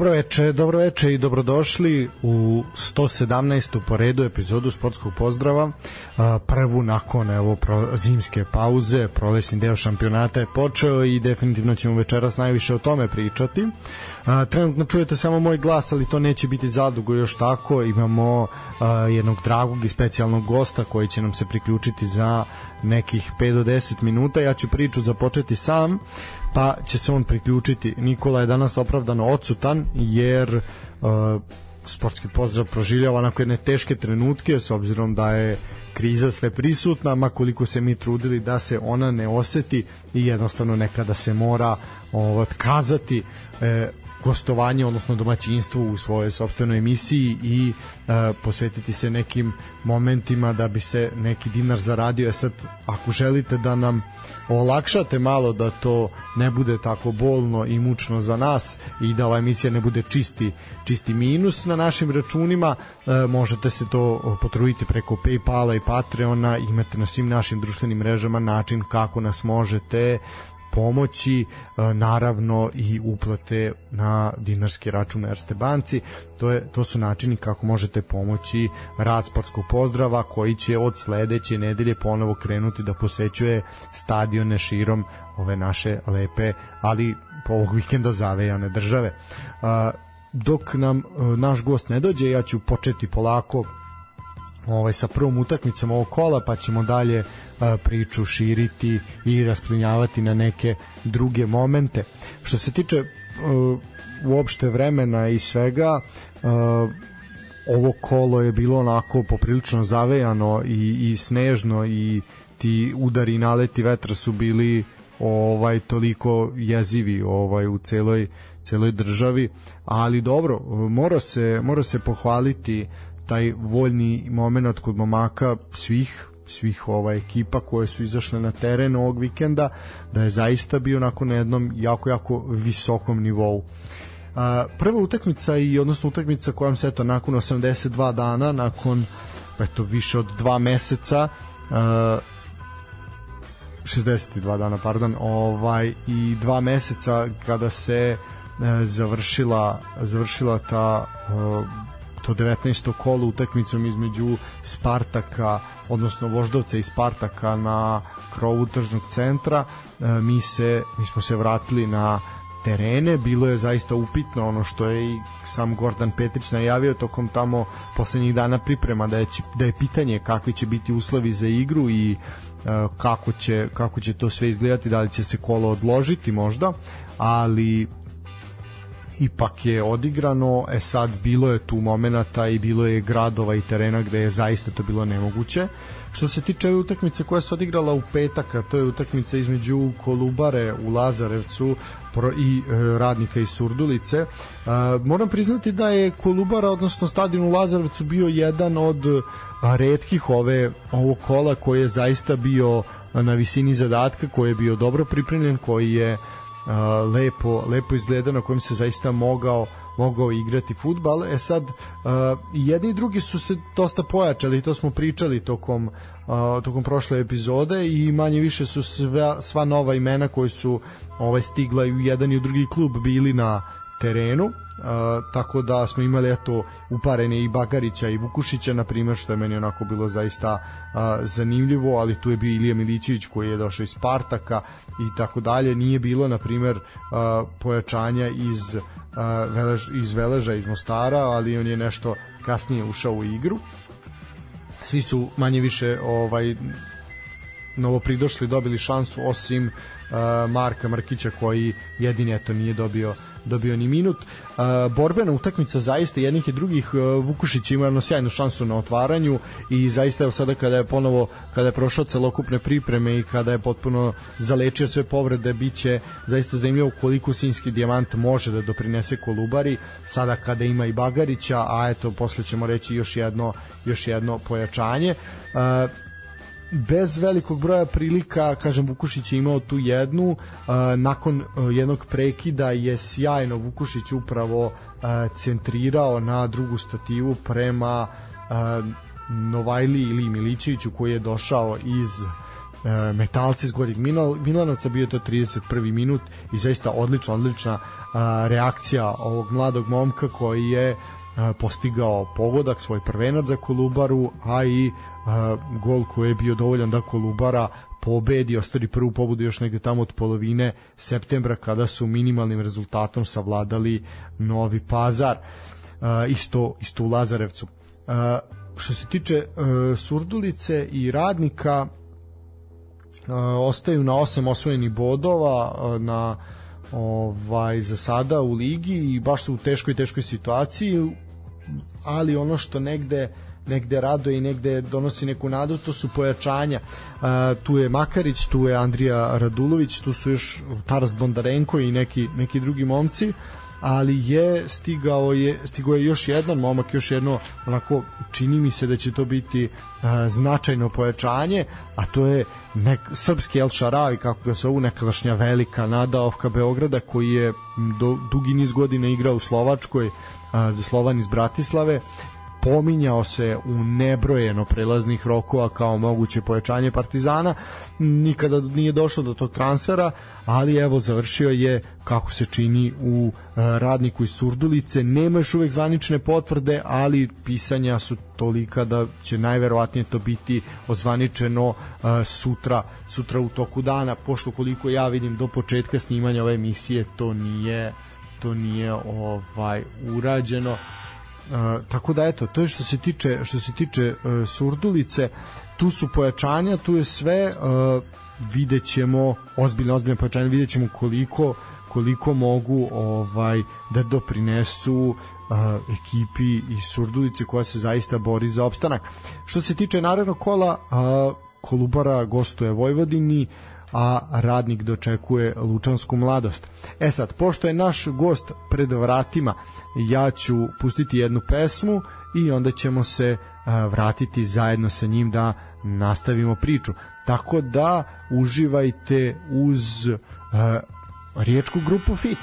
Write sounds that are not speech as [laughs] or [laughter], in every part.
Dobro veče, dobro veče i dobrodošli u 117. po redu epizodu sportskog pozdrava. Prvu nakon evo pro, zimske pauze, prolećni deo šampionata je počeo i definitivno ćemo večeras najviše o tome pričati. Trenutno čujete samo moj glas, ali to neće biti zadugo još tako. Imamo jednog dragog i specijalnog gosta koji će nam se priključiti za nekih 5 do 10 minuta. Ja ću priču započeti sam pa će se on priključiti. Nikola je danas opravdano odsutan jer uh, sportski pozdrav proživljava onako jedne teške trenutke s obzirom da je kriza sve prisutna, ma koliko se mi trudili da se ona ne oseti i jednostavno nekada se mora ovaj, kazati e, gostovanje, odnosno domaćinstvo u svojoj sobstvenoj emisiji i e, posvetiti se nekim momentima da bi se neki dinar zaradio. E sad, ako želite da nam olakšate malo da to ne bude tako bolno i mučno za nas i da ova emisija ne bude čisti, čisti minus na našim računima, e, možete se to potruditi preko Paypala i Patreona, imate na svim našim društvenim mrežama način kako nas možete pomoći e, naravno i uplate na dinarski račun Erste banci. To, je, to su načini kako možete pomoći. Rad sportskog pozdrava koji će od sledeće nedelje ponovo krenuti da posećuje stadione širom ove naše lepe ali po ovog vikenda zavejane države. E, dok nam e, naš gost ne dođe ja ću početi polako ovaj sa prvom utakmicom ovog kola pa ćemo dalje priču širiti i rasplinjavati na neke druge momente. Što se tiče uopšte vremena i svega ovo kolo je bilo onako poprilično zavejano i, i snežno i ti udari i naleti vetra su bili ovaj toliko jezivi ovaj u celoj celoj državi ali dobro mora se mora se pohvaliti taj voljni moment kod momaka svih svih ova ekipa koje su izašle na teren ovog vikenda da je zaista bio nakon na jednom jako jako visokom nivou. A, prva utakmica i odnosno utakmica kojom se eto nakon 82 dana nakon eto više od dva meseca a, 62 dana pardon ovaj i dva meseca kada se e, završila završila ta to 19. kolo utakmicom između Spartaka odnosno Voždovca i Spartaka na krovu tržnog centra e, mi se mi smo se vratili na terene, bilo je zaista upitno ono što je i sam Gordon Petrić najavio tokom tamo poslednjih dana priprema da je, da je pitanje kakvi će biti uslovi za igru i uh, kako će, kako će to sve izgledati, da li će se kolo odložiti možda, ali ipak je odigrano, e sad bilo je tu momenata i bilo je gradova i terena gde je zaista to bilo nemoguće. Što se tiče utakmice koja se odigrala u petak, to je utakmica između Kolubare u Lazarevcu i e, radnika iz Surdulice. E, moram priznati da je Kolubara, odnosno stadion u Lazarevcu bio jedan od redkih ove ovog kola koji je zaista bio na visini zadatka, koji je bio dobro pripremljen, koji je lepo, lepo izgleda na kojem se zaista mogao mogao igrati futbal. E sad, uh, jedni i drugi su se dosta pojačali, to smo pričali tokom, uh, tokom prošle epizode i manje više su sva, sva nova imena koji su ovaj, stigla i u jedan i u drugi klub bili na terenu tako da smo imali eto uparene i Bagarića i Vukušića na primjer što je meni onako bilo zaista a, zanimljivo, ali tu je bio Ilija Milićević koji je došao iz Spartaka i tako dalje, nije bilo na primjer pojačanja iz a, Velež, iz Veleža iz Mostara, ali on je nešto kasnije ušao u igru. Svi su manje više ovaj novo pridošli dobili šansu osim Marka Markića koji jedini eto nije dobio dobio ni minut. Borbena utakmica zaista jednih i drugih. Vukušić ima jednu sjajnu šansu na otvaranju i zaista evo sada kada je ponovo kada je prošao celokupne pripreme i kada je potpuno zalečio sve povrede biće zaista zanimljivo koliko Sinski dijamant može da doprinese Kolubari. Sada kada ima i Bagarića a eto posle ćemo reći još jedno još jedno pojačanje bez velikog broja prilika, kažem Vukušić je imao tu jednu, nakon uh, jednog prekida je sjajno Vukušić upravo uh, centrirao na drugu stativu prema uh, Novajli ili Milićeviću koji je došao iz metalci iz Gornjeg Milanovca, bio to 31. minut i zaista odlična, odlična reakcija ovog mladog momka koji je postigao pogodak, svoj prvenac za Kolubaru, a i gol koji je bio dovoljan da Kolubara pobedi, ostari prvu pobudu još negde tamo od polovine septembra kada su minimalnim rezultatom savladali Novi Pazar. Isto, isto u Lazarevcu. Što se tiče Surdulice i Radnika ostaju na osam osvojenih bodova na ovaj za sada u ligi i baš su u teškoj teškoj situaciji ali ono što negde negde raduje i negde donosi neku nadu, to su pojačanja. Tu je Makarić, tu je Andrija Radulović, tu su još Taras Bondarenko i neki, neki drugi momci ali je stigao je stigao je još jedan momak, još jedno onako čini mi se da će to biti uh, značajno pojačanje, a to je nek, srpski El Šaravi, kako ga zovu, nekadašnja velika nada Ofka Beograda, koji je do, dugi niz godina igrao u Slovačkoj za Slovan iz Bratislave pominjao se u nebrojeno prelaznih rokova kao moguće pojačanje Partizana. Nikada nije došlo do tog transfera ali evo završio je kako se čini u e, radniku iz Surdulice. Nema još uvek zvanične potvrde ali pisanja su tolika da će najverovatnije to biti ozvaničeno e, sutra sutra u toku dana. Pošto koliko ja vidim do početka snimanja ove emisije to nije to nije ovaj urađeno Uh, tako da eto to je što se tiče što se tiče uh, Surdulice tu su pojačanja tu je sve uh, videćemo ozbiljno ozbiljno pojačanje videćemo koliko koliko mogu ovaj da doprinesu uh, ekipi iz Surdulice koja se zaista bori za opstanak. Što se tiče narednog kola, uh, Kolubara gostuje Vojvodini, a radnik dočekuje lučansku mladost. E sad, pošto je naš gost pred vratima, ja ću pustiti jednu pesmu i onda ćemo se vratiti zajedno sa njim da nastavimo priču. Tako da uživajte uz uh, riječku grupu FIT.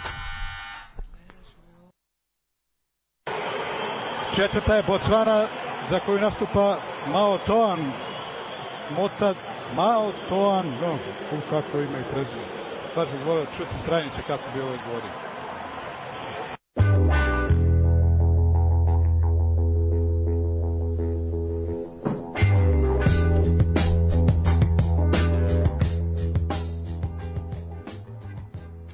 Četvrta je Botswana za koju nastupa Mao Toan. Mota Mao Toan, no, u kako ima i prezime. Baš bih volio čuti stranice kako bi ovaj govorio.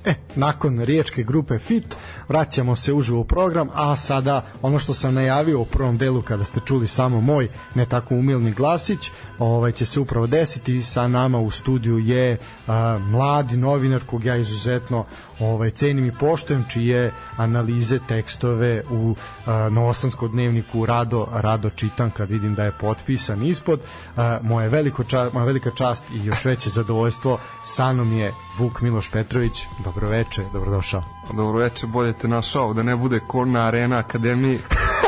E, nakon riječke grupe FIT vraćamo se uživo u program, a sada ono što sam najavio u prvom delu kada ste čuli samo moj ne tako umilni glasić, ovaj će se upravo desiti. Sa nama u studiju je a, mladi novinar kog ja izuzetno ovaj cenim i poštujem čije analize tekstove u a, Novosadskom dnevniku rado rado čitam kad vidim da je potpisan ispod. A, moje veliko ča, moja velika čast i još veće zadovoljstvo. Sa mnom je Vuk Miloš Petrović. Dobroveče dobrodošao. Dobroveče bolje te našao da ne bude Korna Arena Akademiji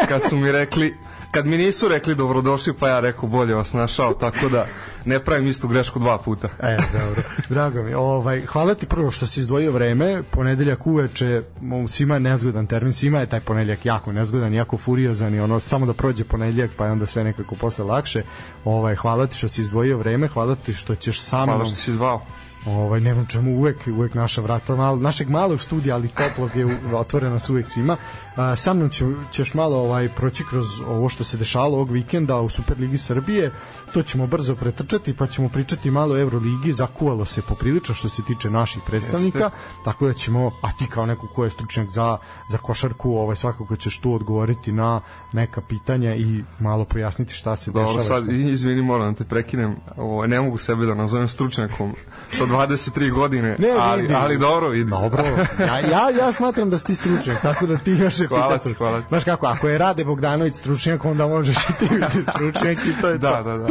kad su mi rekli kad mi nisu rekli dobrodošli, pa ja rekao bolje vas našao, tako da ne pravim istu grešku dva puta. E, dobro. Drago mi. Ovaj, hvala ti prvo što si izdvojio vreme. Ponedeljak uveče, svima je nezgodan termin, svima je taj ponedeljak jako nezgodan, jako furiozan i ono, samo da prođe ponedeljak, pa je onda sve nekako posle lakše. Ovaj, hvala ti što si izdvojio vreme, hvala ti što ćeš sa mnom... Hvala što si zvao ovaj nemam čemu uvek uvek naša vrata malo našeg malog studija ali toplog je otvorena su uvek svima a, sa mnom će, ćeš malo ovaj proći kroz ovo što se dešavalo ovog vikenda u Superligi Srbije. To ćemo brzo pretrčati pa ćemo pričati malo o Euroligi. Zakuvalo se poprilično što se tiče naših predstavnika. Jeste. tako da ćemo a ti kao neko ko je stručnjak za, za košarku ovaj svakako ćeš tu odgovoriti na neka pitanja i malo pojasniti šta se Dobro, dešava sad izvini moram da te prekinem. Ovo, ne mogu sebe da nazovem stručnjakom sa 23 godine, ne, ali, ali dobro vidi. Dobro, ja, ja, ja smatram da si ti stručnjak, tako da ti imaš [laughs] hvala ti, hvala ti. Znaš kako, ako je Rade Bogdanović stručnjak, onda možeš i ti biti [laughs] stručnjak i to je da, to. Da, da,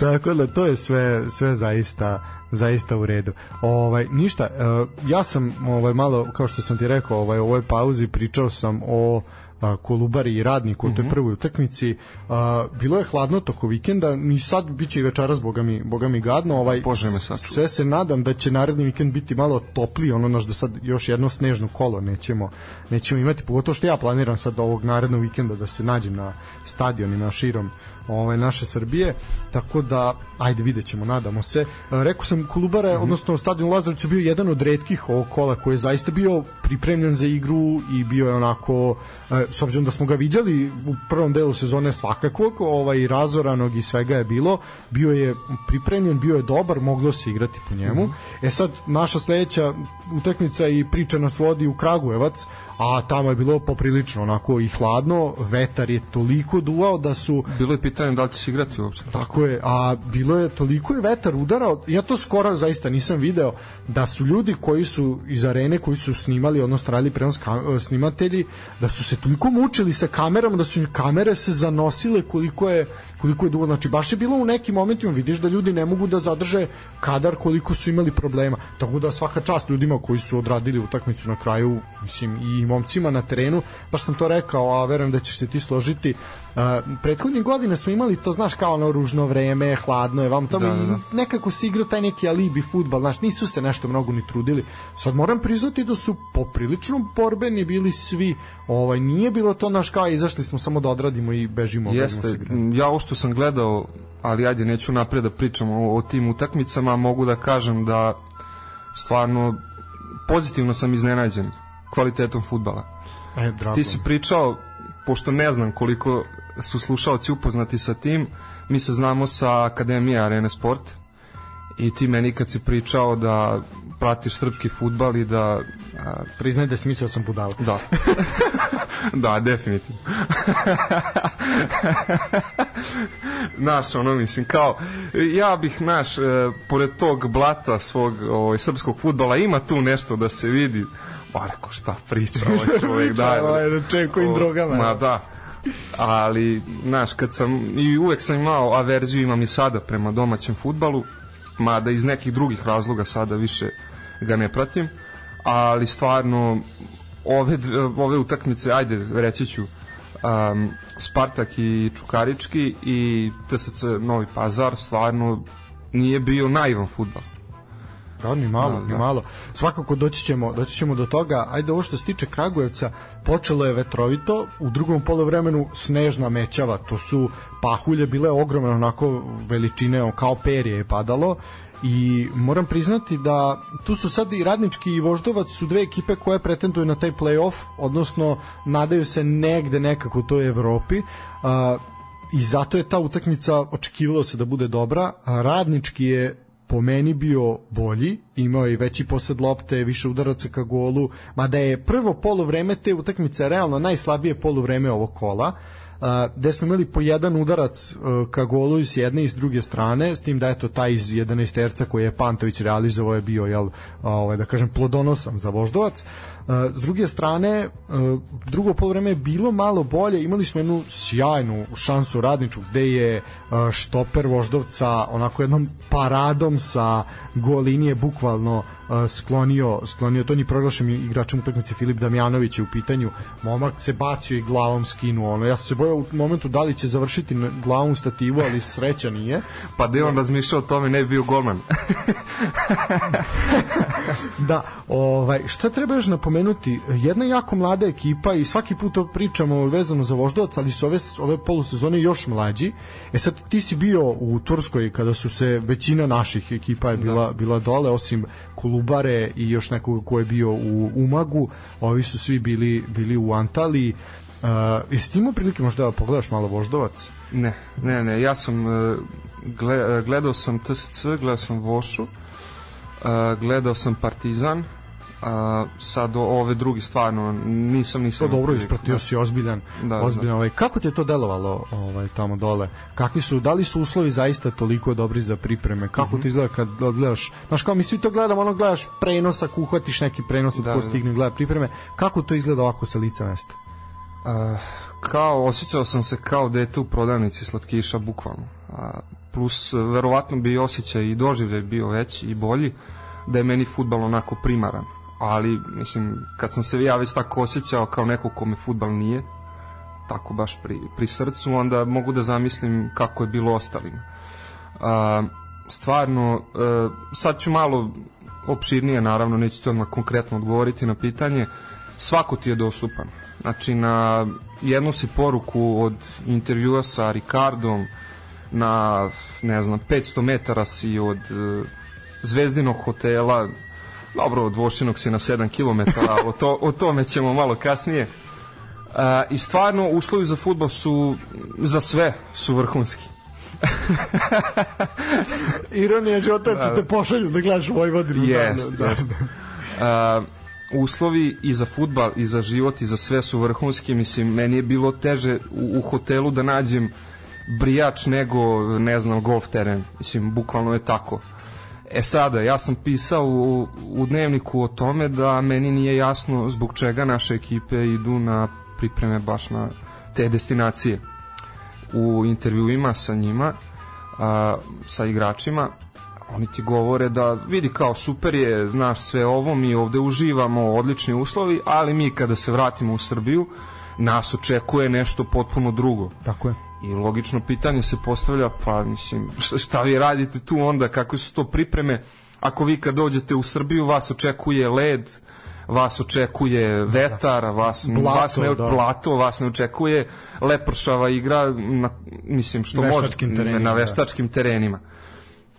[laughs] tako da to je sve, sve zaista zaista u redu. Ovaj ništa, ja sam ovaj malo kao što sam ti rekao, ovaj u ovoj pauzi pričao sam o Kolubari i Radniku u toj mhm. prvoj utakmici. Bilo je hladno toko vikenda, ni sad biće i večeras boga mi, boga mi gadno. Ovaj, Bože me sad. Sve se nadam da će naredni vikend biti malo topliji, ono naš da sad još jedno snežno kolo nećemo, nećemo imati, pogotovo što ja planiram sad ovog narednog vikenda da se nađem na stadionima širom ovaj naše Srbije tako da ajde videćemo nadamo se e, rekao sam Kolubara mm -hmm. odnosno stadion Lazarevcu bio jedan od retkih ovog kola koji je zaista bio pripremljen za igru i bio je onako e, s obzirom da smo ga viđali u prvom delu sezone svakakvog ovaj razoranog i svega je bilo bio je pripremljen bio je dobar moglo se igrati po njemu mm -hmm. e sad naša sledeća utakmica i priča nas vodi u Kragujevac a tamo je bilo poprilično onako i hladno, vetar je toliko duvao da su... Bilo je pitanje da li će se igrati uopšte. Tako je, a bilo je toliko je vetar udarao, ja to skoro zaista nisam video, da su ljudi koji su iz arene, koji su snimali, odnosno radili prenos snimatelji, da su se toliko mučili sa kamerama, da su kamere se zanosile koliko je, koliko je dugo, znači baš je bilo u nekim momentima, vidiš da ljudi ne mogu da zadrže kadar koliko su imali problema, tako da svaka čast ljudima koji su odradili utakmicu na kraju, mislim, i momcima na terenu, baš sam to rekao, a verujem da ćeš se ti složiti. Uh, prethodnih godina smo imali to, znaš, kao ono ružno vreme, hladno je, vam tamo da, da, da. nekako se igra taj neki alibi futbal, znaš, nisu se nešto mnogo ni trudili. Sad moram priznati da su poprilično borbeni bili svi, ovaj, nije bilo to, naš kao izašli smo samo da odradimo i bežimo. Jeste, ja ovo što sam gledao, ali ajde, neću napred da pričam o, o tim utakmicama, mogu da kažem da stvarno pozitivno sam iznenađen kvalitetom futbala. E, drago. Ti si pričao, pošto ne znam koliko su slušalci upoznati sa tim, mi se znamo sa Akademije Arena Sport i ti meni kad si pričao da pratiš srpski futbal i da... A, Priznaj da si mislio da sam budala. Da. [laughs] da, definitivno. [laughs] naš, ono mislim, kao, ja bih, naš, e, pored tog blata svog ovaj, srpskog futbala, ima tu nešto da se vidi, pa reko šta priča ovaj [laughs] čovjek da ovaj da čovjek kojim drogama ma da. Ali znaš kad sam i uvek sam imao averziju imam i sada prema domaćem futbalu mada iz nekih drugih razloga sada više ga ne pratim ali stvarno ove, ove utakmice ajde reći ću um, Spartak i Čukarički i TSC Novi Pazar stvarno nije bio naivan futbal Da, ni malo, da, ni da. malo. Svakako doći ćemo, doći ćemo do toga. Ajde, ovo što se tiče Kragujevca, počelo je vetrovito, u drugom polovremenu snežna mećava, to su pahulje bile ogromne, onako veličine, kao perje je padalo i moram priznati da tu su sad i Radnički i Voždovac su dve ekipe koje pretenduju na taj play-off, odnosno nadaju se negde nekako u toj Evropi. Uh, i zato je ta utakmica očekivalo se da bude dobra. Radnički je po meni bio bolji, imao je veći posed lopte, više udaraca ka golu, mada je prvo poluvreme te utakmice realno najslabije poluvreme ovog kola, uh, gde smo imali po jedan udarac uh, ka golu s jedne i s druge strane, s tim da eto taj iz 11 terca koji je Pantović realizovao je bio jel, ovaj, da kažem plodonosan za Voždovac. S druge strane, drugo polovreme je bilo malo bolje, imali smo jednu sjajnu šansu radniču gde je štoper Voždovca onako jednom paradom sa gol linije bukvalno sklonio, sklonio. To ni proglašen igračem utakmice Filip Damjanović je u pitanju. Momak se bacio i glavom skinuo ono. Ja sam se bojao u momentu da li će završiti glavom stativu ali sreća nije. [laughs] Pa da je on razmišljao o tome ne bi bio golman. [laughs] Da ovaj šta treba još napomenuti jedna jako mlada ekipa i svaki put to pričamo vezano za Voždovac ali su ove, ove polusezone još mlađi e sad ti si bio u Turskoj kada su se većina naših ekipa je bila, da. bila dole osim Kolubare i još nekog ko je bio u Umagu, ovi su svi bili, bili u Antaliji. Uh, jesi ti imao prilike možda da pogledaš malo Voždovac? Ne, ne, ne, ja sam uh, gledao sam TSC, gledao sam Vošu, uh, gledao sam Partizan, a sad ove drugi stvarno nisam nisam to dobro ispratio da. si ozbiljan da, da. ozbiljan da. ovaj kako ti je to delovalo ovaj tamo dole kakvi su da li su uslovi zaista toliko dobri za pripreme kako mm -hmm. ti izgleda kad gledaš znaš kao mi svi to gledamo ono gledaš prenosa uhvatiš neki prenos da, ko da. stigne gleda pripreme kako to izgleda ovako sa lica mesta uh, kao osjećao sam se kao dete u prodavnici slatkiša bukvalno uh, plus verovatno bi osjećaj i doživljaj bio veći i bolji da je meni futbal onako primaran ali mislim kad sam se ja već tako osjećao kao neko kome futbal nije tako baš pri, pri srcu onda mogu da zamislim kako je bilo ostalima. A, stvarno a, e, sad ću malo opširnije naravno neću ti odmah konkretno odgovoriti na pitanje. Svako ti je dostupan. Znači na jednu si poruku od intervjua sa Ricardom na ne znam 500 metara si od uh, zvezdinog hotela dobro od Vošinog si na 7 km o, to, o tome ćemo malo kasnije uh, i stvarno uslovi za futbol su za sve su vrhunski [laughs] Ironija života da, te pošalju da gledaš Vojvodinu. Jest, da, jest. Da. Uh, uslovi i za futbal i za život i za sve su vrhunski mislim meni je bilo teže u, u hotelu da nađem brijač nego ne znam golf teren mislim bukvalno je tako E sada, ja sam pisao u, u dnevniku o tome da meni nije jasno zbog čega naše ekipe idu na pripreme baš na te destinacije. U intervjuima sa njima, a, sa igračima, oni ti govore da vidi kao super je, znaš sve ovo, mi ovde uživamo, odlični uslovi, ali mi kada se vratimo u Srbiju, nas očekuje nešto potpuno drugo. Tako je. I logično pitanje se postavlja, pa mislim, šta vi radite tu onda, kako su to pripreme, ako vi kad dođete u Srbiju, vas očekuje led, vas očekuje vetar, vas, blato, vas ne, da. blato, vas ne očekuje lepršava igra, na, mislim, što može, na da. veštačkim da. terenima.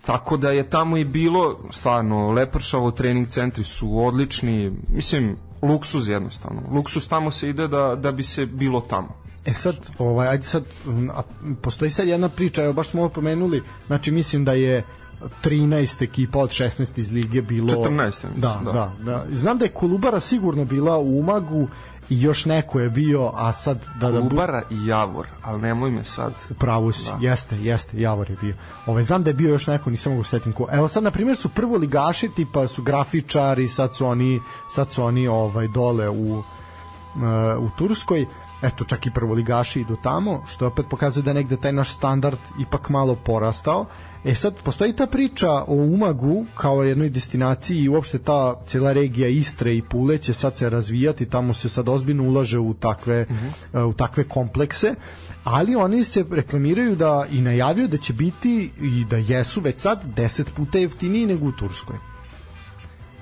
Tako da je tamo i bilo stvarno lepršavo, trening centri su odlični, mislim, luksuz jednostavno. Luksuz tamo se ide da, da bi se bilo tamo. E sad, ovaj, ajde sad, a, postoji sad jedna priča, evo baš smo ovo pomenuli, znači mislim da je 13 ekipa od 16 iz lige bilo 14 da, da, da, da. Znam da je Kolubara sigurno bila u Umagu i još neko je bio, a sad da da Kolubara i Javor, ali nemoj me sad. Pravu si, da. jeste, jeste, Javor je bio. Ovaj znam da je bio još neko, nisam mogu da setim ko. Evo sad na primjer su prvo ligaši, tipa su grafičari, sad su oni sad su oni ovaj dole u uh, u Turskoj eto čak i prvoligaši idu tamo, što opet pokazuje da negde taj naš standard ipak malo porastao. E sad, postoji ta priča o Umagu kao jednoj destinaciji i uopšte ta cijela regija Istre i Pule će sad se razvijati, tamo se sad ozbiljno ulaže u takve, uh -huh. u takve komplekse ali oni se reklamiraju da i najavio da će biti i da jesu već sad 10 puta jeftiniji nego u Turskoj.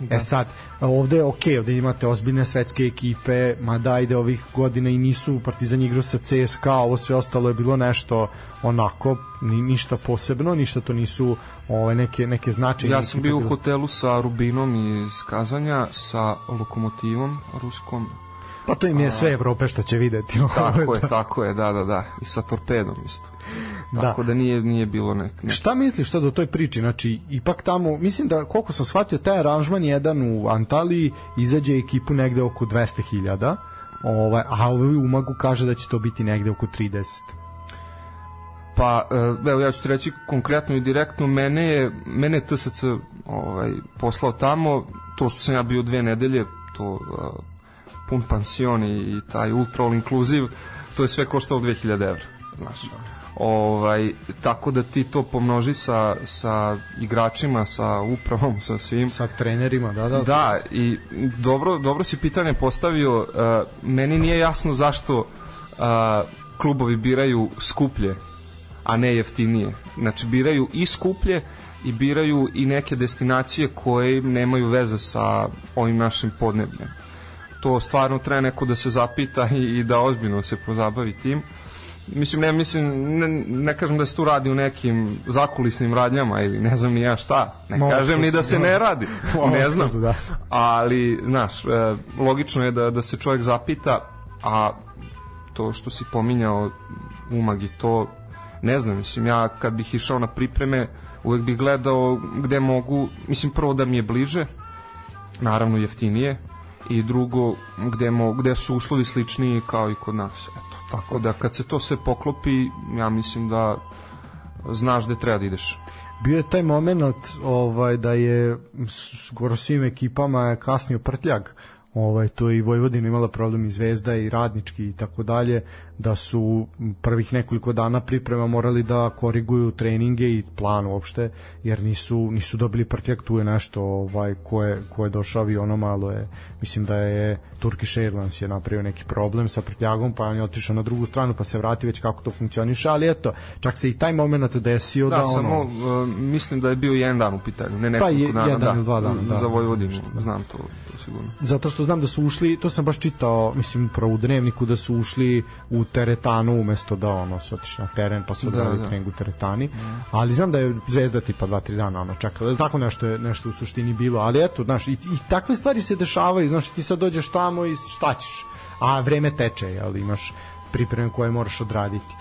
Da. E sad, ovde je okej, okay, ovde imate ozbiljne svetske ekipe, mada ajde ovih godina i nisu Partizan igrao sa CSKA, ovo sve ostalo je bilo nešto onako, ni, ništa posebno, ništa to nisu ove, neke, neke značajne Ja sam bio u hotelu sa Rubinom iz Kazanja, sa Lokomotivom ruskom, Pa to im je sve Evrope što će videti. Tako je, tako je, da, da, da. I sa torpedom isto. Da. Tako da, da nije, nije bilo nek, nek... Šta misliš sad o toj priči? Znači, ipak tamo, mislim da koliko sam shvatio, taj aranžman jedan u Antaliji izađe ekipu negde oko 200.000, ovaj, a ovaj Umagu kaže da će to biti negde oko 30. Pa, e, evo ja ću ti reći konkretno i direktno, mene je, mene je TSC ovaj, poslao tamo, to što sam ja bio dve nedelje, to uh, pun pansion i, taj ultra all inclusive, to je sve koštalo 2000 evra, znaš. Ovaj, tako da ti to pomnoži sa, sa igračima, sa upravom, sa svim. Sa trenerima, da, da. Da, i dobro, dobro si pitanje postavio. Uh, meni nije jasno zašto uh, klubovi biraju skuplje, a ne jeftinije. Znači, biraju i skuplje i biraju i neke destinacije koje nemaju veze sa ovim našim podnebljem. To stvarno treba neko da se zapita i, i da ozbiljno se pozabavi tim. Mislim ne mislim ne, ne kažem da se tu radi u nekim zakulisnim radnjama ili ne znam ni ja šta ne Mo, kažem ni da se ne radi [laughs] ne znam da. ali znaš e, logično je da, da se čovjek zapita a to što si pominjao umag i to ne znam mislim ja kad bih išao na pripreme uvek bih gledao gde mogu mislim prvo da mi je bliže naravno jeftinije i drugo gde, mo, gde su uslovi sličniji kao i kod nas eto Tako da kad se to sve poklopi, ja mislim da znaš gde treba da ideš. Bio je taj moment ovaj, da je skoro svim ekipama kasnio prtljag ovaj to i Vojvodina imala problem i Zvezda i Radnički i tako dalje da su prvih nekoliko dana priprema morali da koriguju treninge i plan uopšte jer nisu nisu dobili prtljak tu je nešto ovaj ko je, ko je došao avionom malo je mislim da je Turkish Airlines je napravio neki problem sa prtljagom pa on je otišao na drugu stranu pa se vrati već kako to funkcioniše ali eto čak se i taj moment desio da, da samo ono, uh, mislim da je bio jedan dan u pitanju ne nekoliko pa je, dana jedan da, dva dana da, za Vojvodinu znam to sigurno zato što znam da su ušli, to sam baš čitao, mislim upravo u dnevniku da su ušli u teretanu umesto da ono su otišli na teren pa su Da, odradili da. trening u teretani. Ali znam da je Zvezda tipa 2-3 dana ono čekala. Tako nešto je nešto u suštini bilo, ali eto, znaš, i, i takve stvari se dešavaju, znaš, ti sad dođeš tamo i šta ćeš? A vreme teče, jel, imaš pripreme koje moraš odraditi.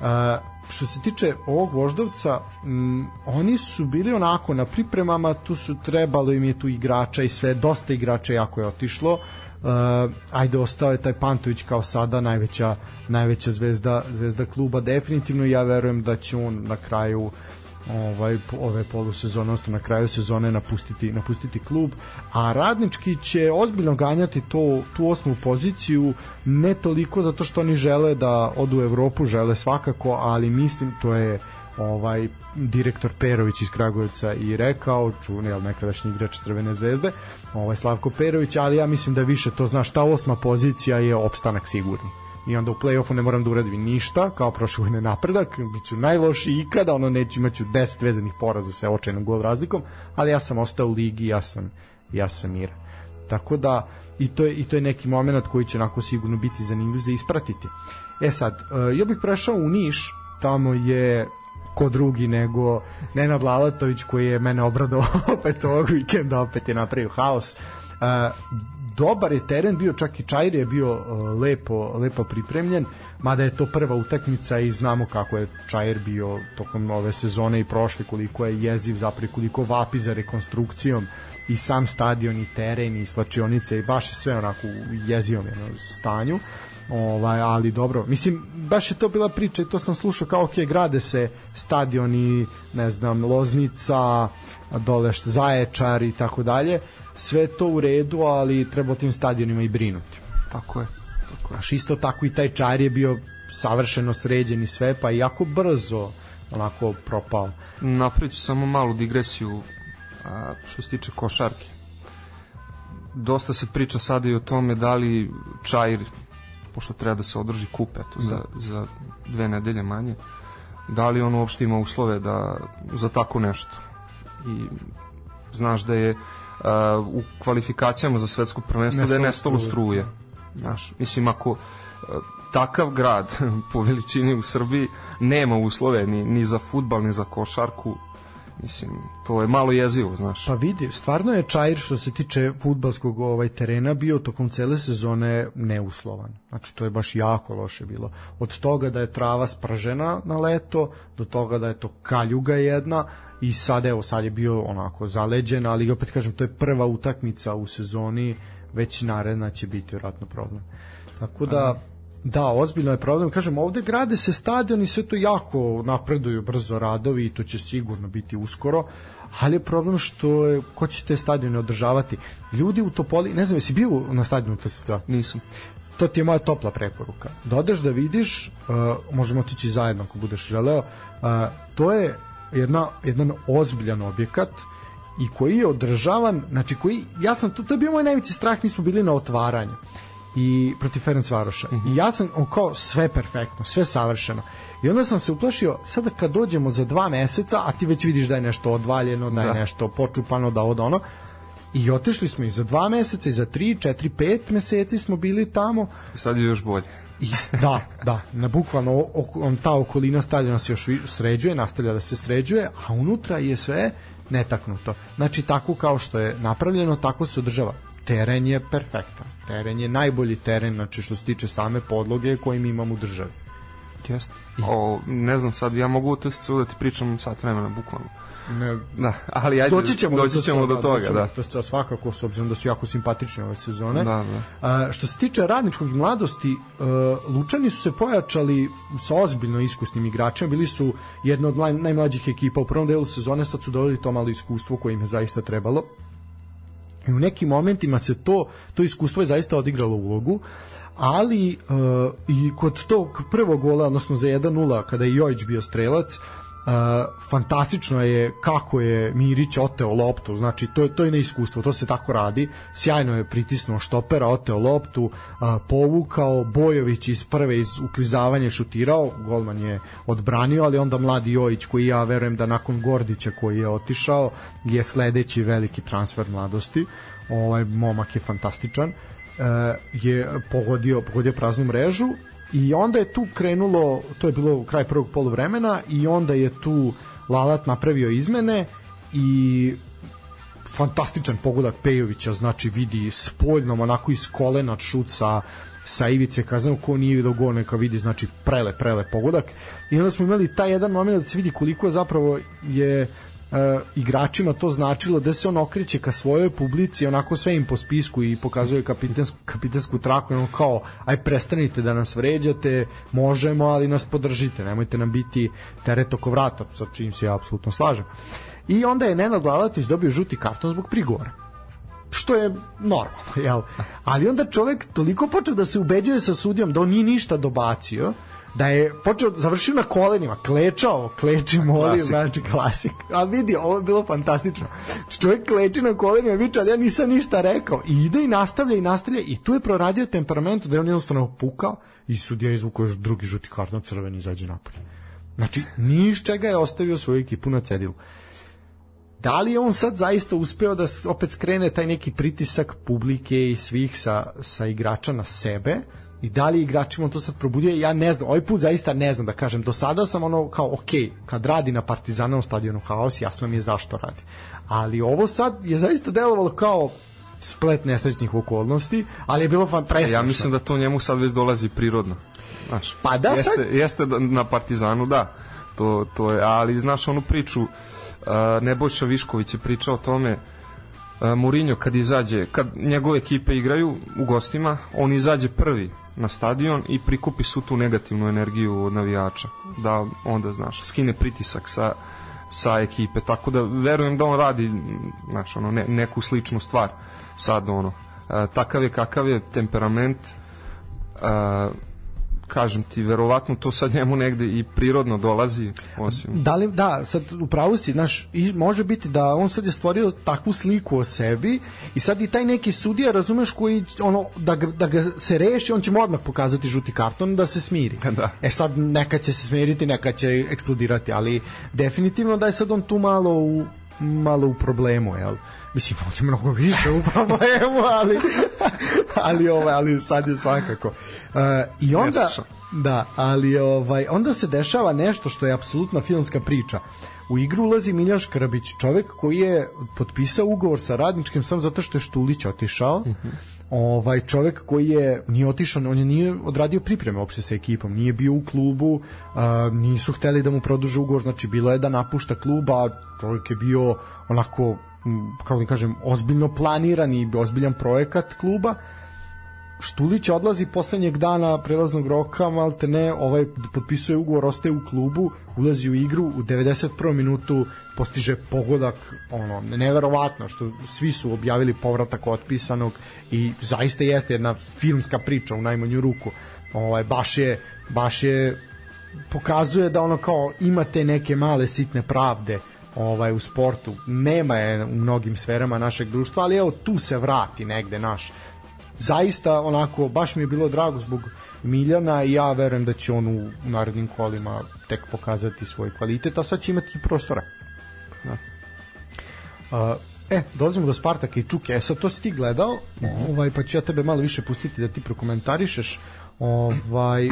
Uh, što se tiče ovog voždovca, m, oni su bili onako na pripremama, tu su trebalo im je tu igrača i sve, dosta igrača jako je otišlo. Uh, ajde, ostao je taj Pantović kao sada najveća najveća zvezda zvezda kluba definitivno ja verujem da će on na kraju ovaj ove polusezone odnosno na kraju sezone napustiti napustiti klub a Radnički će ozbiljno ganjati to tu osmu poziciju ne toliko zato što oni žele da odu u Evropu žele svakako ali mislim to je ovaj direktor Perović iz Kragujevca i rekao, čuveni jel nekadašnji igrač Crvene zvezde, ovaj Slavko Perović, ali ja mislim da više to znaš, ta osma pozicija je opstanak sigurni i onda u play-offu ne moram da uradim ništa, kao prošle godine napredak, bit ću najlošiji ikada, ono neću imaću 10 vezanih poraza sa očajnom gol razlikom, ali ja sam ostao u ligi, ja sam, ja sam miran. Tako da, i to je, i to je neki moment koji će onako sigurno biti zanimljiv za ispratiti. E sad, uh, ja bih prešao u Niš, tamo je ko drugi nego Nenad Lalatović koji je mene obradao [laughs] opet ovog vikenda, opet je napravio haos. Uh, dobar je teren bio, čak i Čajri je bio uh, lepo, lepo pripremljen, mada je to prva utakmica i znamo kako je Čajir bio tokom ove sezone i prošle, koliko je jeziv zapravo, koliko vapi za rekonstrukcijom i sam stadion i teren i slačionice i baš je sve onako u jezivom jednom stanju. Ovaj, ali dobro, mislim, baš je to bila priča i to sam slušao kao, ok, grade se stadioni, ne znam, Loznica, dole Zaječar i tako dalje, sve to u redu, ali treba o tim stadionima i brinuti. Tako je. Tako je. Znaš, isto tako i taj čar je bio savršeno sređen i sve, pa jako brzo onako propao. Napravit ću samo malu digresiju a, što se tiče košarke. Dosta se priča sada i o tome da li Čajir, pošto treba da se održi kup eto, za, za dve nedelje manje, da li on uopšte ima uslove da, za tako nešto. I znaš da je u kvalifikacijama za svetsko prvenstvo da je Nestalo struje. Znaš, mislim, ako a, takav grad [laughs] po veličini u Srbiji nema uslove ni, ni za futbal, ni za košarku, mislim, to je malo jezivo, znaš. Pa vidi, stvarno je Čajir što se tiče futbalskog ovaj terena bio tokom cele sezone neuslovan. Znači to je baš jako loše bilo. Od toga da je trava spržena na leto, do toga da je to kaljuga jedna i sad evo sad je bio onako zaleđen, ali opet kažem to je prva utakmica u sezoni, već naredna će biti vjerojatno problem. Tako da Da, ozbiljno je problem. Kažem, ovde grade se stadion i sve to jako napreduju brzo radovi i to će sigurno biti uskoro, ali je problem što je, ko će te stadione održavati? Ljudi u Topoli, ne znam, jesi bio na stadionu TSC? Nisam. To ti je moja topla preporuka. Da odeš da vidiš, uh, možemo otići zajedno ako budeš želeo, uh, to je jedna, jedan ozbiljan objekat i koji je održavan, znači koji, ja sam, to, to je bio moj najveći strah, mi smo bili na otvaranju i protiv Ferenc Varoša. I ja sam o, kao sve perfektno, sve savršeno. I onda sam se uplašio, sada kad dođemo za dva meseca, a ti već vidiš da je nešto odvaljeno, da je Da. nešto počupano, da od ono, i otišli smo i za dva meseca, i za tri, četiri, pet meseci smo bili tamo, I sad je još bolje. I, s- da, da, na bukvalno on, ta okolina stadiona se još sređuje, nastavlja da se sređuje, a unutra je sve netaknuto. Znači, tako kao što je napravljeno, tako se održava. Teren je perfektan. Teren je najbolji teren, znači što se tiče same podloge koji mi imamo u državi. Jeste. O, ne znam, sad ja mogu o TSC-u da ti pričam sat vremena, bukvalno. Ne, Da, ali ajde, doći ćemo, doći ćemo do toga, da. To je svakako, s obzirom da su jako simpatične ove sezone. Da, da. A, što se tiče radničkog i mladosti, uh, Lučani su se pojačali sa ozbiljno iskusnim igračima, bili su jedna od naj, najmlađih ekipa u prvom delu sezone, sad su dodali to malo iskustvo koje im je zaista trebalo. I u nekim momentima se to to iskustvo je zaista odigralo ulogu, ali uh, i kod tog prvog gola, odnosno za 1-0, kada je Jojić bio strelac, fantastično je kako je Mirić oteo loptu, znači to, to je neiskustvo, to se tako radi, sjajno je pritisnuo štopera, oteo loptu, uh, povukao, Bojović iz prve iz uklizavanja šutirao, golman je odbranio, ali onda mladi Jojić koji ja verujem da nakon Gordića koji je otišao je sledeći veliki transfer mladosti, ovaj momak je fantastičan, uh, je pogodio, pogodio praznu mrežu I onda je tu krenulo, to je bilo kraj prvog poluvremena i onda je tu Lalat napravio izmene i fantastičan pogodak Pejovića, znači vidi spoljnom onako iz kolena šut sa sa ivice kaznenog ko nije vidio gol neka vidi znači prele prele pogodak. I onda smo imali taj jedan moment da se vidi koliko je zapravo je e, igračima to značilo da se on okreće ka svojoj publici onako sve im po spisku i pokazuje kapitensku, kapitensku traku ono kao aj prestanite da nas vređate možemo ali nas podržite nemojte nam biti teret oko vrata sa čim se ja apsolutno slažem i onda je Nenad Lalatić dobio žuti karton zbog prigovora što je normalno, jel? Ali onda čovek toliko počeo da se ubeđuje sa sudijom da on nije ništa dobacio, da je počeo završio na kolenima, klečao, kleči, molim, znači klasik. A vidi, ovo je bilo fantastično. Čovjek kleči na kolenima, viče, ali ja nisam ništa rekao. I ide i nastavlja i nastavlja i tu je proradio temperamentu da je on jednostavno pukao i sudija izvukao još drugi žuti karton crveni izađe napolje. Znači, niš čega je ostavio svoju ekipu na cedilu. Da li je on sad zaista uspeo da opet skrene taj neki pritisak publike i svih sa, sa igrača na sebe, i da li igračima to sad probudio, ja ne znam, ovaj put zaista ne znam da kažem, do sada sam ono kao, ok, kad radi na Partizanovom stadionu Haos, jasno mi je zašto radi. Ali ovo sad je zaista delovalo kao splet nesrećnih okolnosti, ali je bilo fan. Ja mislim da to njemu sad već dolazi prirodno. Znaš, pa da jeste, sad... jeste da na Partizanu, da, to, to je, ali znaš onu priču, uh, Nebojša Višković je pričao o tome, uh, Mourinho kad izađe, kad njegove ekipe igraju u gostima, on izađe prvi na stadion i prikupi su tu negativnu energiju od navijača, da onda, znaš, skine pritisak sa, sa ekipe, tako da verujem da on radi, znaš, ono, ne, neku sličnu stvar sad, ono, takav je kakav je temperament, kažem ti, verovatno to sad njemu negde i prirodno dolazi. Osim. Da li, da, sad upravo si, znaš, i može biti da on sad je stvorio takvu sliku o sebi i sad i taj neki sudija, razumeš, koji, ono, da ga, da ga se reši, on će mu odmah pokazati žuti karton da se smiri. [laughs] Da. E sad, neka će se smiriti, neka će eksplodirati, ali definitivno da je sad on tu malo u, malo u problemu, jel? mislim on je mnogo više u problemu, ali [laughs] [laughs] ali ovaj ali sad je svakako. Uh, I onda da, ali ovaj onda se dešava nešto što je apsolutna filmska priča. U igru ulazi Miljan Škrbić, čovek koji je potpisao ugovor sa radničkim samo zato što je Štulić otišao. Uh mhm. -huh ovaj čovek koji je nije otišao, on je nije odradio pripreme uopšte sa ekipom, nije bio u klubu, a, nisu hteli da mu produže ugovor, znači bilo je da napušta klub, a čovjek je bio onako kako da kažem, ozbiljno planiran i ozbiljan projekat kluba. Štulić odlazi poslednjeg dana prelaznog roka, malte ne, ovaj potpisuje ugovor, ostaje u klubu, ulazi u igru, u 91. minutu postiže pogodak, ono, neverovatno, što svi su objavili povratak otpisanog i zaista jeste jedna filmska priča u najmanju ruku. Ovaj, baš je, baš je pokazuje da ono kao imate neke male sitne pravde ovaj u sportu nema je u mnogim sferama našeg društva ali evo tu se vrati negde naš zaista onako baš mi je bilo drago zbog Miljana i ja verujem da će on u narednim kolima tek pokazati svoj kvalitet a sad će imati prostora da. Uh, E, dolazimo do Spartaka i Čuke. E, sad to si ti gledao, ovaj, pa ću ja tebe malo više pustiti da ti prokomentarišeš. Ovaj,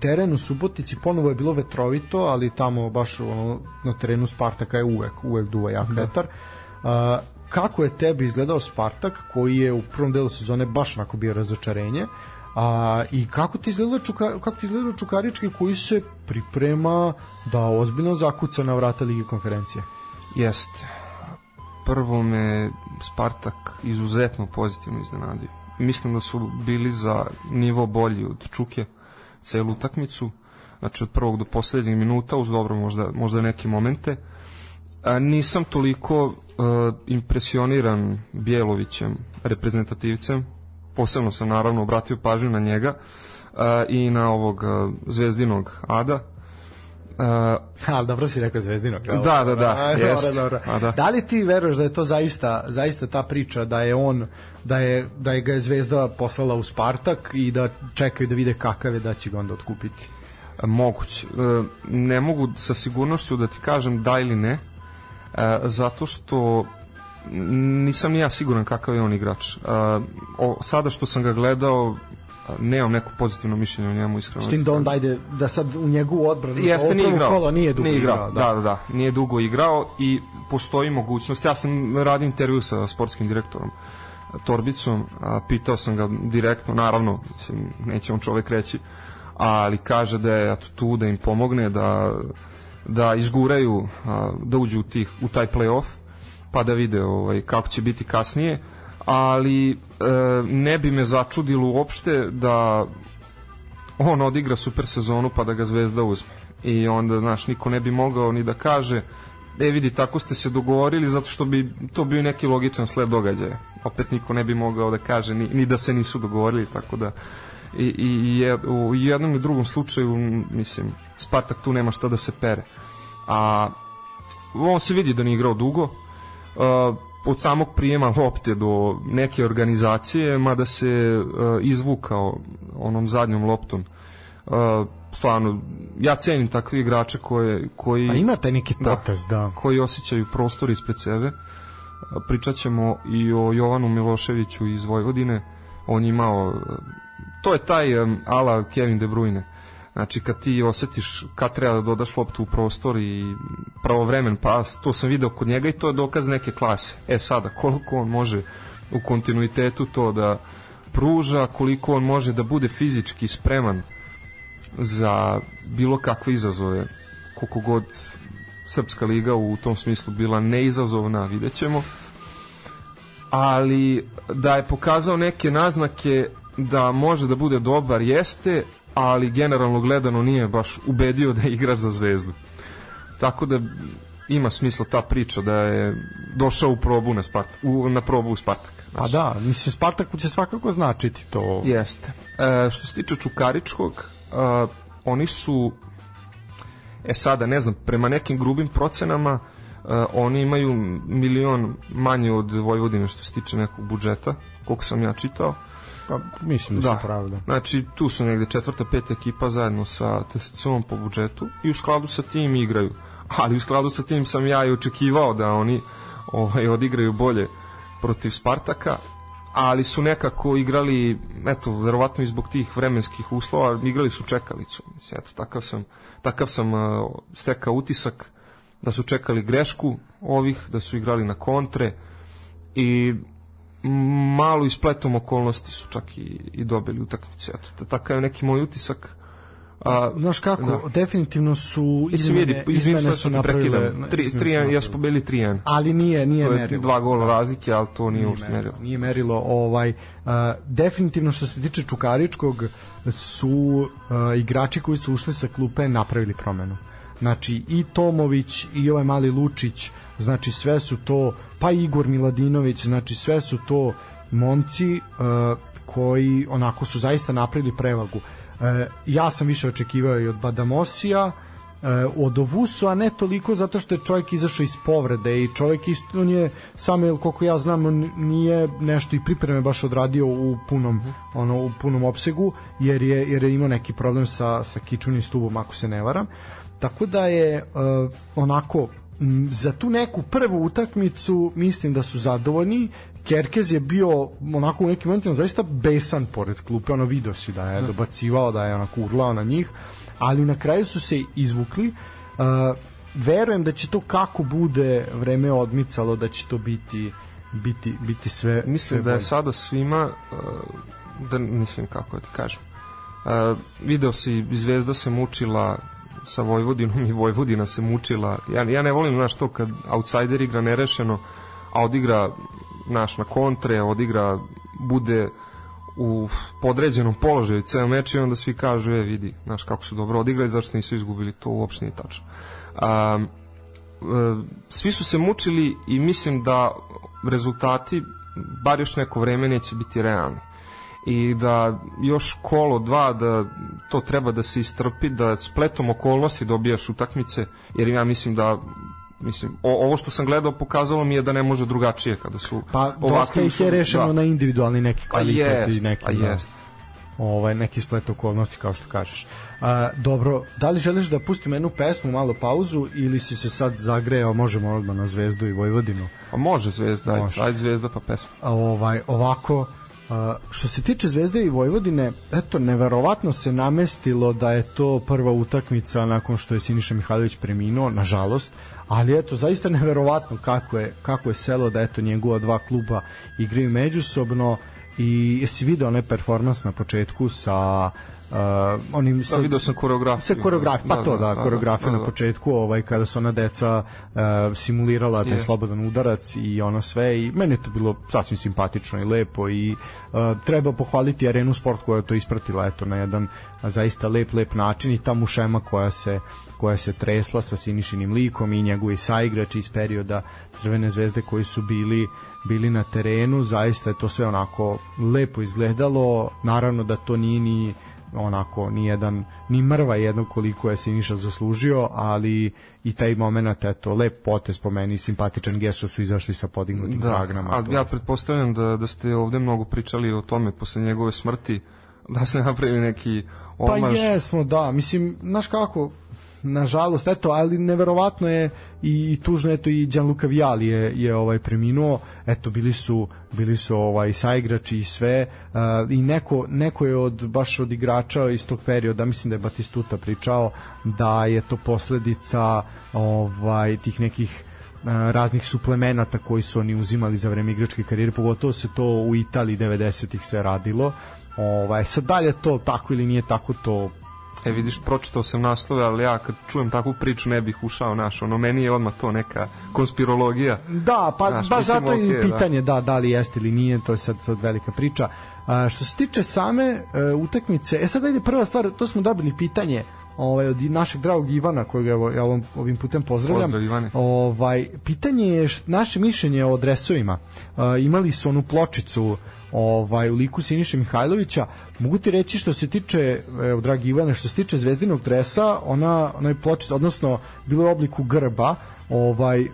teren u Subotici ponovo je bilo vetrovito, ali tamo baš ono, na terenu Spartaka je uvek, uvek duva jak da. vetar. Uh, kako je tebi izgledao Spartak koji je u prvom delu sezone baš onako bio razočarenje a, i kako ti izgleda čuka, kako ti izgleda Čukarički koji se priprema da ozbiljno zakuca na vrata Lige konferencije? Jeste prvo me Spartak izuzetno pozitivno iznenadio. Mislim da su bili za nivo bolji od Čuke celu utakmicu, znači od prvog do poslednjeg minuta, uz dobro možda, možda neke momente. A, nisam toliko uh, impresioniran Bjelovićem, reprezentativcem, posebno sam naravno obratio pažnju na njega uh, i na ovog uh, zvezdinog Ada. Uh, Ali dobro si rekao Zvezdinog. Da, da, da, da, jest. dobro. A, da. da li ti veruješ da je to zaista, zaista ta priča da je on, da je, da je ga je Zvezda poslala u Spartak i da čekaju da vide kakav je da će ga onda otkupiti? Moguće. Ne mogu sa sigurnošću da ti kažem da ili ne, zato što nisam ni ja siguran kakav je on igrač. E, O, sada što sam ga gledao, nemam neko pozitivno mišljenje o njemu iskreno. S tim da on dajde, da sad u njegovu odbranu, Jeste, nije igrao. kolo nije dugo nije igrao. igrao. Da. da, da, nije dugo igrao i postoji mogućnost. Ja sam radio intervju sa sportskim direktorom Torbicom, a, pitao sam ga direktno, naravno, mislim, neće on čovek reći, ali kaže da je tu da im pomogne, da, da izguraju, da uđu u, tih, u taj play-off, pa da vide ovaj, kako će biti kasnije, ali e, ne bi me začudilo uopšte da on odigra super sezonu pa da ga Zvezda uzme. I onda, znaš, niko ne bi mogao ni da kaže e vidi, tako ste se dogovorili zato što bi to bio neki logičan sled događaja. Opet niko ne bi mogao da kaže ni, ni da se nisu dogovorili, tako da i, i je, u jednom i drugom slučaju mislim, Spartak tu nema šta da se pere. A on se vidi da nije igrao dugo, uh, od samog prijema lopte do neke organizacije, mada se uh, izvukao onom zadnjom loptom. Uh, stvarno, ja cenim takve igrače koje, koji, Pa ima taj neki Da. potez, da. koji osjećaju prostor ispred sebe. Uh, Pričat ćemo i o Jovanu Miloševiću iz Vojvodine. On je imao, to je taj um, ala Kevin De Bruyne. Znači kad ti osetiš kad treba da dodaš loptu u prostor i pravovremen pas, to sam video kod njega i to je dokaz neke klase. E sada, koliko on može u kontinuitetu to da pruža, koliko on može da bude fizički spreman za bilo kakve izazove, koliko god Srpska liga u tom smislu bila neizazovna, vidjet ćemo. Ali da je pokazao neke naznake da može da bude dobar jeste, ali generalno gledano nije baš ubedio da je igrač za zvezdu. Tako da ima smisla ta priča da je došao u probu na Spartak, u, na probu u Spartak. Pa da, mislim, Spartaku će svakako značiti to. Jeste. E, što se tiče Čukaričkog, e, oni su e sada, ne znam, prema nekim grubim procenama e, oni imaju milion manje od Vojvodine što se tiče nekog budžeta, koliko sam ja čitao. Pa, mislim da, Da. su pravda. Znači, tu su negde četvrta, peta ekipa zajedno sa TSC-om po budžetu i u skladu sa tim igraju. Ali u skladu sa tim sam ja i očekivao da oni ovaj, odigraju bolje protiv Spartaka, ali su nekako igrali, eto, verovatno i zbog tih vremenskih uslova, igrali su čekalicu. Mislim, eto, takav sam, takav sam uh, stekao utisak da su čekali grešku ovih, da su igrali na kontre i malo ispletom okolnosti su čak i, i dobili utakmicu. Eto, takav je neki moj utisak. A, Znaš kako, Da. definitivno su Mislim, vidi, izmene, izmene su napravile. Tri, izmene tri, su ja napravile. smo bili 3 Ali nije, nije To je merilo. dva gola Da. razlike, ali to nije Nije uopšte merilo. Nije merilo. Ovaj, uh, definitivno što se tiče Čukaričkog su uh, igrači koji su ušli sa klupe napravili promenu. Znači i Tomović i ovaj mali Lučić, znači sve su to, pa Igor Miladinović, znači sve su to momci uh, koji onako su zaista napravili prevagu. Uh, ja sam više očekivao i od Badamosija, e, od Ovusu, a ne toliko zato što je čovjek izašao iz povrede i čovjek isto, on je jel, koliko ja znam, on nije nešto i pripreme baš odradio u punom, ono, u punom opsegu, jer je, jer je imao neki problem sa, sa kičunim stubom, ako se ne varam. Tako da je e, onako, za tu neku prvu utakmicu mislim da su zadovoljni Kerkez je bio onako u nekim momentima zaista besan pored klupe, ono video si da je dobacivao, da je onako urlao na njih, ali na kraju su se izvukli. Uh, verujem da će to kako bude vreme odmicalo, da će to biti biti biti sve Mislim sve da je bolje. sada svima, uh, da mislim kako da ti kažem, uh, video si Zvezda se mučila sa Vojvodinom i Vojvodina se mučila. Ja, ja ne volim, znaš, to kad outsider igra nerešeno, a odigra naš na kontre, odigra bude u podređenom položaju ceo meč i onda svi kažu, e vidi, znaš kako su dobro odigrali, zašto nisu izgubili, to uopšte nije tačno. Um, e, svi su se mučili i mislim da rezultati bar još neko vreme neće biti realni. I da još kolo dva da to treba da se istrpi da spletom okolnosti dobijaš utakmice jer ja mislim da mislim o, ovo što sam gledao pokazalo mi je da ne može drugačije kada su pa dosta ih je rešeno da. na individualni neki kvalitet i neki a da, jest. ovaj neki splet okolnosti kao što kažeš a, dobro, da li želiš da pustimo jednu pesmu, malo pauzu ili si se sad zagreo, možemo odmah na Zvezdu i Vojvodinu? A može Zvezda, može. ajde Zvezda pa pesma. A, ovaj, ovako, a, što se tiče Zvezde i Vojvodine, eto, neverovatno se namestilo da je to prva utakmica nakon što je Siniša Mihajlović preminuo, nažalost, ali eto, zaista [laughs] neverovatno kako je, kako je selo da eto njegova dva kluba igraju međusobno i jesi video onaj performans na početku sa Uh, onim da, sa, da, video sam koreografiju. Sa koreografiju, pa da, to da, da, da koreografiju da, da, na početku, ovaj kada su ona deca uh, simulirala taj je. slobodan udarac i ono sve i meni je to bilo sasvim simpatično i lepo i uh, treba pohvaliti Arenu Sport koja je to ispratila eto na jedan zaista lep lep način i ta mušema koja se koja se tresla sa Sinišinim likom i njegovi saigrači iz perioda Crvene zvezde koji su bili bili na terenu, zaista je to sve onako lepo izgledalo, naravno da to nije ni onako ni jedan ni mrva jedno koliko je Siniša zaslužio, ali i taj momenat eto lep potez po meni simpatičan gest su izašli sa podignutim da, kragnama. A ja pretpostavljam da da ste ovde mnogo pričali o tome posle njegove smrti da se napravi neki omaž. Pa jesmo, da, mislim, znaš kako, nažalost, eto, ali neverovatno je i, i tužno, eto, i Gianluca Viali je, je ovaj preminuo, eto, bili su, bili su ovaj, saigrači i sve, uh, i neko, neko je od, baš od igrača iz tog perioda, mislim da je Batistuta pričao, da je to posledica ovaj, tih nekih raznih suplemenata koji su oni uzimali za vreme igračke karijere, pogotovo se to u Italiji 90-ih se radilo. Ovaj, sad dalje to tako ili nije tako, to E vidiš, pročitao sam naslove, ali ja kad čujem takvu priču ne bih ušao naš, ono meni je odmah to neka konspirologija. Da, pa naš, baš zato okay, i da. pitanje da. da, da li jeste ili nije, to je sad, sad velika priča. A, što se tiče same uh, utakmice, e sad ajde prva stvar, to smo dobili pitanje ovaj od našeg dragog Ivana kojeg evo ja ovom ovim putem pozdravljam. Pozdrav, ovaj pitanje je naše mišljenje o dresovima. Uh, imali su onu pločicu ovaj u liku Siniše Mihajlovića. Mogu ti reći što se tiče evo dragi Ivane što se tiče zvezdinog dresa ona onaj pločić odnosno bilo u obliku grba ovaj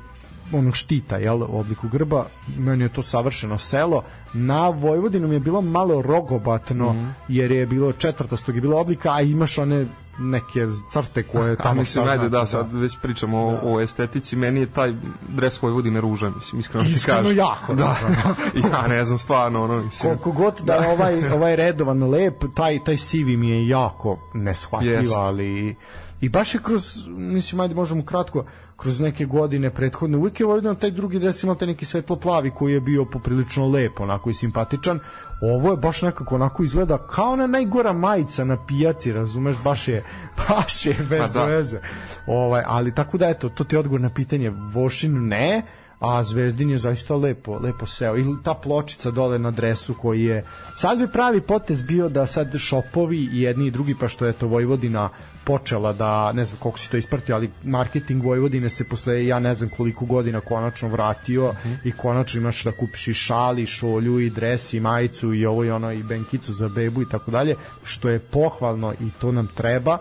onog štita jel, u obliku grba. Meni je to savršeno selo. Na Vojvodinu mi je bilo malo rogobatno mm -hmm. jer je bilo četvrtastog je bilo oblika a imaš one neke crte koje tamo a mislim ajde da, da sad već pričamo da. o, o estetici meni je taj dres Vojvodine ružan mislim iskreno ti kažem. jako da, da. [laughs] ja ne znam stvarno ono mislim. Koliko god da je ovaj [laughs] ovaj redovan lep taj taj sivi mi je jako neshvatljiv ali i baš je kroz mislim ajde možemo kratko kroz neke godine prethodne uvijek je Vojvodina taj drugi dres imao taj neki svetlo plavi koji je bio poprilično lep, onako i simpatičan. Ovo je baš nekako onako izgleda kao na najgora majica na pijaci, razumeš, baš je [laughs] baš je bez pa da. veze. Ovaj, ali tako da eto, to ti je odgovor na pitanje. Vošin ne, a Zvezdin je zaista lepo, lepo seo. I ta pločica dole na dresu koji je... Sad bi pravi potez bio da sad šopovi i jedni i drugi, pa što je to Vojvodina počela da, ne znam koliko si to ispratio, ali marketing Vojvodine se posle ja ne znam koliko godina konačno vratio mm -hmm. i konačno imaš da kupiš i šali, šolju i dres i majicu i ovo i ono i benkicu za bebu i tako dalje, što je pohvalno i to nam treba.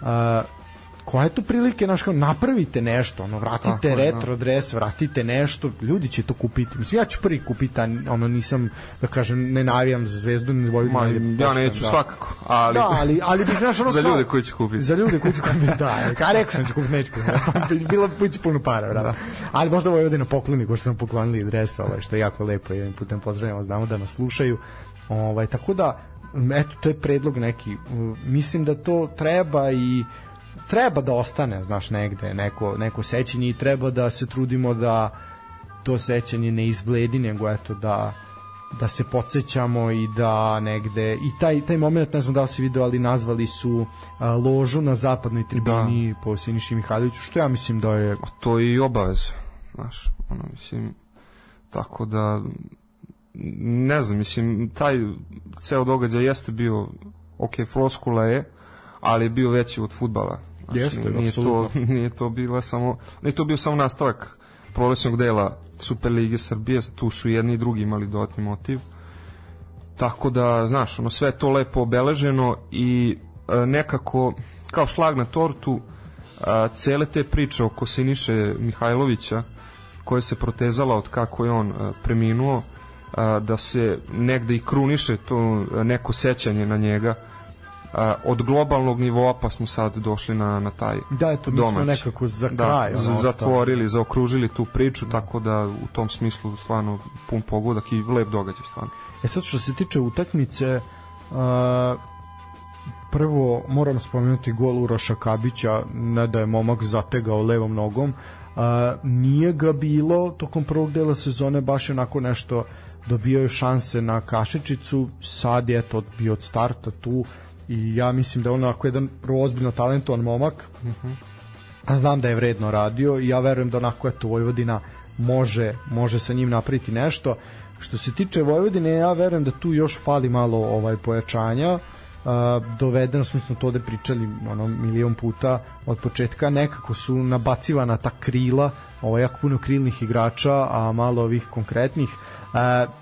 Uh, koja je tu prilike, znaš, kao, napravite nešto, ono, vratite Tako, retro da. dres, vratite nešto, ljudi će to kupiti. Mislim, ja ću prvi kupiti, ono, nisam, da kažem, ne navijam za zvezdu, ne volim Ma, ja neću da. svakako, ali... Da, ali, ali bih, znaš, ono, [laughs] za ljude koji će kupiti. Za ljude koji će kupiti, da, a rekao sam će kupiti, neću kupiti, bilo pući puno para, da. Ali možda Vojvodina pokloni, ko što sam poklonili dres, ovaj, što je jako lepo, jedan putem pozdravljamo, znamo da nas slušaju, ovaj, tako da, eto, to je predlog neki, mislim da to treba i treba da ostane, znaš, negde neko, neko sećanje i treba da se trudimo da to sećanje ne izbledi, nego eto da da se podsjećamo i da negde i taj taj momenat ne znam da li se video ali nazvali su a, ložu na zapadnoj tribini da. po Siniši Mihajloviću što ja mislim da je A to je i obaveza znaš ono mislim tako da ne znam mislim taj ceo događaj jeste bio ok floskula je ali je bio veći od futbala Znači, Jeste, nije, to, [laughs] nije to bila samo, nije to bio samo nastavak prolećnog dela Superlige Srbije, tu su jedni i drugi imali dodatni motiv. tako da, znaš, ono, sve to lepo obeleženo i e, nekako, kao šlag na tortu, a, cele te priče oko Siniše Mihajlovića, koja se protezala od kako je on a, preminuo, a, da se negde i kruniše to neko sećanje na njega, od globalnog nivoa pa smo sad došli na, na taj Da, eto, mi smo nekako za da, kraj. ono, zatvorili, zaokružili tu priču, tako da u tom smislu stvarno pun pogodak i lep događaj stvarno. E sad što se tiče utakmice, uh, prvo moram spomenuti gol Uroša Kabića, ne da je momak zategao levom nogom, uh, nije ga bilo tokom prvog dela sezone baš onako nešto dobijao je šanse na Kašičicu, sad je to bio od starta tu i ja mislim da je on onako jedan ozbiljno talentovan momak, a znam da je vredno radio i ja verujem da onako eto Vojvodina može, može sa njim napraviti nešto. Što se tiče Vojvodine, ja verujem da tu još fali malo ovaj pojačanja. Uh, dovedeno smo smo to ovde pričali ono milion puta od početka nekako su nabacivana ta krila ovo jako puno krilnih igrača a malo ovih konkretnih uh,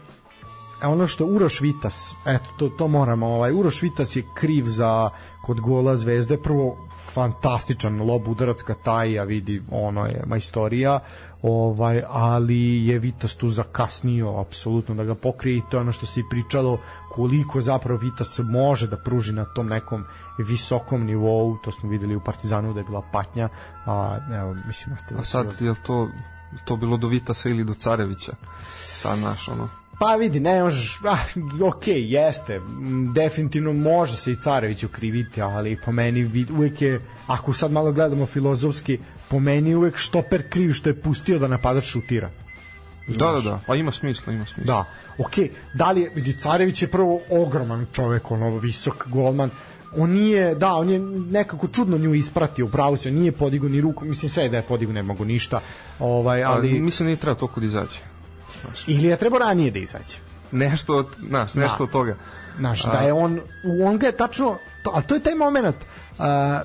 ono što Uroš Vitas, eto to to moramo, ovaj Uroš Vitas je kriv za kod gola Zvezde prvo fantastičan lob udarac Kataja vidi ono je majstorija ovaj ali je Vitas tu zakasnio apsolutno da ga pokrije i to je ono što se i pričalo koliko zapravo Vitas može da pruži na tom nekom visokom nivou to smo videli u Partizanu da je bila patnja a evo mislim A sad, je to, to bilo do Vitasa ili do Carevića? Sad, naš, ono, Pa vidi, ne možeš, ah, ok, jeste, definitivno može se i Carević ukriviti, ali po meni vid- uvek je, ako sad malo gledamo filozofski, po meni uvek štoper kriv što je pustio da napadač šutira. Da, da, da, pa ima smisla, ima smisla. Da, ok, da li je, vidi, Carević je prvo ogroman čovek, ono, visok golman, on nije, da, on je nekako čudno nju ispratio, upravo se, on nije podigao ni ruku, mislim sve da je podigao, ne mogu ništa, ovaj, ali ali, mislim da nije treba toliko da izađe. Ili je trebao ranije da izađe. Nešto, od, znaš, nešto Da. od toga. Znaš, da je on, on ga je tačno, to, ali to je taj moment, a,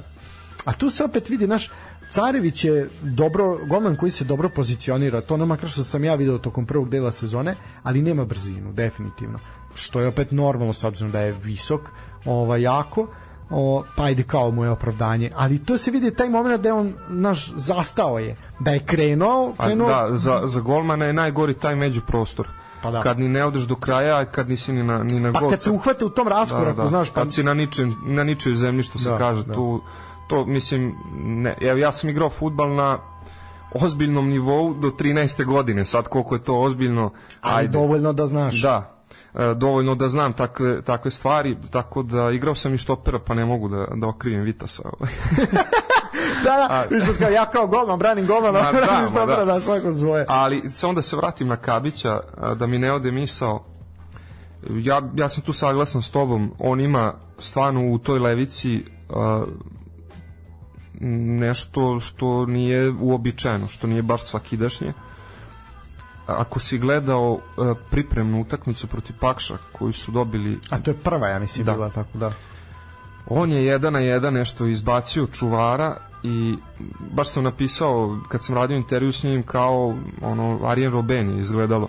a tu se opet vidi, naš, Carević je dobro, golman koji se dobro pozicionira, to ono makar što sam ja video tokom prvog dela sezone, ali nema brzinu, definitivno. Što je opet normalno s obzirom da je visok, ovaj, jako, o, pa ide kao moje opravdanje. Ali to se vidi taj moment da je on, naš, zastao je. Da je krenuo, A, krenuo... da, za, za golmana je najgori taj međuprostor. Pa da. Kad ni ne odeš do kraja, a kad nisi ni na, ni na pa gol. kad se uhvate u tom raskoraku, znaš, pa... kad si na ničem na ničoj zemlji što se Da, kaže da. tu to mislim ne evo ja sam igrao fudbal na ozbiljnom nivou do 13. godine sad koliko je to ozbiljno Ali dovoljno da znaš. da dovoljno da znam takve, takve stvari tako da igrao sam i štopera pa ne mogu da, da okrivim Vitasa ovaj. [laughs] da, da, viš da kao, ja kao golman, branim golmana, Ma da, [laughs] branim štopera da. da svako svoje. ali se onda se vratim na Kabića a, da mi ne ode misao ja, ja sam tu saglasan s tobom on ima stvarno u toj levici a, nešto što nije uobičajeno što nije baš svakidašnje ako si gledao a, pripremnu utakmicu protiv Pakša koju su dobili A to je prva, ja mislim, Da. bila tako da. on je jedan na jedan nešto izbacio čuvara i baš sam napisao kad sam radio intervju s njim kao ono Arjen Robben je izgledalo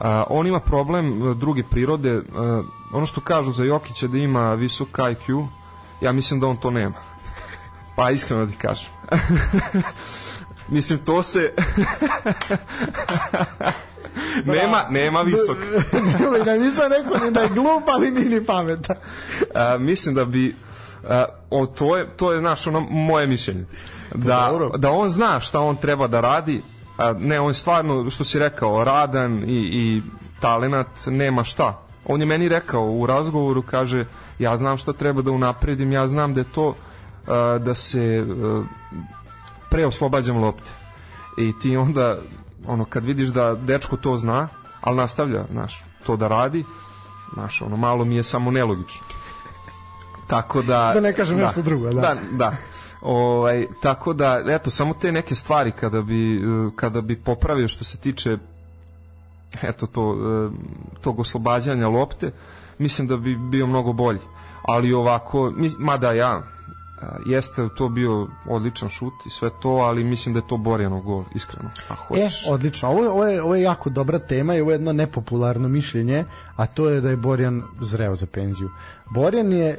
A, on ima problem e, druge prirode e, ono što kažu za Jokića da ima visok IQ ja mislim da on to nema [laughs] pa iskreno da ti kažem [laughs] mislim to se [laughs] nema, nema visok [laughs] da nisam rekao ni da je glup, ali ni ni pametan. a, mislim da bi a, o, to je to je naš ono moje mišljenje da dobro. da on zna šta on treba da radi a, ne on je stvarno što si rekao radan i i talenat nema šta on je meni rekao u razgovoru kaže ja znam šta treba da unapredim ja znam da je to a, da se a, pre oslobađam lopte i ti onda ono kad vidiš da dečko to zna ali nastavlja znaš to da radi znaš ono malo mi je samo nelogično tako da Da ne kažem nešto drugo, da. da, da. Ovaj, tako da, eto, samo te neke stvari kada bi, kada bi popravio što se tiče eto to, eh, tog oslobađanja lopte, mislim da bi bio mnogo bolji. Ali ovako, mada ja jeste to bio odličan šut i sve to, ali mislim da je to Borjanov gol, iskreno. A hoćeš. E, odlično. Ovo, ovo, je, ovo je jako dobra tema i ovo je jedno nepopularno mišljenje, a to je da je Borjan zreo za penziju. Borjan je,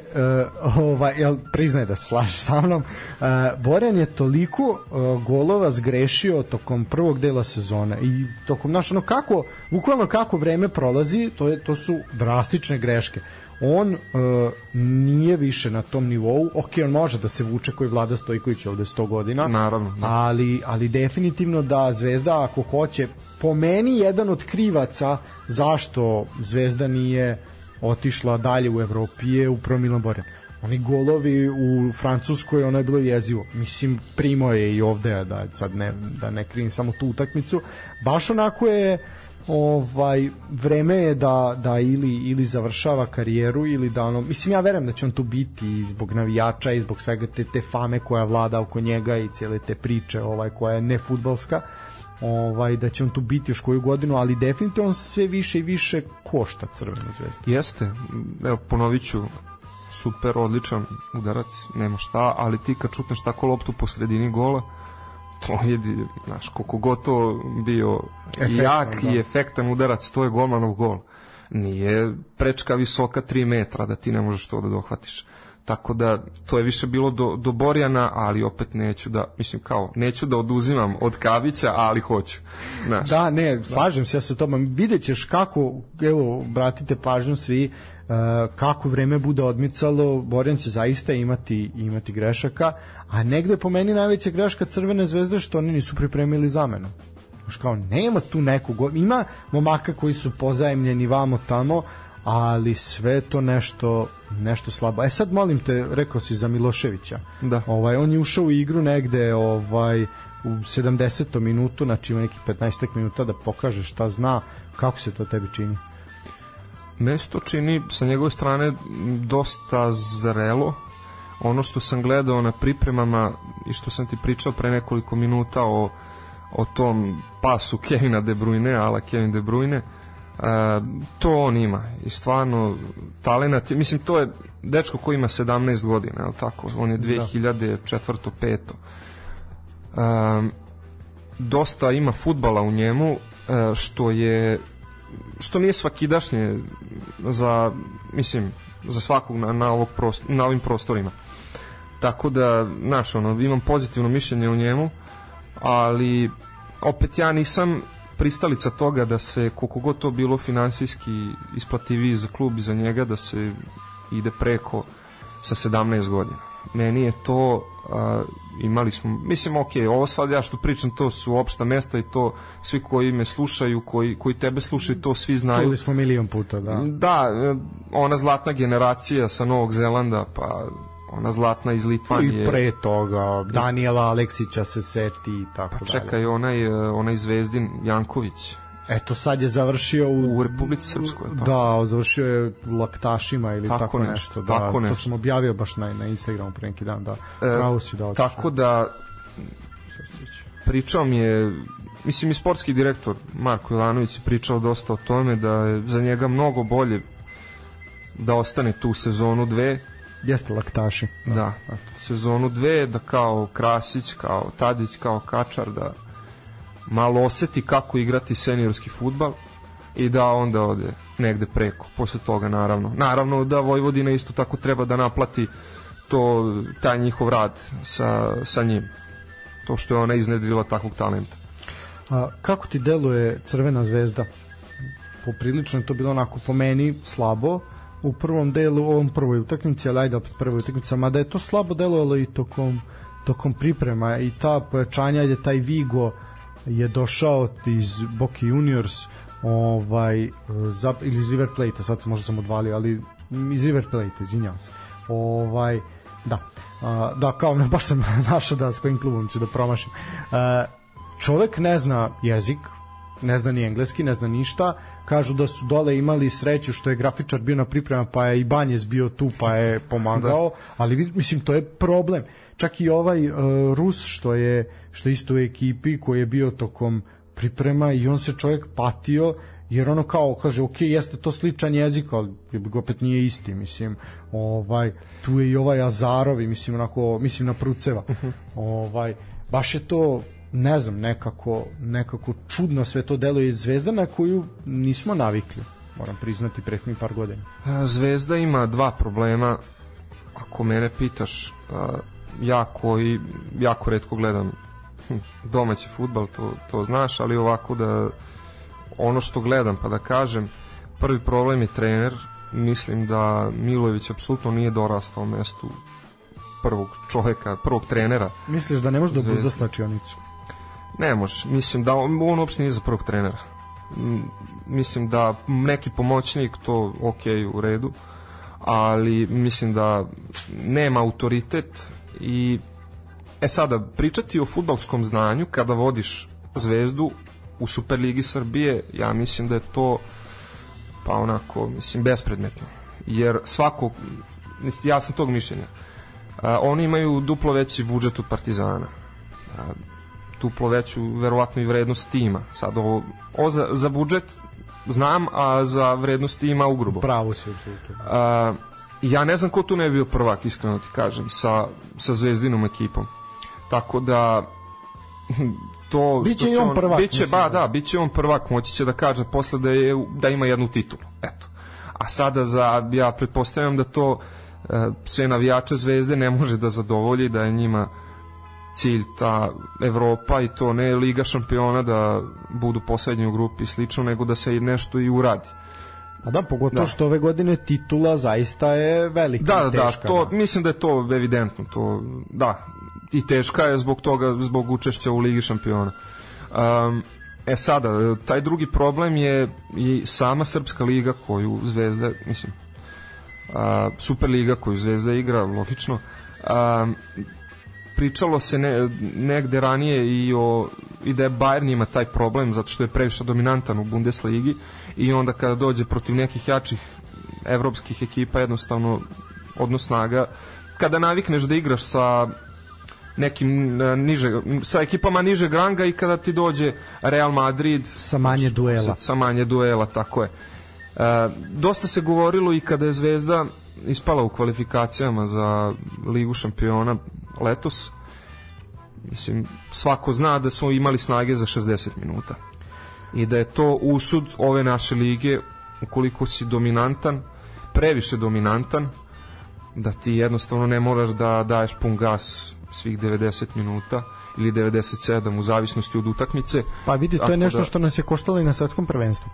uh, ovaj, jel, priznaje da se slaže sa mnom, uh, Borjan je toliko uh, golova zgrešio tokom prvog dela sezone i tokom, znaš, ono kako, bukvalno kako vreme prolazi, to, je, to su drastične greške on uh, nije više na tom nivou. Ok, on može da se vuče koji Vlada Stojković ovde 100 godina. Naravno. Da. Ali, ali definitivno da Zvezda ako hoće, po meni jedan od krivaca zašto Zvezda nije otišla dalje u Evropi je upravo Milan Borjan. Oni golovi u Francuskoj, ono je bilo jezivo. Mislim, primo je i ovde, da sad ne, da ne krivim samo tu utakmicu. Baš onako je ovaj vreme je da da ili ili završava karijeru ili da ono mislim ja verujem da će on tu biti zbog navijača i zbog svega te te fame koja vlada oko njega i cele te priče ovaj koja je ne fudbalska ovaj da će on tu biti još koju godinu, ali definitivno on sve više i više košta Crvenu zvezdu. Jeste. Evo ponoviću super odličan udarac, nema šta, ali ti kad čutneš tako loptu po sredini gola, to je, znaš, koliko gotovo bio Efektno, jak da. i efektan udarac, to je golmanov gol. Nije prečka visoka 3 metra da ti ne možeš to da dohvatiš. Tako da to je više bilo do, do Borjana, ali opet neću da, mislim kao, neću da oduzimam od Kavića, ali hoću. Znaš. Da, ne, slažem se ja sa tobom. Vidjet ćeš kako, evo, bratite pažnju svi, kako vreme bude odmicalo, Borjan će zaista imati imati grešaka, a negde po meni najveća greška Crvene zvezde što oni nisu pripremili zamenu. Znaš kao, nema tu nekog, ima momaka koji su pozajemljeni vamo tamo, ali sve to nešto nešto slabo. E sad molim te, rekao si za Miloševića. Da. Ovaj on je ušao u igru negde ovaj u 70. minutu, znači ima nekih 15 minuta da pokaže šta zna, kako se to tebi čini? Mesto čini sa njegove strane dosta zrelo. Ono što sam gledao na pripremama i što sam ti pričao pre nekoliko minuta o, o tom pasu Kevina De Bruyne, ala Kevin De Bruyne, uh, to on ima i stvarno talenat, mislim to je dečko koji ima 17 godina, je tako? On je 2004. Da. 5. Uh, dosta ima futbala u njemu, uh, što je što nije svakidašnje za, mislim, za svakog na, na, ovog prostor, na ovim prostorima. Tako da, znaš, ono, imam pozitivno mišljenje o njemu, ali opet ja nisam pristalica toga da se, koliko god to bilo finansijski isplativiji za klub i za njega, da se ide preko sa 17 godina. Meni je to a, imali smo, mislim, ok, ovo sad ja što pričam, to su opšta mesta i to svi koji me slušaju, koji, koji tebe slušaju, to svi znaju. Čuli smo milion puta, da. Da, ona zlatna generacija sa Novog Zelanda, pa ona zlatna iz Litvanije. I pre toga, Daniela Aleksića se seti i tako pa čekaj, dalje. onaj, onaj Zvezdin Janković, Eto sad je završio u, u Republici Srpskoj. Tako. Da, završio je u laktašima ili tako, tako nešto. nešto. Da, tako nešto. To sam objavio baš na, na Instagramu pre neki dan. Da, e, pravo si da otišao. Tako da pričao mi je mislim i sportski direktor Marko Ivanović je pričao dosta o tome da je za njega mnogo bolje da ostane tu sezonu dve Jeste laktaši. Da, da sezonu dve, da kao Krasić, kao Tadić, kao Kačar, da malo oseti kako igrati seniorski futbal i da onda ode negde preko posle toga naravno. Naravno da Vojvodina isto tako treba da naplati to taj njihov rad sa, sa njim. To što je ona iznedrila takvog talenta. A, kako ti deluje Crvena zvezda? Poprilično je to bilo onako po meni slabo u prvom delu, ovom prvoj utakmici, ali ajde opet prvoj utakmici, mada je to slabo delovalo i tokom, tokom priprema i ta pojačanja, je taj Vigo, je došao iz Boki Juniors ovaj za, ili iz River Plate sad se možda sam odvalio ali iz River Plate izvinjavam se. Ovaj da da kao ne [laughs] baš sam našao da s kojim klubom ću da promašim. Čovek ne zna jezik ne zna ni engleski, ne zna ništa kažu da su dole imali sreću što je grafičar bio na priprema pa je i Banjez bio tu pa je pomagao da. ali mislim to je problem čak i ovaj uh, Rus što je što isto u ekipi koji je bio tokom priprema i on se čovjek patio jer ono kao kaže ok jeste to sličan jezik ali opet nije isti mislim. Ovaj tu je i ovaj Azarovi mislim onako mislim na Pruceva. [laughs] Ovaj baš je to ne znam nekako nekako čudno sve to deluje. Zvezda na koju nismo navikli moram priznati prethodnih par godina. Zvezda ima dva problema ako mene pitaš ja koji jako redko gledam domaći futbal to, to znaš ali ovako da ono što gledam pa da kažem prvi problem je trener mislim da Milojević apsolutno nije dorastao mestu prvog čoveka, prvog trenera. Misliš da ne može da buzda slačionicu? Ne može, mislim da on, on uopšte nije za prvog trenera. Mislim da neki pomoćnik to ok u redu, ali mislim da nema autoritet i e sada pričati o futbalskom znanju kada vodiš zvezdu u Superligi Srbije, ja mislim da je to pa onako, mislim, bespredmetno. Jer svako, ja sam tog mišljenja, a, oni imaju duplo veći budžet od Partizana. A, duplo veću, verovatno i vrednost tima. Sad ovo, o za, za budžet znam, a za vrednost tima ugrubo. Pravo si. A, ja ne znam ko tu ne bi bio prvak, iskreno ti kažem, sa, sa zvezdinom ekipom. Tako da [laughs] to biće i on prvak. Biće, ba, da, biće on prvak, moći će da kaže posle da, je, da ima jednu titulu. Eto. A sada za, ja pretpostavljam da to e, sve navijače zvezde ne može da zadovolji, da je njima cilj ta Evropa i to ne Liga šampiona da budu poslednji u grupi i slično, nego da se nešto i uradi. A da, pogotovo da. što ove godine titula zaista je velika da, i da, teška. Da, to, da. mislim da je to evidentno. To, da, i teška je zbog toga, zbog učešća u Ligi šampiona. Um, e sada, taj drugi problem je i sama Srpska liga koju Zvezda, mislim, uh, Superliga koju Zvezda igra, logično, um, pričalo se ne, negde ranije i o i da je Bayern ima taj problem zato što je previše dominantan u Bundesligi i onda kada dođe protiv nekih jačih evropskih ekipa jednostavno odnos snaga kada navikneš da igraš sa nekim uh, niže sa ekipama niže granga i kada ti dođe Real Madrid sa manje duela. sa, sa manje duela tako je. Uh, dosta se govorilo i kada je Zvezda ispala u kvalifikacijama za Ligu šampiona letos mislim svako zna da smo imali snage za 60 minuta i da je to usud ove naše lige ukoliko si dominantan previše dominantan da ti jednostavno ne moraš da daješ pun gas svih 90 minuta ili 97 u zavisnosti od utakmice. Pa vidi, to je nešto da... što nas je koštalo i na svetskom prvenstvu.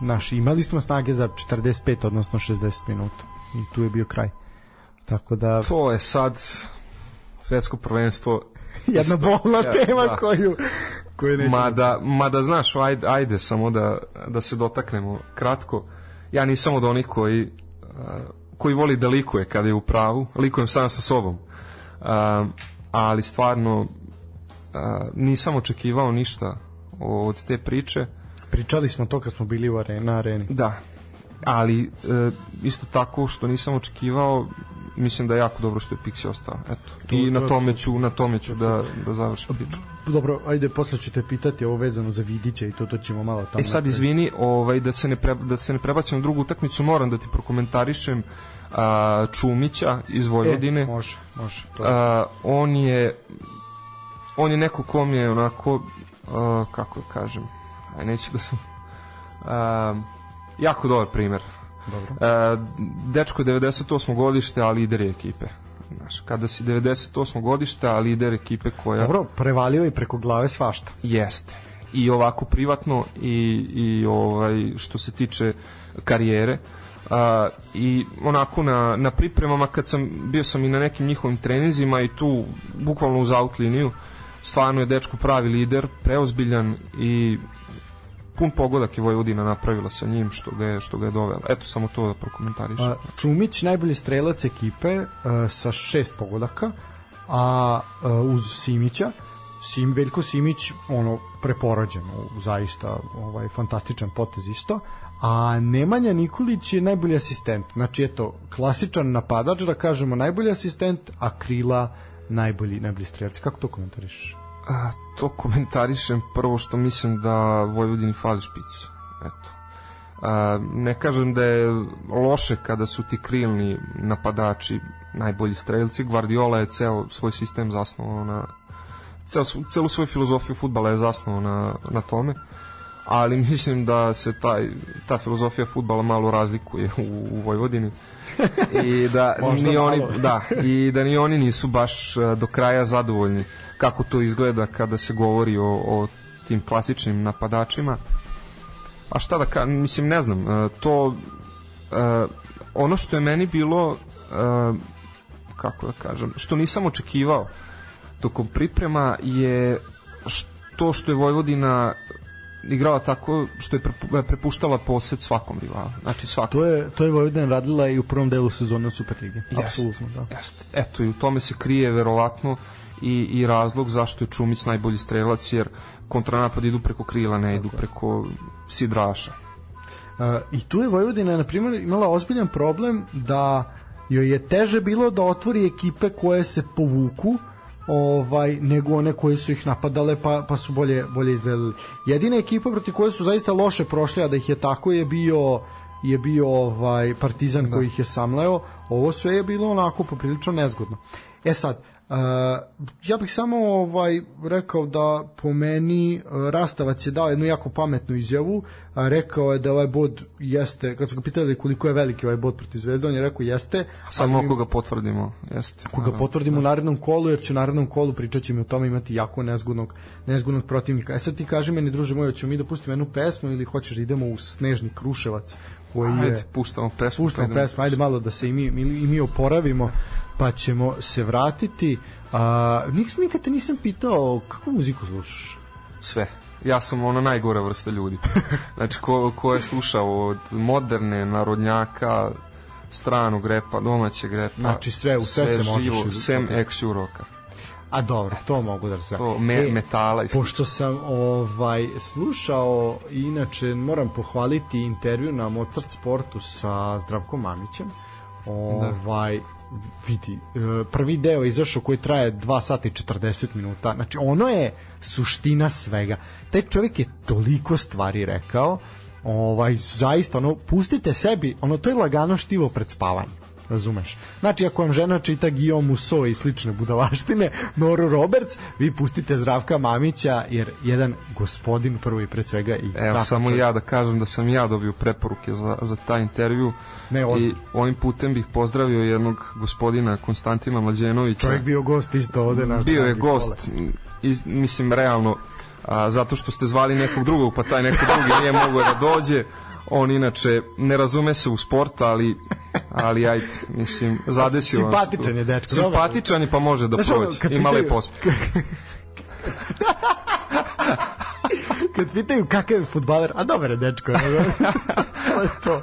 Naš, imali smo snage za 45, odnosno 60 minuta. I tu je bio kraj. Tako da... To je sad svetsko prvenstvo [laughs] jedna bolna tema da. koju koju nećemo... Mada, mada znaš, ajde, ajde samo da, da se dotaknemo kratko. Ja nisam od onih koji koji voli da likuje kada je u pravu, likujem sam sa sobom. Uh, ali stvarno uh, nisam očekivao ništa od te priče. Pričali smo to kad smo bili u arena, na areni. Da, ali uh, isto tako što nisam očekivao mislim da je jako dobro što je Pixi ostao. Eto. To, I na tome ću, na tome ću da, da završim priču. Dobro, ajde, posle ću te pitati ovo vezano za Vidića i to, to ćemo malo tamo. E sad, izvini, ovaj, da se ne, pre, da se ne prebacim na drugu utakmicu, moram da ti prokomentarišem a, Čumića iz Vojvodine. E, može, može. To je. A, on je on je neko kom je onako a, kako da kažem aj neću da sam a, jako dobar primer Dobro. A, dečko je 98. godište, a lider je ekipe. Znaš, kada si 98. godište, a lider ekipe koja... Dobro, prevalio i preko glave svašta. Jeste. I ovako privatno i, i ovaj što se tiče karijere. Uh, i onako na, na pripremama kad sam bio sam i na nekim njihovim treninzima i tu bukvalno uz out liniju stvarno je dečko pravi lider preozbiljan i pun pogodak je Vojvodina napravila sa njim što ga je, što ga je dovela. Eto samo to da prokomentarišem. Čumić najbolji strelac ekipe uh, sa šest pogodaka, a uh, uz Simića Sim, Veljko Simić ono preporađen, zaista ovaj fantastičan potez isto a Nemanja Nikolić je najbolji asistent znači eto, klasičan napadač da kažemo najbolji asistent a Krila najbolji, najbolji strelac kako to komentarišeš? A, to komentarišem prvo što mislim da Vojvodini fali špic. Eto. ne kažem da je loše kada su ti krilni napadači najbolji strelci. Guardiola je ceo svoj sistem zasnovao na ceo, celu svoju filozofiju futbala je zasnovao na, na tome ali mislim da se taj, ta filozofija futbala malo razlikuje u, u Vojvodini i da [laughs] ni oni da i da ni oni nisu baš do kraja zadovoljni kako to izgleda kada se govori o, o tim klasičnim napadačima a šta da ka, mislim ne znam e, to e, ono što je meni bilo e, kako da kažem što nisam očekivao tokom priprema je to što je Vojvodina igrala tako što je prepuštala posed svakom rivalu. Znači svakom. To je to je Vojvodina radila i u prvom delu sezone Superlige. Apsolutno, da. Jeste. Eto i u tome se krije verovatno i, i razlog zašto je Čumić najbolji strelac jer kontranapad idu preko krila, ne idu preko sidraša. Uh, I tu je Vojvodina, na primjer, imala ozbiljan problem da joj je teže bilo da otvori ekipe koje se povuku ovaj nego one koje su ih napadale pa, pa su bolje bolje izgledali. Jedina ekipa protiv koje su zaista loše prošle, a da ih je tako je bio je bio ovaj Partizan da. koji ih je samleo. Ovo sve je bilo onako poprilično nezgodno. E sad, Uh, ja bih samo ovaj rekao da po meni uh, Rastavac je dao jednu jako pametnu izjavu, uh, rekao je da ovaj bod jeste, kad su ga pitali koliko je veliki ovaj bod protiv Zvezde, on je rekao jeste. Samo ako ga potvrdimo, jeste. Ako ga potvrdimo u narednom kolu, jer će u narednom kolu pričat ćemo o tome imati jako nezgodnog, nezgodnog protivnika. E sad ti kaži meni, druže moj, ćemo mi da pustimo jednu pesmu ili hoćeš da idemo u Snežni Kruševac koji ajde, je... puštamo pesmu. Puštamo pesmu, ajde malo da se i mi, mi, i mi oporavimo pa ćemo se vratiti. A, nikad te nisam pitao kakvu muziku slušaš? Sve. Ja sam ona najgora vrsta ljudi. [laughs] Znači, ko, ko je slušao od moderne, narodnjaka, stranog repa, domaćeg repa. Znači sve, u sve, sve se možeš. Živo, sem ex roka. A dobro, to mogu da se. To me, e, metala i Pošto sam ovaj slušao inače moram pohvaliti intervju na Mozart Sportu sa Zdravkom Mamićem. Da. Ovaj da vidi, e, prvi deo izašao koji traje 2 sata i 40 minuta, znači ono je suština svega. Taj čovjek je toliko stvari rekao, ovaj, zaista, ono, pustite sebi, ono, to je lagano štivo pred spavanjem razumeš? Znači, ako vam žena čita Guillaume Musso i slične budalaštine, Noru Roberts, vi pustite Zdravka Mamića, jer jedan gospodin prvo i pre svega i Evo, samo čovjek. ja da kažem da sam ja dobio preporuke za, za taj intervju ne, od... i ovim putem bih pozdravio jednog gospodina Konstantina Mlađenovića. Čovjek bio gost isto ovde. Naš bio je gost, iz, mislim, realno, a, zato što ste zvali nekog drugog, pa taj neko drugi nije mogao da dođe on inače ne razume se u sport, ali ali ajde, mislim, zadesio Simpatičan je dečko. Simpatičan je pa može da prođe. Ima lep pospeh. [laughs] kad pitaju kakav je futbaler, a dobar je dečko. [laughs] to je to.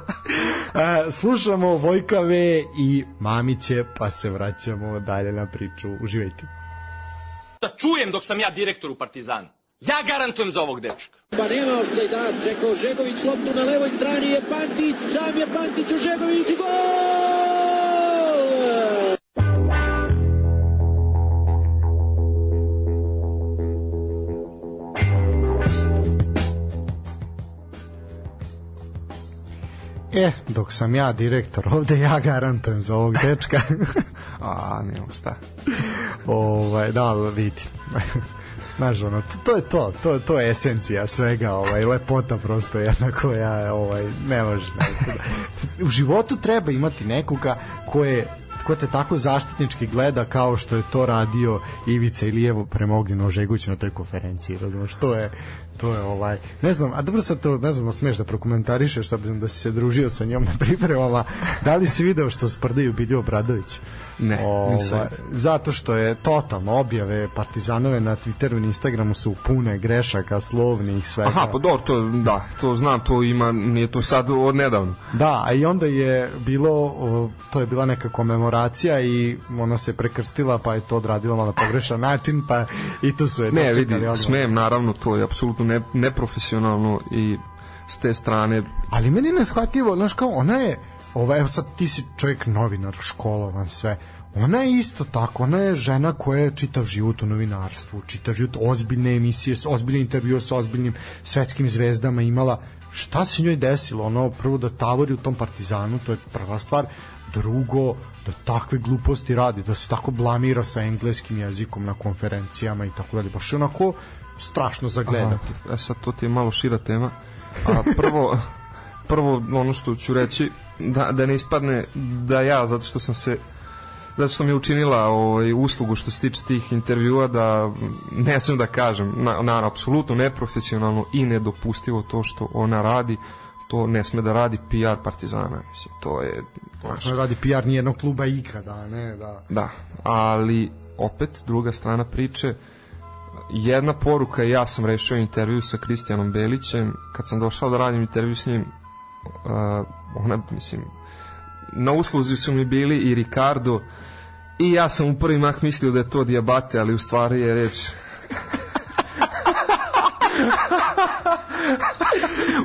A, slušamo Vojka V i Mamiće, pa se vraćamo dalje na priču. Uživajte. Da čujem dok sam ja direktor u Partizanu. Ja garantujem za ovog dečka. Pa nema offside-a, čekao Žegović loptu na levoj strani je Pantić, sam je Pantić u Žegović i gol! E, dok sam ja direktor ovde, ja garantujem za ovog dečka. [laughs] A, nema šta. ovaj, da, vidi. Znaš, ono, to, to je to, to, to je esencija svega, ovaj, lepota prosto jedna koja, ovaj, ne može. Ne, u životu treba imati nekoga ko je ko te tako zaštitnički gleda kao što je to radio Ivica Ilijevo prema Ognjenu Ožeguću na toj konferenciji, razumiješ, to je to je ovaj, ne znam, a dobro sad to, ne znam, smeš da prokomentarišeš s obzirom da si se družio sa njom na pripremama, da li si video što sprdaju Bilju Obradović? Ne, nisam. Zato što je totalno objave Partizanove na Twitteru i Instagramu su pune grešaka, slovnih, svega. Aha, pa dobro, to, da, to znam, to ima, nije to sad od nedavno. Da, a i onda je bilo, to je bila neka komemoracija i ona se prekrstila, pa je to odradila na pogrešan [laughs] način, pa i tu su je Ne, vidi, odmah. smem, naravno, to je apsolutno ne, neprofesionalno i s te strane... Ali meni ne shvatljivo, znaš kao, ona je ova, evo sad ti si čovjek novinar, školovan, sve, ona je isto tako, ona je žena koja je čitav život u novinarstvu, čitav život ozbiljne emisije, ozbiljne intervjue sa ozbiljnim svetskim zvezdama imala, šta se njoj desilo, ono prvo da tavori u tom Partizanu, to je prva stvar, drugo da takve gluposti radi, da se tako blamira sa engleskim jezikom na konferencijama i tako dalje, baš je onako strašno za gledati. Aha, e sad to ti je malo šira tema. A prvo, [laughs] prvo ono što ću reći, da, da ne ispadne da ja, zato što sam se zato što mi je učinila ovaj, uslugu što se tiče tih intervjua da ne sam da kažem na, na apsolutno neprofesionalno i nedopustivo to što ona radi to ne sme da radi PR Partizana mislim to je znaš, ne radi PR nijednog kluba ikada ne da. Da ali opet druga strana priče jedna poruka ja sam rešio intervju sa Kristijanom Belićem kad sam došao da radim intervju s njim uh, ona mislim na usluzi su mi bili i Ricardo i ja sam u prvi mah mislio da je to Diabate, ali u stvari je reč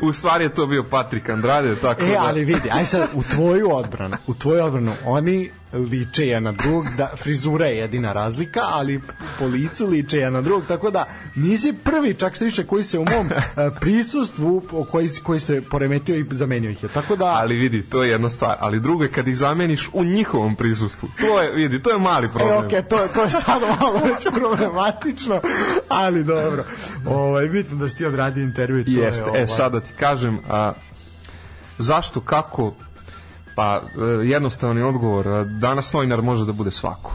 [laughs] u stvari je to bio Patrik Andrade tako e, da... ali vidi, aj sad u tvoju odbranu u tvoju odbranu, oni liče je na drugog, da frizura je jedina razlika, ali po licu liče je na drugog, tako da nisi prvi čak striše koji se u mom e, prisustvu koji, koji se poremetio i zamenio ih je. Tako da Ali vidi, to je jedna stvar, ali drugo je kad ih zameniš u njihovom prisustvu. To je, vidi, to je mali problem. E, okej, okay, to, to je sad malo već problematično, ali dobro. Ovaj, bitno da si ti odradio intervju Jeste, je, ovaj... e sad da ti kažem, a, zašto, kako, Pa e, jednostavni odgovor, danas novinar može da bude svako.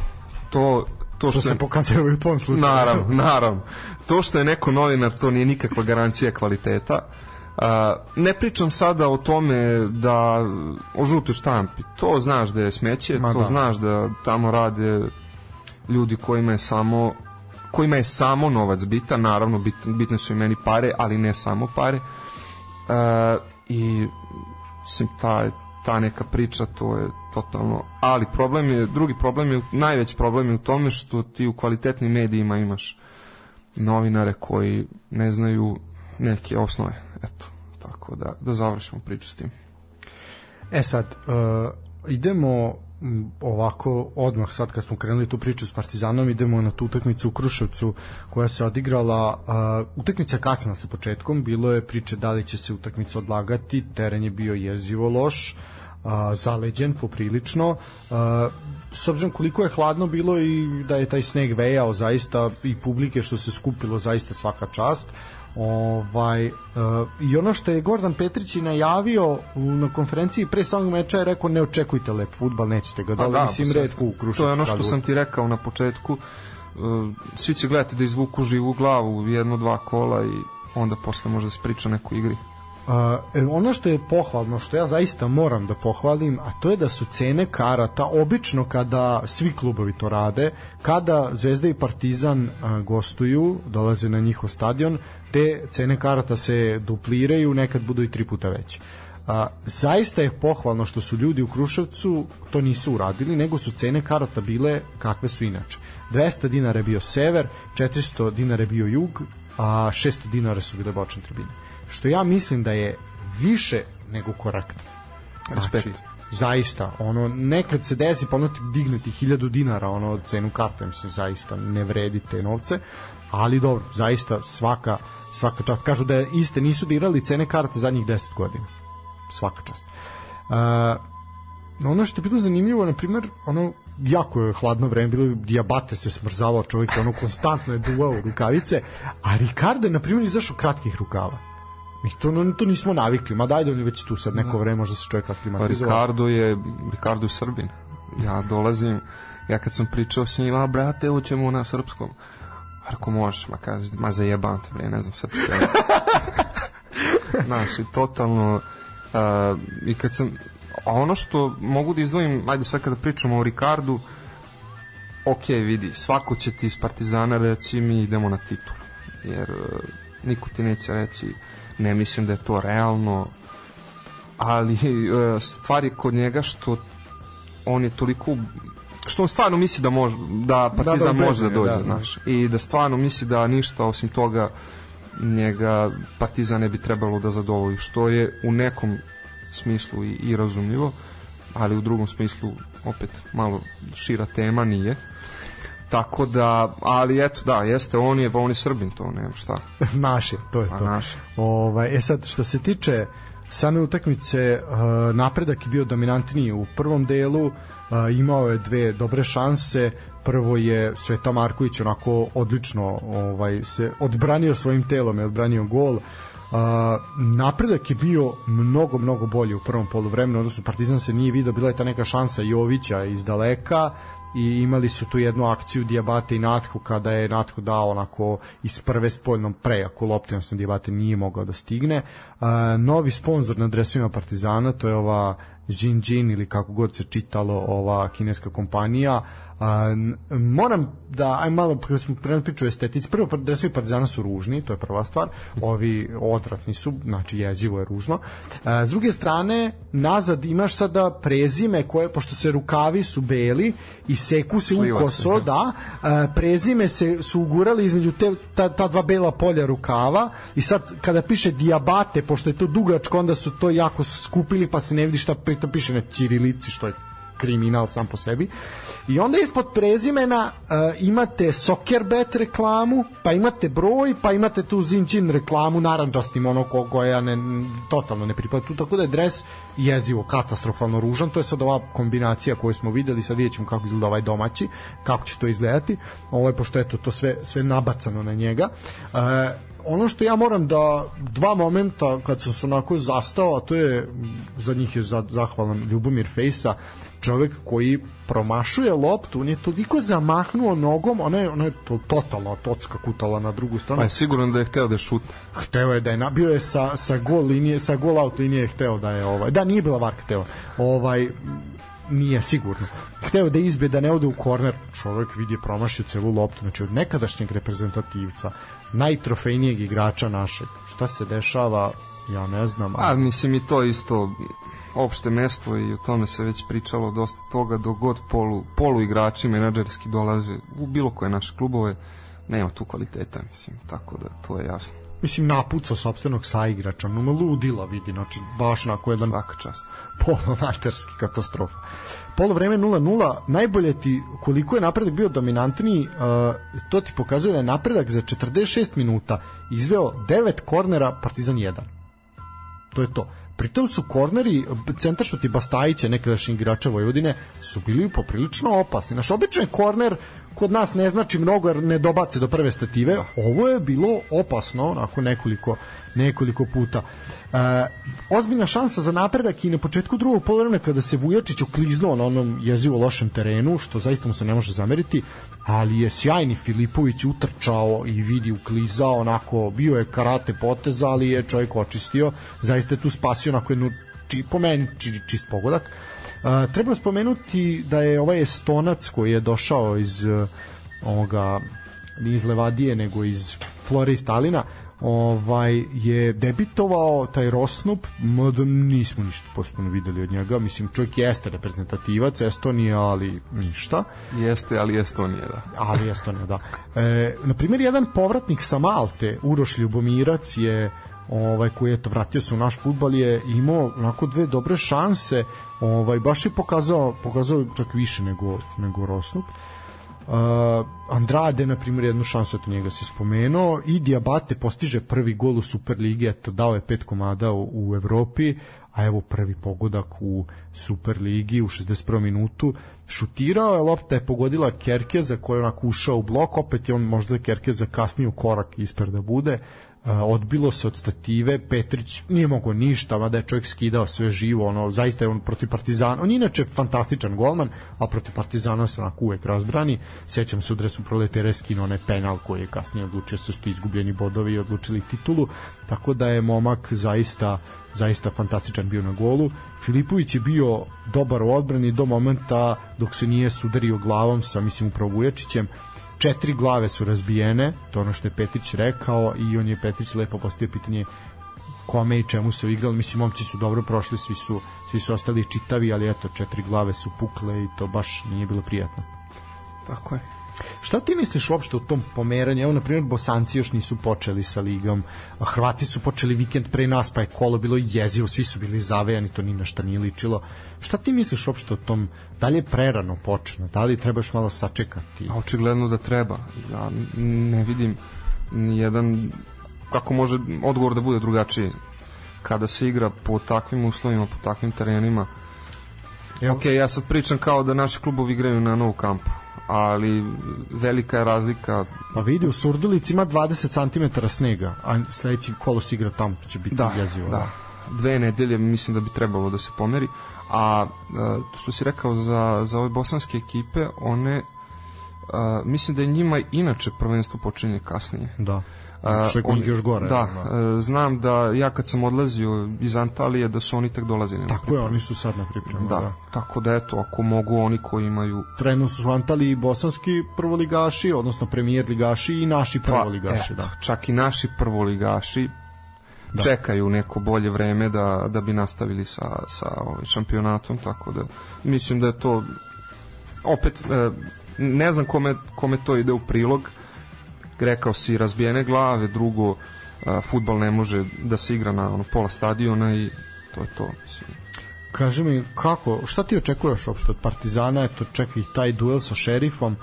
To to što, što se pokazuje u tom slučaju. Naravno, naravno. To što je neko novinar, to nije nikakva garancija kvaliteta. Uh, ne pričam sada o tome da o žutoj štampi. To znaš da je smeće, Ma to da. znaš da tamo rade ljudi kojima je samo kojima je samo novac bitan, naravno bit, bitne su i meni pare, ali ne samo pare. Uh, I sim, taj, ta neka priča, to je totalno, ali problem je, drugi problem je, najveći problem je u tome što ti u kvalitetnim medijima imaš novinare koji ne znaju neke osnove, eto, tako da, da završimo priču s tim. E sad, uh, idemo ovako odmah sad kad smo krenuli tu priču s Partizanom idemo na tu utakmicu u Kruševcu koja se odigrala uh, utakmica kasna sa početkom bilo je priče da li će se utakmica odlagati teren je bio jezivo loš uh, zaleđen poprilično uh, s obzirom koliko je hladno bilo i da je taj sneg vejao zaista i publike što se skupilo zaista svaka čast Ovaj, uh, I ono što je Gordon Petrić i najavio na konferenciji pre samog meča je rekao ne očekujte lep futbal, nećete ga dole, da, mislim redko u Kruševcu. To je ono što sam ti rekao na početku, uh, svi će gledati da izvuku živu glavu jedno, dva kola i onda posle možda se priča neko igri. Uh, ono što je pohvalno, što ja zaista moram da pohvalim, a to je da su cene karata, obično kada svi klubovi to rade, kada Zvezda i Partizan uh, gostuju, dolaze na njihov stadion, te cene karata se dupliraju, nekad budu i tri puta veće. A, zaista je pohvalno što su ljudi u Kruševcu to nisu uradili, nego su cene karata bile kakve su inače. 200 dinara je bio sever, 400 dinara je bio jug, a 600 dinara su bile bočne tribine što ja mislim da je više nego korektno. Respekt. Znači, zaista, ono, nekad se desi pa ono ti digne ti hiljadu dinara ono, od cenu karte, mislim, zaista ne vredi te novce, ali dobro, zaista svaka, svaka čast. Kažu da iste nisu dirali cene karte zadnjih 10 godina. Svaka čast. Uh, ono što je bilo zanimljivo, na primjer, ono, jako je hladno vreme bilo, Diabate se smrzavao čovjek, ono konstantno je duvao rukavice, a Ricardo je, na primjer, izašao kratkih rukava Mi to, no, to nismo navikli, ma daj da on već tu sad neko da. vreme možda se čovjek aklimatizovao. Pa Ricardo je, Ricardo je Srbin. Ja dolazim, ja kad sam pričao s njim, a brate, evo ćemo na srpskom. Ako možeš, ma kaže, ma zajebam te, bre, ne znam srpski. [laughs] Znaš, i totalno, uh, i kad sam, a ono što mogu da izdvojim, ajde sad kada pričamo o Ricardu, ok, vidi, svako će ti iz Partizana reći mi idemo na titul, jer uh, niko ti neće reći ne mislim da je to realno ali e, stvar je kod njega što on je toliko što on stvarno misli da može da Partizan da, da, može da dođe, da, znaš. I da stvarno misli da ništa osim toga njega Partizan ne bi trebalo da zadovolji, što je u nekom smislu i, i razumljivo, ali u drugom smislu opet malo šira tema nije. Tako da, ali eto, da, jeste, on je, on je Srbin, to nema šta. [laughs] naš je, to je Pa to. naš. Ovaj, e sad, što se tiče same utakmice, uh, napredak je bio dominantniji u prvom delu, uh, imao je dve dobre šanse, prvo je Sveta Marković onako odlično ovaj se odbranio svojim telom je odbranio gol Uh, napredak je bio mnogo, mnogo bolji u prvom poluvremenu, odnosno Partizan se nije video, bila je ta neka šansa Jovića iz daleka i imali su tu jednu akciju Diabate i Nathu kada je Nathu dao onako iz prve spoljnom prejako lopte, odnosno Diabate nije mogao da stigne. Uh, novi sponsor na dresovima Partizana, to je ova Jin Jin ili kako god se čitalo ova kineska kompanija a, moram da aj malo kada smo pre priču estetici. Prvo dresovi Partizana su ružni to je prva stvar. Ovi odvratni su znači jezivo je ružno. A, s druge strane nazad imaš sada prezime koje pošto se rukavi su beli i seku se u Sliva se, koso da. a, prezime se su ugurali između te, ta, ta dva bela polja rukava i sad kada piše diabate pošto je to dugačko onda su to jako skupili pa se ne vidi šta to piše na ćirilici što je kriminal sam po sebi. I onda ispod prezimena uh, imate Soccerbet reklamu, pa imate broj, pa imate tu Zinčin reklamu naranđastim ono ko, koja ne, totalno ne pripada tu, tako da je dres jezivo, katastrofalno ružan, to je sad ova kombinacija koju smo videli, sad vidjet ćemo kako izgleda ovaj domaći, kako će to izgledati, ovo je pošto je to, to sve, sve nabacano na njega. Uh, ono što ja moram da dva momenta kad sam se onako zastao, a to je za njih je za, zahvalan Ljubomir Fejsa, čovek koji promašuje loptu, on je toliko zamahnuo nogom, ona je, ona je to, totalno tocka kutala na drugu stranu. Pa je sigurno da je hteo da šutne. Hteo je da je na, bio je sa, sa gol linije, sa gol out linije hteo da je ovaj. Da nije bila varka hteo. Ovaj nije sigurno. Hteo da izbe da ne ode u korner, čovek vidi je promašio celu loptu, znači od nekadašnjeg reprezentativca, najtrofejnijeg igrača našeg. Šta se dešava, ja ne znam. A mislim i to isto opšte mesto i o tome se već pričalo dosta toga dok god polu, polu igrači menadžerski dolaze u bilo koje naše klubove nema tu kvaliteta mislim tako da to je jasno mislim napucao sopstvenog saigrača, no ludila vidi, znači baš onako jedan svaka čast [laughs] polomaterski katastrofa. Polo vreme 0-0, najbolje ti koliko je napredak bio dominantniji, uh, to ti pokazuje da je napredak za 46 minuta izveo 9 kornera, Partizan 1. To je to. Pritom su korneri, centaršuti Bastajića, nekadašnjih igrača Vojvodine, su bili poprilično opasni. Naš običan korner kod nas ne znači mnogo jer ne dobace do prve stative. Ovo je bilo opasno, onako nekoliko nekoliko puta. E, ozbiljna šansa za napredak i na početku drugog poluvremena kada se Vujačić ukliznuo na onom jezivo lošem terenu, što zaista mu se ne može zameriti, ali je sjajni Filipović utrčao i vidi uklizao, onako bio je karate poteza, ali je čovjek očistio, zaista je tu spasio onako jednu po meni či, čist pogodak. Uh, treba spomenuti da je ovaj Estonac koji je došao iz uh, ovoga ni iz Levadije nego iz Flore i Stalina ovaj je debitovao taj Rosnup mada nismo ništa posebno videli od njega. Mislim čovjek jeste reprezentativac Estonije ali ništa. Jeste ali Estonija da. Ali Estonija da. E, na primjer jedan povratnik sa Malte Uroš Ljubomirac je ovaj koji je to vratio se u naš fudbal je imao onako dve dobre šanse. Ovaj baš je pokazao pokazao čak više nego nego Rosnup Uh, Andrade, na primjer, jednu šansu, eto njega se spomenuo, i Diabate postiže prvi gol u Superligi, eto, dao je pet komada u, u Evropi, a evo prvi pogodak u Superligi u 61. minutu. Šutirao je, lopta je pogodila Kerkeza koji je onako ušao u blok, opet je on možda Kerkeza kasnio korak ispred da bude, odbilo se od stative, Petrić nije mogao ništa, mada je čovjek skidao sve živo, ono, zaista je on protiv Partizana, on je inače fantastičan golman, a protiv Partizana se onako uvek razbrani, sećam se u dresu proletere skinuo onaj penal koji je kasnije odlučio se su izgubljeni bodovi i odlučili titulu, tako da je momak zaista zaista fantastičan bio na golu. Filipović je bio dobar u odbrani do momenta dok se nije sudario glavom sa, mislim, upravo Vujačićem, četiri glave su razbijene, to ono što je Petić rekao i on je Petić lepo postavio pitanje kome i čemu su igrali, mislim momci su dobro prošli, svi su, svi su ostali čitavi, ali eto, četiri glave su pukle i to baš nije bilo prijatno. tako je Šta ti misliš uopšte o tom pomeranju? Evo, na primjer, Bosanci još nisu počeli sa ligom, Hrvati su počeli vikend pre nas, pa je kolo bilo jezivo, svi su bili zavejani, to ni na šta nije ličilo. Šta ti misliš uopšte o tom? Da li je prerano počeno? Da li trebaš malo sačekati? A očigledno da treba. Ja ne vidim ni jedan kako može odgovor da bude drugačiji kada se igra po takvim uslovima, po takvim terenima. Evo. Ok, ja sad pričam kao da naši klubovi igraju na novu kampu, ali velika je razlika Pa vidi, u Surdulici ima 20 cm snega, a sledeći kolo se igra tamo, će biti da, jezivo. da. Dve nedelje mislim da bi trebalo da se pomeri. A e, što si rekao za, za ove bosanske ekipe, one a, mislim da je njima inače prvenstvo počinje kasnije. Da. Što je njih još gore. Da, e, znam da ja kad sam odlazio iz Antalije da su oni tek dolazili. Tako je, oni su sad na pripremu. Da, Da. tako da eto, ako mogu oni koji imaju Trenutno su Antali i bosanski prvoligaši, odnosno premijer ligaši i naši prvoligaši. eto, Da. čak i naši prvoligaši Da. čekaju neko bolje vreme da, da bi nastavili sa, sa ovaj šampionatom, tako da mislim da je to opet e, ne znam kome, kome to ide u prilog rekao si razbijene glave drugo futbal ne može da se igra na ono, pola stadiona i to je to mislim. Kaži mi, kako, šta ti očekuješ uopšte od Partizana? Eto, čeka ih taj duel sa šerifom,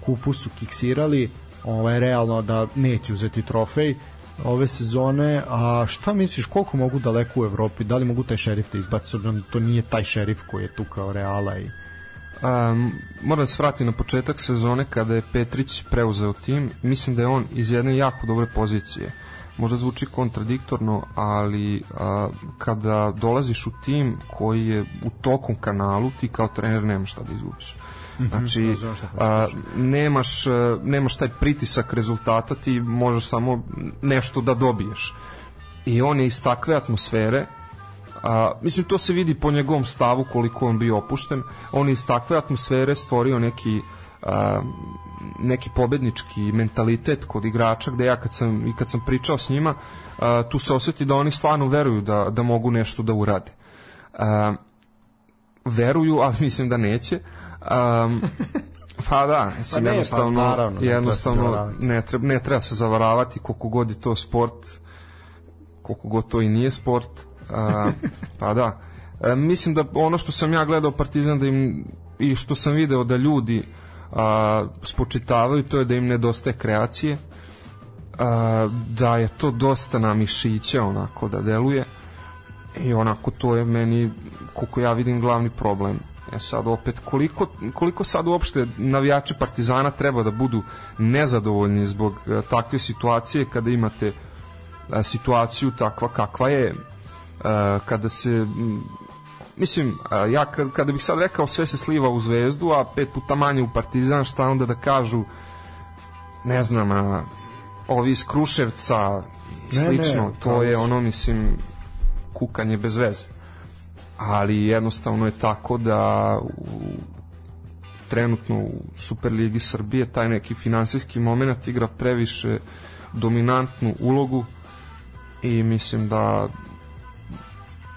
kupu su kiksirali, ovaj, realno da neće uzeti trofej ove sezone, a šta misliš, koliko mogu daleko u Evropi, da li mogu taj šerif da izbaci, obzirom da to nije taj šerif koji je tu kao Reala i Um, moram da se vratim na početak sezone kada je Petrić preuzeo tim. Mislim da je on iz jedne jako dobre pozicije. Možda zvuči kontradiktorno, ali a, kada dolaziš u tim koji je u tokom kanalu, ti kao trener nemaš šta da izgubiš. Znači, šta hoćeš a, nemaš, a, nemaš taj pritisak rezultata, ti možeš samo nešto da dobiješ. I on je iz takve atmosfere, A, mislim, to se vidi po njegovom stavu koliko on bio opušten. On iz takve atmosfere stvorio neki a, neki pobednički mentalitet kod igrača gde ja kad sam, i kad sam pričao s njima a, tu se osjeti da oni stvarno veruju da, da mogu nešto da urade. A, veruju, ali [laughs] mislim da neće. Um, pa da, mislim, Pa ne, pa jednostavno, naravno, ne treba se jednostavno ne, treba, ne treba se zavaravati koliko god je to sport, koliko god to i nije sport. A, pa da. E, mislim da ono što sam ja gledao Partizan da im i što sam video da ljudi a, spočitavaju to je da im nedostaje kreacije a, da je to dosta na mišiće onako da deluje. I onako to je meni koliko ja vidim glavni problem. E sad opet koliko, koliko sad uopšte navijači Partizana treba da budu nezadovoljni zbog e, takve situacije kada imate e, situaciju takva kakva je kada se mislim ja kad, kada bih sad rekao sve se sliva u Zvezdu a pet puta manje u Partizan šta onda da kažu ne znam a, ovi iz Kruševca i Ne, ne, slično to je ono mislim kukanje bez veze. Ali jednostavno je tako da u, trenutno u Superligi Srbije taj neki finansijski moment igra previše dominantnu ulogu i mislim da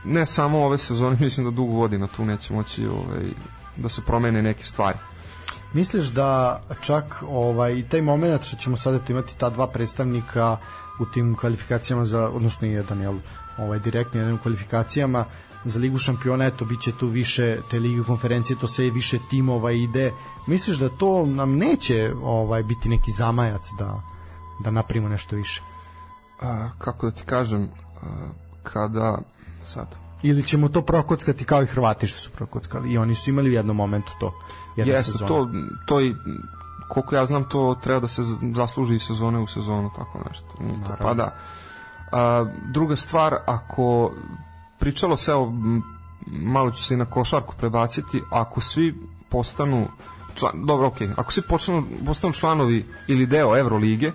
ne samo ove sezone, [laughs] mislim da dugo godina tu neće moći ovaj, da se promene neke stvari. Misliš da čak ovaj taj momenat što ćemo sada tu imati ta dva predstavnika u tim kvalifikacijama za odnosno i jedan jel ovaj direktni jedan u kvalifikacijama za ligu šampiona eto biće tu više te lige konferencije to sve više timova ide misliš da to nam neće ovaj biti neki zamajac da da napravimo nešto više A, kako da ti kažem, a, kada sad. Ili ćemo to prokockati kao i Hrvati što su prokockali i oni su imali u jednom momentu to jedna Jeste, sezona. to, to i koliko ja znam to treba da se zasluži iz sezone u sezonu tako nešto nije to, pa da. A, druga stvar ako pričalo se evo malo ću se i na košarku prebaciti ako svi postanu član, dobro ok, ako svi počnu, postanu članovi ili deo Evrolige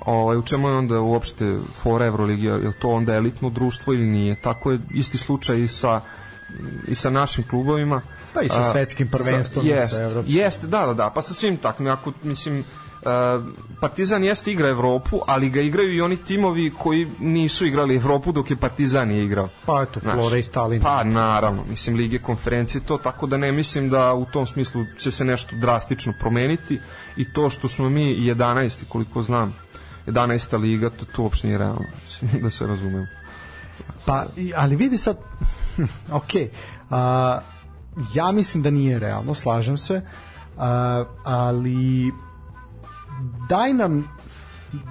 ovaj, u čemu je onda uopšte fora Evrolige, je to onda elitno društvo ili nije, tako je isti slučaj i sa i sa našim klubovima Pa i sa A, svetskim prvenstvom i sa jest, evropskim. Jeste, da, da, da, pa sa svim takvim, ako, mislim, Partizan jeste igra Evropu, ali ga igraju i oni timovi koji nisu igrali Evropu dok je Partizan je igrao. Pa eto, Znaš, Flora i Stalin. Pa naravno, mislim Lige konferencije to, tako da ne mislim da u tom smislu će se nešto drastično promeniti i to što smo mi 11. koliko znam 11. liga, to, to uopšte nije realno, da se razumemo. Pa, ali vidi sad, ok, a, ja mislim da nije realno, slažem se, a, ali daj nam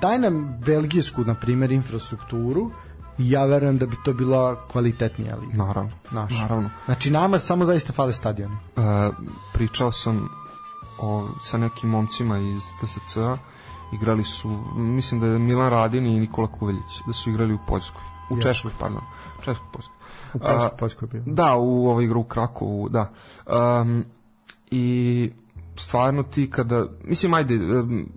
daj nam belgijsku, na primjer, infrastrukturu ja verujem da bi to bila kvalitetnija liga. Naravno, Naša. naravno. Znači, nama samo zaista fale stadioni. E, pričao sam o, sa nekim momcima iz TSC-a igrali su, mislim da je Milan Radin i Nikola Kuveljić da su igrali u Poljskoj u Jesu. Češkoj, pardon Češkoj, Poljskoj U Poljskoj, bilo. Da, u ovoj igru u Krakovu, da. Um, I stvarno ti kada, mislim ajde,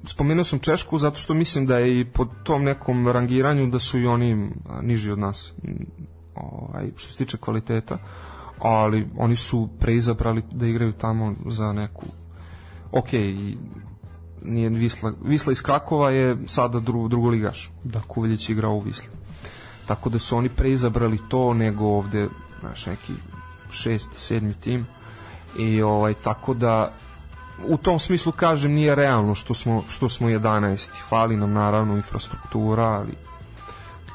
spomenuo sam Češku zato što mislim da je i po tom nekom rangiranju da su i oni niži od nas ovaj, što se tiče kvaliteta, ali oni su preizabrali da igraju tamo za neku ok, nije Visla, Visla iz Krakova je sada dru, drugoligaš, da. Kuveljić igrao u Visli. Tako da su oni preizabrali to nego ovde znaš, neki šesti, sedmi tim. I ovaj, tako da u tom smislu kažem nije realno što smo, što smo 11 fali nam naravno infrastruktura ali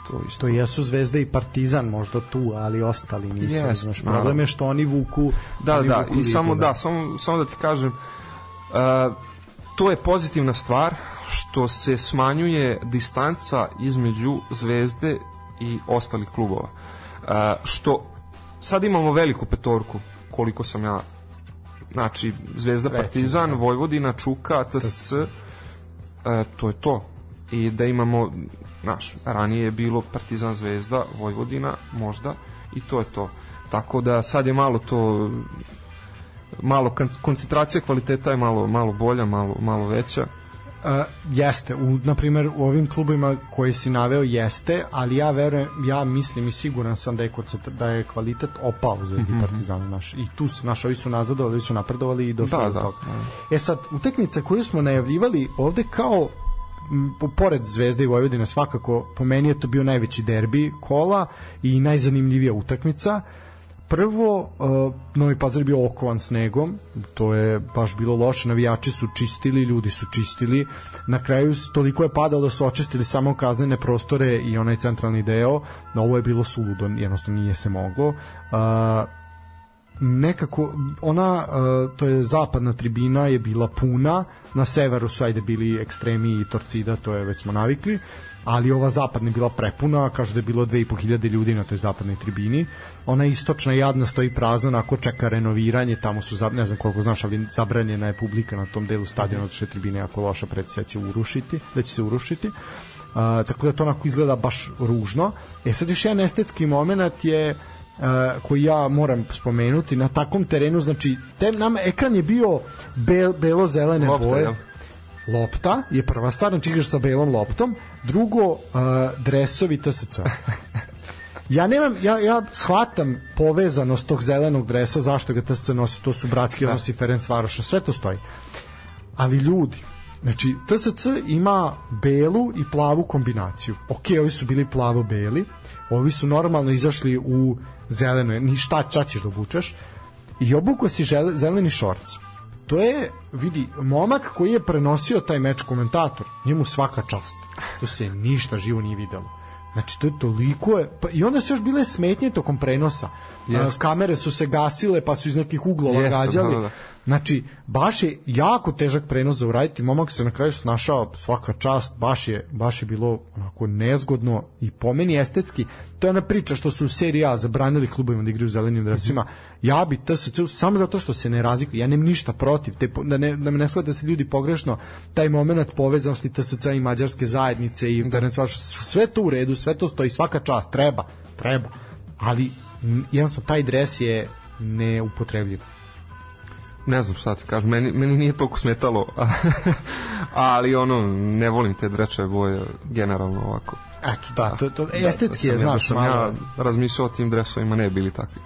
to isto. To jesu Zvezda i Partizan možda tu, ali ostali nisu. Jest, Znaš, naravno. problem je što oni vuku Da, oni da, vuku i samo da, samo, samo da ti kažem uh, to je pozitivna stvar što se smanjuje distanca između Zvezde i ostalih klubova. Uh, što sad imamo veliku petorku koliko sam ja znači Zvezda Recimo, Partizan, da. Vojvodina, Čuka, TSC uh, to je to i da imamo znaš, ranije je bilo Partizan Zvezda, Vojvodina možda i to je to tako da sad je malo to malo koncentracija kvaliteta je malo malo bolja, malo malo veća. Uh, jeste, u, na primjer u ovim klubima koji si naveo jeste, ali ja verujem, ja mislim i siguran sam da je, da je kvalitet opao u Zvezdi Mhm. Partizanu naš. I tu su, naš, ovi su nazadovali, ovi su napredovali i došli Da, do da, toga. E sad, utakmica koju smo najavljivali ovde kao pored Zvezde i Vojvodine svakako po meni je to bio najveći derbi kola i najzanimljivija utakmica prvo uh, Novi Pazar je bio okovan snegom to je baš bilo loše navijači su čistili, ljudi su čistili. Na kraju toliko je padalo da su očistili samo kaznene prostore i onaj centralni deo ovo je bilo suludo, jednostavno nije se moglo. Uh, nekako ona uh, to je zapadna tribina je bila puna na severu su ajde bili ekstremi i torcida to je već smo navikli ali ova zapadna je bila prepuna kažu da je bilo 2500 ljudi na toj zapadnoj tribini ona istočna jadna stoji prazna onako čeka renoviranje tamo su ne znam koliko znaš ali zabranjena je publika na tom delu stadiona zato što je tribina jako loša pred da će urušiti da će se urušiti Uh, tako da to onako izgleda baš ružno. E sad još jedan estetski moment je uh, koji ja moram spomenuti na takvom terenu znači te, nam ekran je bio bel, belo-zelene Lopta, boje? Lopta je prva stvar, znači igraš sa belom loptom drugo, uh, dresovi TSC [laughs] ja nemam, ja, ja shvatam povezanost tog zelenog dresa, zašto ga TSC nosi, to su bratski Da. odnosi Ferenc Varoša, sve to stoji. Ali ljudi, znači TSC ima belu i plavu kombinaciju. Ok, ovi su bili plavo-beli, ovi su normalno izašli u zeleno, ni šta čačiš da obučeš, i obuko si žele, zeleni šorc. To je, vidi, momak koji je prenosio taj meč komentator, njemu svaka čast. To se ništa živo nije videlo. Znači, to je toliko je... Pa, I onda su još bile smetnje tokom prenosa. Jeste. Kamere su se gasile, pa su iz nekih uglova Jeste, gađali. da, da. Znači, baš je jako težak prenos za uraditi. Momak se na kraju snašao svaka čast, baš je, baš je bilo onako nezgodno i po meni estetski. To je ona priča što su u seriji A zabranili klubovima da igraju u zelenim dresima. Ja bi TSC samo zato što se ne razlikuje. Ja nemam ništa protiv te da ne da me ne shvate da se ljudi pogrešno taj momenat povezanosti TSC i mađarske zajednice i da. sve to u redu, sve to stoji svaka čast, treba, treba. Ali jednostavno taj dres je neupotrebljiv. Ne znam šta ti kažem, meni, meni nije toliko smetalo, [laughs] ali ono, ne volim te drečeve boje generalno ovako. Eto, da, to, to estetski sam je, ja- znaš, sam malo... ja razmišljao o tim dresovima, ne bili takvi.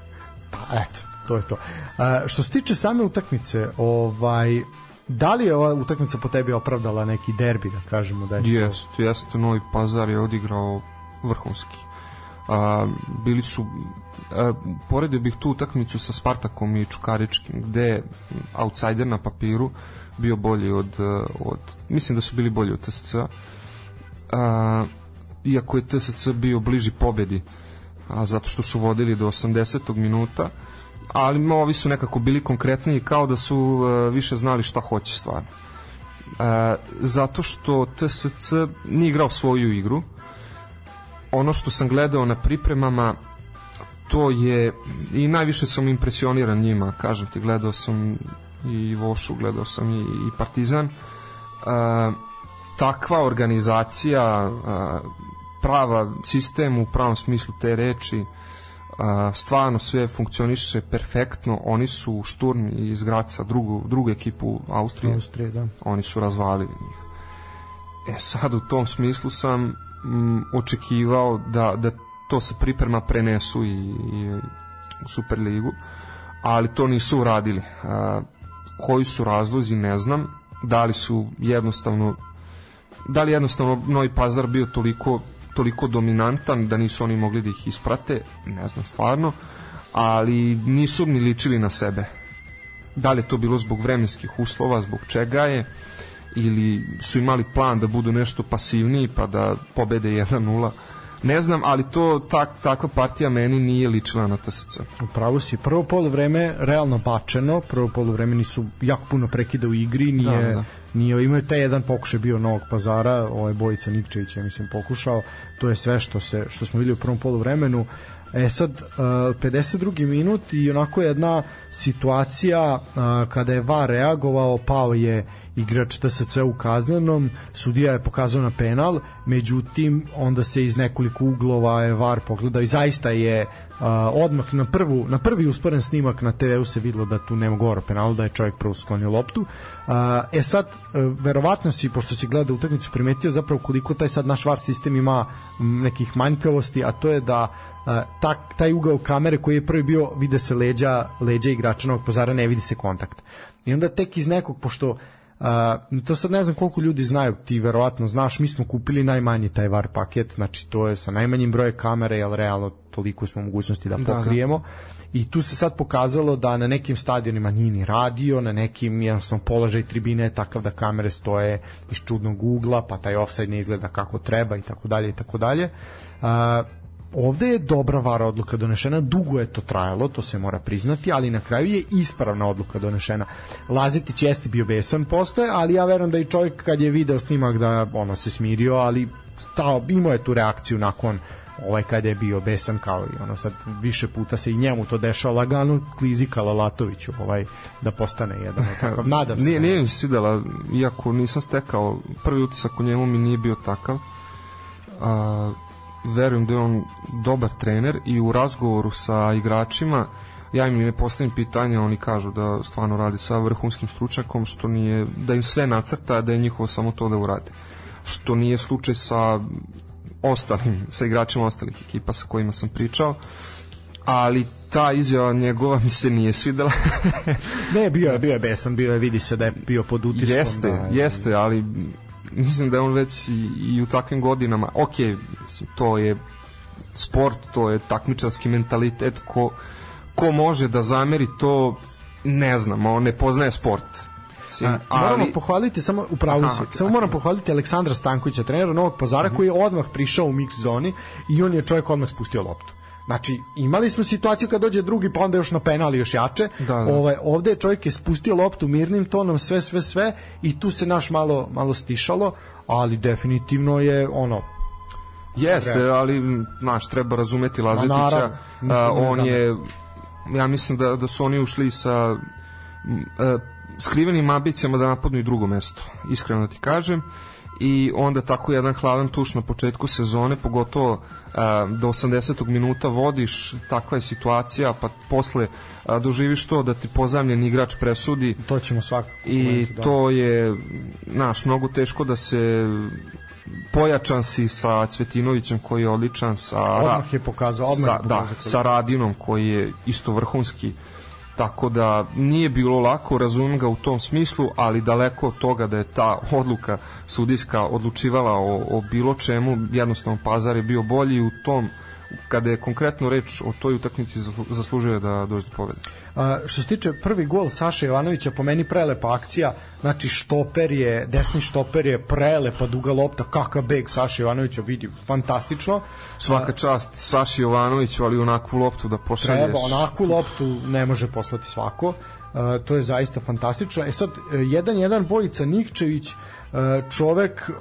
Pa eto, to je to. A, što se tiče same utakmice, ovaj Da li je ova utakmica po tebi opravdala neki derbi, da kažemo da je to- Jest, jest, Novi Pazar je odigrao vrhunski. A, bili su a, poredio bih tu utakmicu sa Spartakom i Čukaričkim gde je outsider na papiru bio bolji od, a, od mislim da su bili bolji od TSC a, iako je TSC bio bliži pobedi a, zato što su vodili do 80. minuta ali ovi su nekako bili konkretniji kao da su a, više znali šta hoće stvarno E, zato što TSC nije igrao svoju igru ono što sam gledao na pripremama to je i najviše sam impresioniran njima kažem ti gledao sam i Vošu gledao sam i, i Partizan e, takva organizacija e, prava sistem u pravom smislu te reči a, stvarno sve funkcioniše perfektno oni su šturm iz Graca drugu, drugu ekipu Austrije Austrije, da. oni su razvalili njih. E sad u tom smislu sam mm, očekivao da, da to se priprema prenesu i, i u Superligu, ali to nisu uradili. A, koji su razlozi, ne znam. Da li su jednostavno da li jednostavno Novi Pazar bio toliko toliko dominantan da nisu oni mogli da ih isprate, ne znam stvarno, ali nisu ni ličili na sebe. Da li je to bilo zbog vremenskih uslova, zbog čega je, ili su imali plan da budu nešto pasivniji pa da pobede 1-0, ne znam, ali to tak, takva partija meni nije ličila na TSC. Upravo si. Prvo poluvreme realno bačeno, prvo poluvreme nisu jako puno prekida u igri, nije, Da, da. nije imao taj jedan pokušaj bio Novog Pazara, ovaj Bojica Nikčević je mislim pokušao, to je sve što se što smo videli u prvom poluvremenu. E sad, uh, 52. minut i onako jedna situacija uh, kada je VAR reagovao, pao je igrač TSC u kaznenom, sudija je pokazao na penal, međutim onda se iz nekoliko uglova je VAR pogledao i zaista je uh, odmah na prvu na prvi usporen snimak na TV-u se videlo da tu nema govora o penalu, da je čovjek prvo sklonio loptu. Uh, e sad, uh, verovatno si, pošto si gledao utakmicu, primetio zapravo koliko taj sad naš VAR sistem ima nekih manjkavosti, a to je da uh, taj ugao kamere koji je prvi bio, vide se leđa, leđa igrača Novog pazara, ne vidi se kontakt. I onda tek iz nekog, pošto Uh, to sad ne znam koliko ljudi znaju, ti verovatno znaš, mi smo kupili najmanji taj VAR paket, znači to je sa najmanjim brojem kamere, jer realno toliko smo mogućnosti da Da, da. pokrijemo. I tu se sad pokazalo da na nekim stadionima nije ni radio, na nekim jednostavno položaj tribine je takav da kamere stoje iz čudnog ugla, pa taj offside ne izgleda kako treba i tako dalje i tako dalje. Ovde je dobra vara odluka donešena, dugo je to trajalo, to se mora priznati, ali na kraju je ispravna odluka donešena. Lazetić jeste bio besan posle, ali ja verujem da i čovjek kad je video snimak da ono se smirio, ali stao, imao je tu reakciju nakon ovaj kada je bio besan kao i ono sad više puta se i njemu to dešava lagano klizi Kalalatoviću ovaj da postane jedan takav [laughs] nadam se Nije, nije mi se svidela, iako nisam stekao, prvi utisak o njemu mi nije bio takav. A, verujem da je on dobar trener i u razgovoru sa igračima ja im ne postavim pitanje, oni kažu da stvarno radi sa vrhunskim stručnjakom, što nije, da im sve nacrta, da je njihovo samo to da urade. Što nije slučaj sa ostalim, sa igračima ostalih ekipa sa kojima sam pričao, ali ta izjava njegova mi se nije svidela. [laughs] ne bio je bio je besan bio je vidi se da je bio pod utiskom Jeste, da, jeste, ali mislim da je on već i, i u takvim godinama, ok, mislim, to je sport, to je takmičarski mentalitet, ko, ko može da zameri to, ne znam, on ne poznaje sport. Mislim, A, moramo pohvaliti samo u pravu Aha, Samo moram pohvaliti Aleksandra Stankovića, trenera Novog Pazara koji je odmah prišao u mix zoni i on je čovjek odmah spustio loptu. Znači, imali smo situaciju kad dođe drugi, pa onda još na penal još jače. Da, da. Ovaj, ovde je čovjek je spustio loptu mirnim tonom, sve, sve, sve i tu se naš malo, malo stišalo, ali definitivno je ono, Jeste, ali m, znaš, treba razumeti Lazetića. naravno, niko A, ne on je ja mislim da da su oni ušli sa e, skrivenim ambicijama da napadnu i drugo mesto. Iskreno da ti kažem i onda tako jedan hladan tuš na početku sezone, pogotovo a, do 80. minuta vodiš, takva je situacija, pa posle a, doživiš to da ti pozamljen igrač presudi to ćemo svakako i da. to je naš mnogo teško da se pojačan si sa Cvetinovićem koji je odličan sa Odmah je pokazao, odmah sa, je da, sa Radinom koji je isto vrhunski tako da nije bilo lako, razumem ga u tom smislu, ali daleko od toga da je ta odluka sudijska odlučivala o, o bilo čemu, jednostavno Pazar je bio bolji u tom kada je konkretno reč o toj utakmici zaslužuje da dođe do pobede. A, što se tiče prvi gol Saša Jovanovića, po meni prelepa akcija, znači štoper je, desni štoper je prelepa duga lopta, kakav beg Saša Jovanovića vidi, fantastično. Svaka čast Saši Jovanoviću, ali onakvu loptu da pošalješ. Treba, onakvu loptu ne može poslati svako. Uh, to je zaista fantastično. E sad, jedan jedan Bojica Nikčević, čovek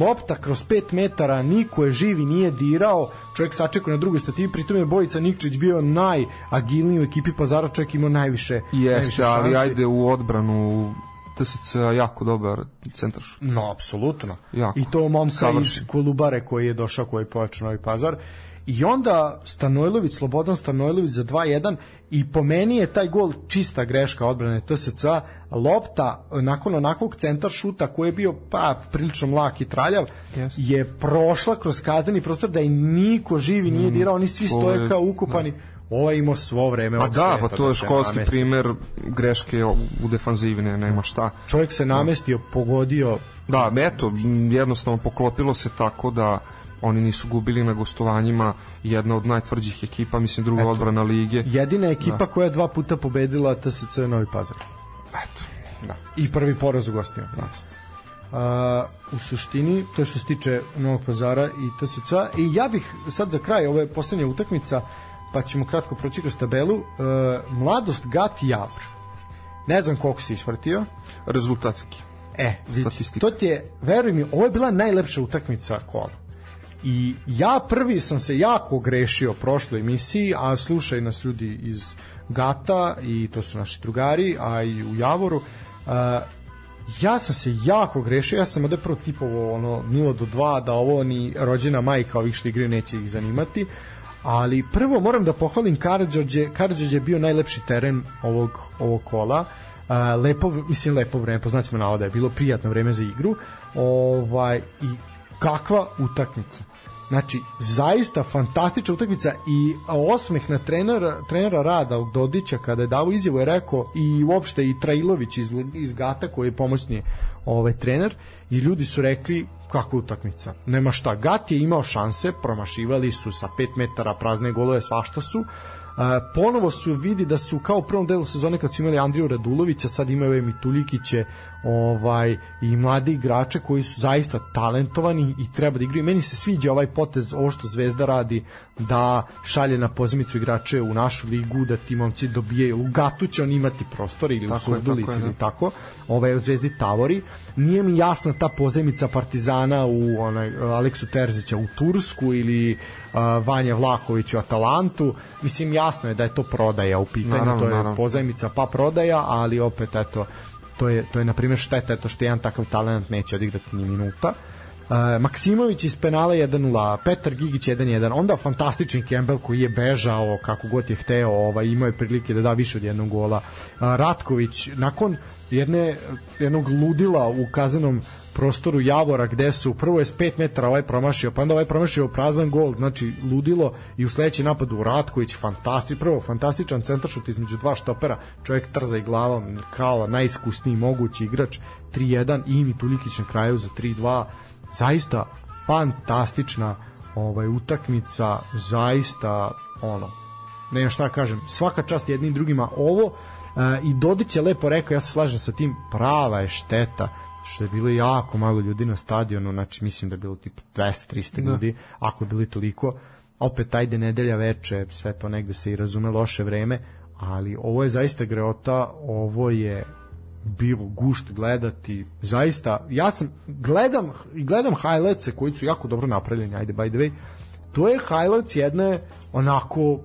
lopta kroz 5 metara niko je živi nije dirao čovek sačekao na drugoj stativi pritom je Bojica Nikčić bio najagilniji u ekipi Pazara čovek imao najviše jeste najviše ali ajde u odbranu TSC jako dobar centar šut. No, apsolutno. Jako. I to momka Savršen. iz Kolubare koji je došao, koji je pojačao Novi Pazar. I onda Stanojlović, Slobodan Stanojlović za 2-1 i po meni je taj gol čista greška odbrane TSC lopta nakon onakvog centar šuta koji je bio pa prilično mlak i traljav Jeste. je prošla kroz kazneni prostor da i niko živi nije dirao, oni svi to stoje je- kao ukopani. Ovo je imao svo vreme Pa da, pa to je se školski namesti. primer greške u defanzivi, ne, nema šta. Čovjek se namestio, pogodio Da, eto, jednostavno poklopilo se tako da oni nisu gubili na gostovanjima jedna od najtvrđih ekipa, mislim druga Eto. odbrana lige. jedina ekipa koja je dva puta pobedila TSC Novi Pazar. Eto, da. I prvi poraz u gostima. A, u suštini, to je što se tiče Novog pazara i TSC. I ja bih sad za kraj ove poslednje utakmica, pa ćemo kratko proći kroz tabelu, uh, Mladost Gat Jabr. Ne znam koliko si isprtio. Rezultatski. E, vidi, to ti je, veruj mi, ovo je bila najlepša utakmica kola. I ja prvi sam se jako grešio prošloj emisiji, a slušaj nas ljudi iz Gata i to su naši drugari, a i u Javoru. Uh, ja sam se jako grešio, ja sam ovde prvo tipovo ono 0 do 2, da ovo ni rođena majka ovih što igraju neće ih zanimati, ali prvo moram da pohvalim Karadžođe, Karadžođe je bio najlepši teren ovog, ovog kola, Uh, lepo, mislim lepo vreme, po znacima navoda je bilo prijatno vreme za igru. Ovaj, i kakva utakmica Znači, zaista fantastična utakmica i osmeh na trenera, trenera Rada od Dodića kada je davo izjavu je rekao i uopšte i Trailović iz, iz Gata koji je pomoćni ovaj, trener i ljudi su rekli kakva utakmica. Nema šta, Gat je imao šanse, promašivali su sa 5 metara prazne golove, svašta su. Ponovo su vidi da su kao u prvom delu sezone kad su imali Andriju Radulovića, sad imaju ove Mituljikiće ovaj, i mlade igrače koji su zaista talentovani i treba da igraju. Meni se sviđa ovaj potez, ovo što Zvezda radi, da šalje na pozemicu igrače u našu ligu, da ti momci dobijaju, u Gatu će on imati prostor ili Tako u Surdulici ili da. tako, ovaj u Zvezdi Tavori. Nije mi jasna ta pozemica Partizana u onaj Aleksu Terzića u Tursku ili uh, Vanja Vlahović u Atalantu. Mislim jasno je da je to prodaja u pitanju, Naravno, to je naravno. pozajmica pa prodaja, ali opet eto to je to je na primjer šteta eto što jedan takav talent neće odigrati ni minuta. Uh, Maksimović iz penala 1-0, Petar Gigić 1-1, onda fantastični Kembel koji je bežao kako god je hteo, ovaj, imao je prilike da da više od jednog gola. Uh, Ratković, nakon jedne, jednog ludila u kaznenom prostoru Javora gde su prvo je s 5 metara ovaj promašio, pa onda ovaj promašio prazan gol, znači ludilo i u sledeći napadu Ratković fantastič, prvo fantastičan centaršut između dva štopera, čovjek trza i glavom kao najiskusniji mogući igrač 3-1 i Mitulikić na kraju za 3-2 zaista fantastična ovaj utakmica zaista ono ne znam šta kažem svaka čast jednim drugima. Ovo uh, i Dodić je lepo rekao ja se slažem sa tim prava je šteta što je bilo jako malo ljudi na stadionu znači mislim da je bilo tipa 200-300 Da. ljudi ako je bili toliko. Opet ajde nedelja veče sve to negde se i razume loše vreme ali ovo je zaista greota ovo je bilo gušt gledati. Zaista ja sam gledam gledam highlights koji su jako dobro napravljeni ajde by the way. To je highlights jedne onako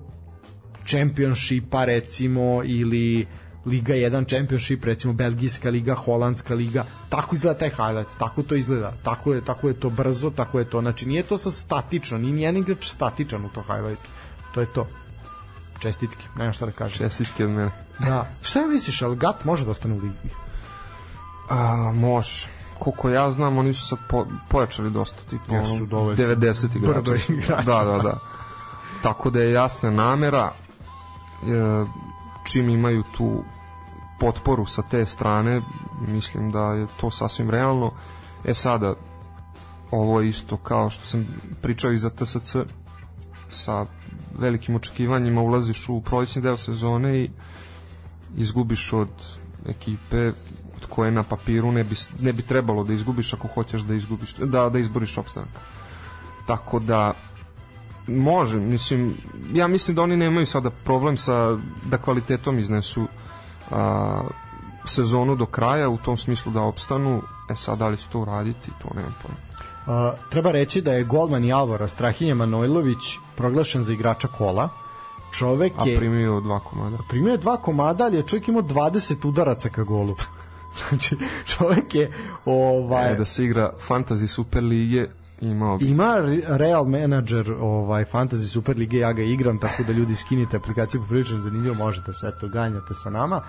čempionšipa recimo ili Liga 1 Championship, recimo Belgijska liga, Holandska liga, tako izgleda taj highlight, tako to izgleda, tako je, tako je to brzo, tako je to, znači nije to sa statično, nije nijedan igrač statičan u to highlightu, to je to. Čestitke, nema šta da kažem. Čestitke od mene. Da. Šta misliš, ali Gat može da ostane u ligi? A, može. Koliko ja znam, oni su sad po, pojačali dosta, tipa dole su 90 igrača. igrača. Da, da, da. Tako da je jasna namera. E, čim imaju tu potporu sa te strane, mislim da je to sasvim realno. E sada, ovo je isto kao što sam pričao i za TSC, sa velikim očekivanjima ulaziš u prolećni deo sezone i izgubiš od ekipe od koje na papiru ne bi, ne bi trebalo da izgubiš ako hoćeš da izgubiš da, da izboriš opstanak tako da može, mislim ja mislim da oni nemaju sada problem sa da kvalitetom iznesu a, sezonu do kraja u tom smislu da opstanu e sad da li će to uraditi to nemam pojma Uh, treba reći da je golman Javora Strahinja Manojlović proglašen za igrača kola. Čovek a je primio dva komada primio je dva komada, ali je čovjek imao 20 udaraca ka golu. [laughs] znači, čovjek je ovaj e, da se igra fantasy super lige imao bi ima Re- Real Manager ovaj Fantasy Super Lige ja ga igram tako da ljudi skinite aplikaciju poprilično zanimljivo možete se eto ganjate sa nama.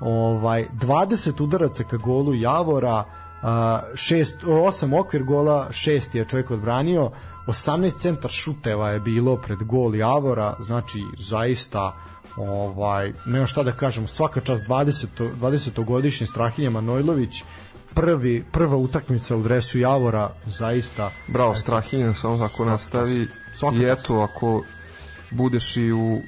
Ovaj 20 udaraca ka golu Javora a, šest, osam okvir gola, šest je čovjek odbranio, 18 centar šuteva je bilo pred gol Javora, znači zaista ovaj nema šta da kažem, svaka čast 20 20 godišnji Strahinja Manojlović prvi prva utakmica u dresu Javora zaista Bravo, Strahinjan samo ako nastavi Svaka i eto, ako budeš i u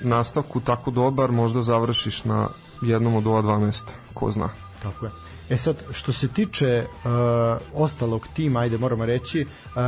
nastavku tako dobar, možda završiš na jednom od ova dva mesta, ko zna. Tako je. E sad, što se tiče uh, ostalog tima, ajde moramo reći, uh,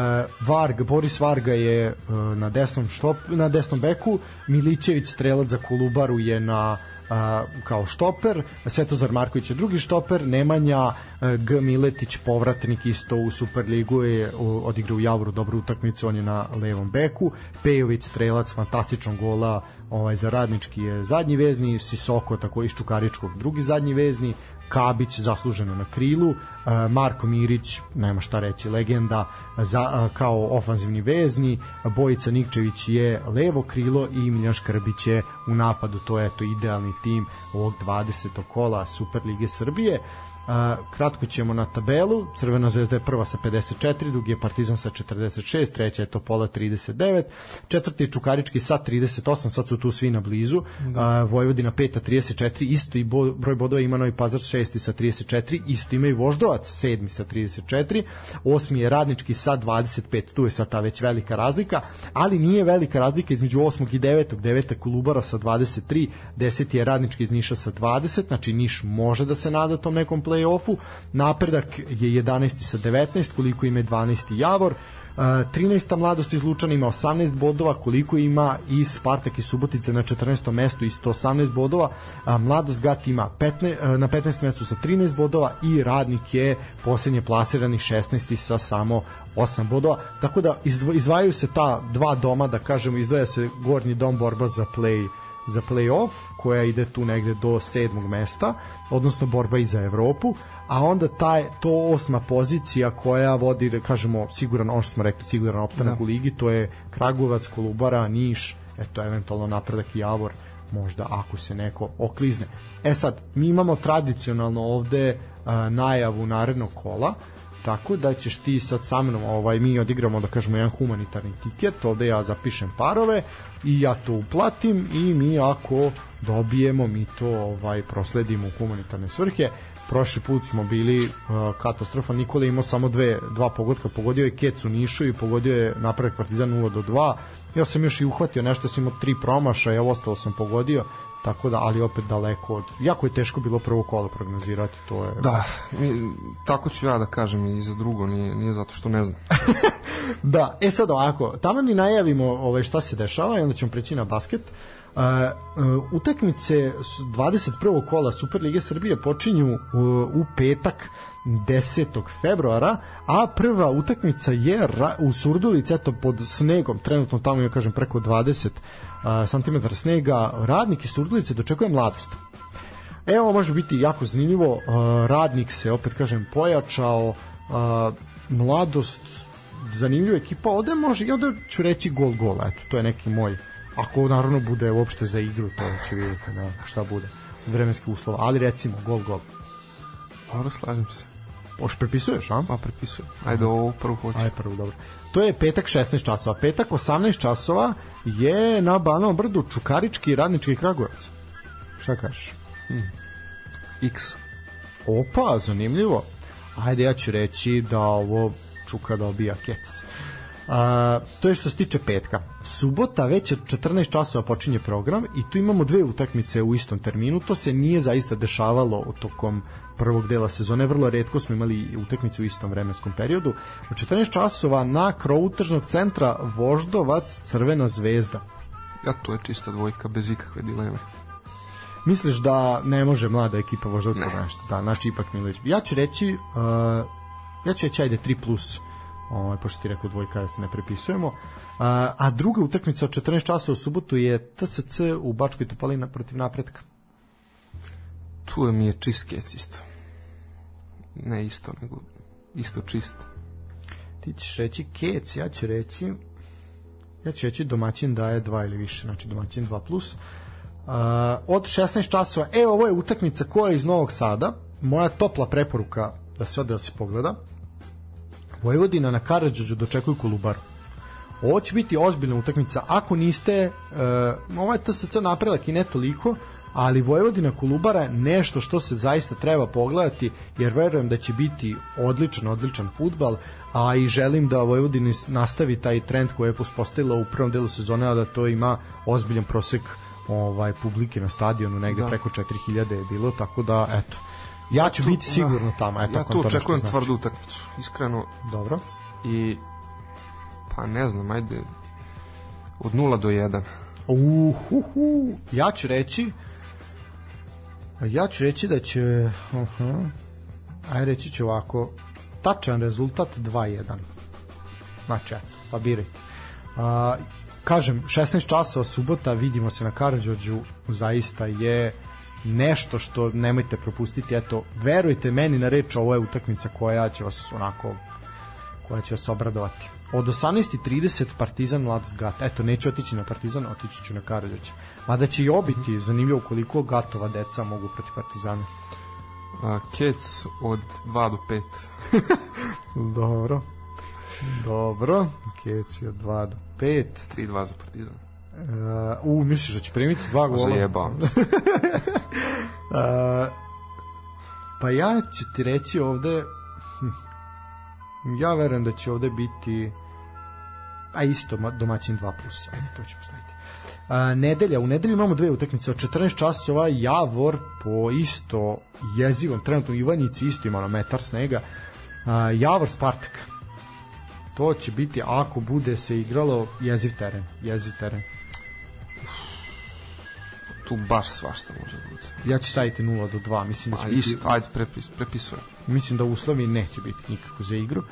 Varg, Boris Varga je uh, na desnom štop, na desnom beku, Milićević strelac za Kolubaru je na a, kao štoper, Svetozar Marković je drugi štoper, Nemanja a, G. Miletić povratnik isto u Superligu je odigrao u Javoru dobru utakmicu, on je na levom beku, Pejović strelac fantastičnog gola ovaj za radnički je zadnji vezni, Sisoko tako iz Čukaričkog drugi zadnji vezni, Kabić zasluženo na krilu, e, Marko Mirić, nema šta reći, legenda za, e, kao ofanzivni vezni, Bojica Nikčević je levo krilo i Miljan Škrbić je u napadu, to je to idealni tim ovog 20. kola Superlige Srbije. A, kratko ćemo na tabelu. Crvena zvezda je prva sa 54, drugi je Partizan sa 46, treća je Topola 39, četvrti je Čukarički sa 38, sad su tu svi na blizu. A, Vojvodina peta 34, isto i bo, broj bodova ima Novi Pazar šesti sa 34, isto ima i Voždovac sedmi sa 34, osmi je Radnički sa 25, tu je sad ta već velika razlika, ali nije velika razlika između osmog i devetog, deveta Kolubara sa 23, deseti je Radnički iz Niša sa 20, znači Niš može da se nada tom nekom play-offu, napredak je 11. sa 19, koliko ima 12. Javor, Uh, 13. mladost iz Lučana ima 18 bodova, koliko ima i Spartak iz Subotice na 14. mestu isto 18 bodova, a mladost Gat ima 15, uh, na 15. mestu sa 13 bodova i Radnik je posljednje plasirani 16. sa samo 8 bodova, tako da izdvajaju se ta dva doma, da kažemo, izdvaja se gornji dom borba za play za play-off koja ide tu negde do sedmog mesta, odnosno borba i za Evropu, a onda taj to osma pozicija koja vodi da kažemo siguran ono što smo rekli siguran opstanak da. u ligi to je Kragujevac, Kolubara, Niš, eto eventualno napredak i Javor možda ako se neko oklizne. E sad, mi imamo tradicionalno ovde a, najavu narednog kola, tako da ćeš ti sad sa mnom, ovaj, mi odigramo da kažemo jedan humanitarni tiket, ovde ja zapišem parove i ja to uplatim i mi ako dobijemo, mi to ovaj prosledimo u humanitarne svrhe. Prošli put smo bili uh, katastrofa, Nikola imao samo dve, dva pogodka, pogodio je Kec u Nišu i pogodio je napravak Partizan 0 do 2. Ja sam još i uhvatio nešto, sam imao tri promašaja, ostalo sam pogodio, tako da, ali opet daleko od... Jako je teško bilo prvo kolo prognozirati, to je... Da, mi, tako ću ja da kažem i za drugo, nije, nije zato što ne znam. [laughs] da, e sad ovako, tamo ni najavimo ovaj, šta se dešava i onda ćemo preći na basket. Uh, uh, utakmice 21. kola Superlige Srbije počinju uh, u petak 10. februara, a prva utakmica je u Surdulici, eto pod snegom, trenutno tamo je kažem preko 20 uh, cm snega, radnik iz Surdulice dočekuje mladost. Evo može biti jako zanimljivo, radnik se opet kažem pojačao, mladost zanimljiva ekipa, ovde može, i ovde ću reći gol gola, eto, to je neki moj ako naravno bude uopšte za igru, to će vidjeti da, šta bude vremenski uslova, ali recimo gol gol. Dobro, slažem se. Oš prepisuješ, a? Pa prepisujem. Ajde, ovo prvo hoću. Ajde, prvo, dobro. To je petak 16 časova. Petak 18 časova je na Banovom brdu Čukarički i Radnički Kragujevac. Šta kažeš? X. Opa, zanimljivo. Ajde, ja ću reći da ovo Čuka dobija kec. A, to je što se tiče petka. Subota već od 14 časova počinje program i tu imamo dve utakmice u istom terminu. To se nije zaista dešavalo tokom prvog dela sezone. Vrlo redko smo imali utakmicu u istom vremenskom periodu. U 14 časova na krovu tržnog centra Voždovac Crvena zvezda. Ja, to je čista dvojka, bez ikakve dileme. Misliš da ne može mlada ekipa Voždovca ne. nešto? Da, znači ipak Milović. Ja ću reći, uh, ja ću reći ajde 3 plus, ovaj, pošto ti rekao dvojka da se ne prepisujemo. Uh, a druga utakmica od 14 časa u subotu je TSC u Bačkoj Topali protiv napretka. Tu mi je čist kec isto. Ne isto, nego isto čist. Ti ćeš reći kec, ja ću reći ja ću reći domaćin daje 2 ili više, znači domaćin 2 plus. Uh, od 16 časova, e ovo je utakmica koja je iz Novog Sada, moja topla preporuka da se ode da se pogleda. Vojvodina na Karadžođu dočekuju Kolubaru. Ovo će biti ozbiljna utakmica. Ako niste, uh, ovaj TSC napredak i ne toliko, ali Vojvodina Kolubara nešto što se zaista treba pogledati, jer verujem da će biti odličan, odličan futbal, a i želim da Vojvodina nastavi taj trend koji je uspostavila u prvom delu sezone, a da to ima ozbiljan prosek ovaj publike na stadionu, negde da. preko 4000 je bilo, tako da eto. Ja ću ja tu, biti sigurno da, tamo, eto. Ja tu očekujem znači. tvrdu utakmicu, iskreno. Dobro. I pa ne znam, ajde od 0 do 1. Uhuhu, ja ću reći ja ću reći da će uh -huh, aj reći ću ovako tačan rezultat 2-1 znači pa birajte uh, kažem 16 časova subota vidimo se na Karadžorđu zaista je nešto što nemojte propustiti eto verujte meni na reč ovo je utakmica koja će vas onako koja će vas obradovati. Od 18.30 Partizan Mlad Gat eto neću otići na Partizan otići ću na Karadžorđu mada će i obiti zanimljivo koliko Gatova deca mogu protiv Partizana A, Kec od 2 do 5 [laughs] dobro dobro Kec je od 2 do 5. 3-2 za Partizan. Uh, u, misliš da će primiti dva gola? Zajebam. [laughs] uh, pa ja ću ti reći ovde hm, ja verujem da će ovde biti a isto domaćin 2 plus ajde to ćemo staviti a, nedelja, u nedelju imamo dve utakmice od 14 časova Javor po isto jezivom trenutno Ivanjici isto ima metar snega a, Javor Spartak to će biti ako bude se igralo jeziv teren, jeziv teren. Tu baš svašta može biti. Ja ću staviti 0 do 2, mislim da će pa, biti... Isto, ajde, prepis, prepisujem. Mislim da uslovi neće biti nikako za igru.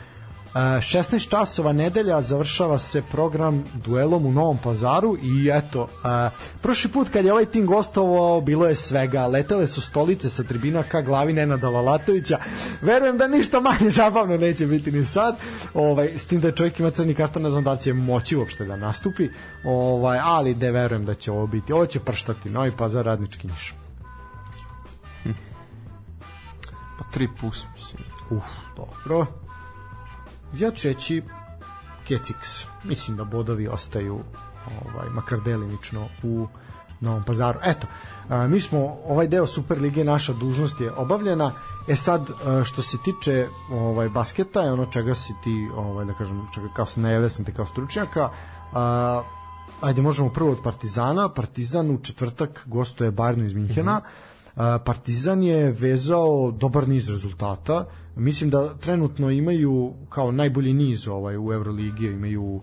16 časova nedelja završava se program duelom u Novom Pazaru i eto, a, prošli put kad je ovaj tim gostovao bilo je svega, letele su stolice sa tribina ka glavi Nenada Lalatovića. Verujem da ništa manje zabavno neće biti ni sad. Ovaj, s tim da čovjek ima crni karton ne znam da će moći uopšte da nastupi. Ovaj, ali da verujem da će ovo biti. Ovo će prštati, Novi Pazar radnički niš. Hm. pa 3 plus mislim. Uf, dobro ja ću reći Kecix. Mislim da bodovi ostaju ovaj, makar delimično u Novom pazaru. Eto, a, mi smo ovaj deo Superlige, naša dužnost je obavljena. E sad, a, što se tiče ovaj basketa, je ono čega si ti, ovaj, da kažem, čega kao se najavio te kao stručnjaka, a, ajde možemo prvo od Partizana. Partizan u četvrtak gostuje Bayernu iz Minhena. Mm -hmm. Partizan je vezao dobar niz rezultata Mislim da trenutno imaju kao najbolji niz ovaj u Euroligi, imaju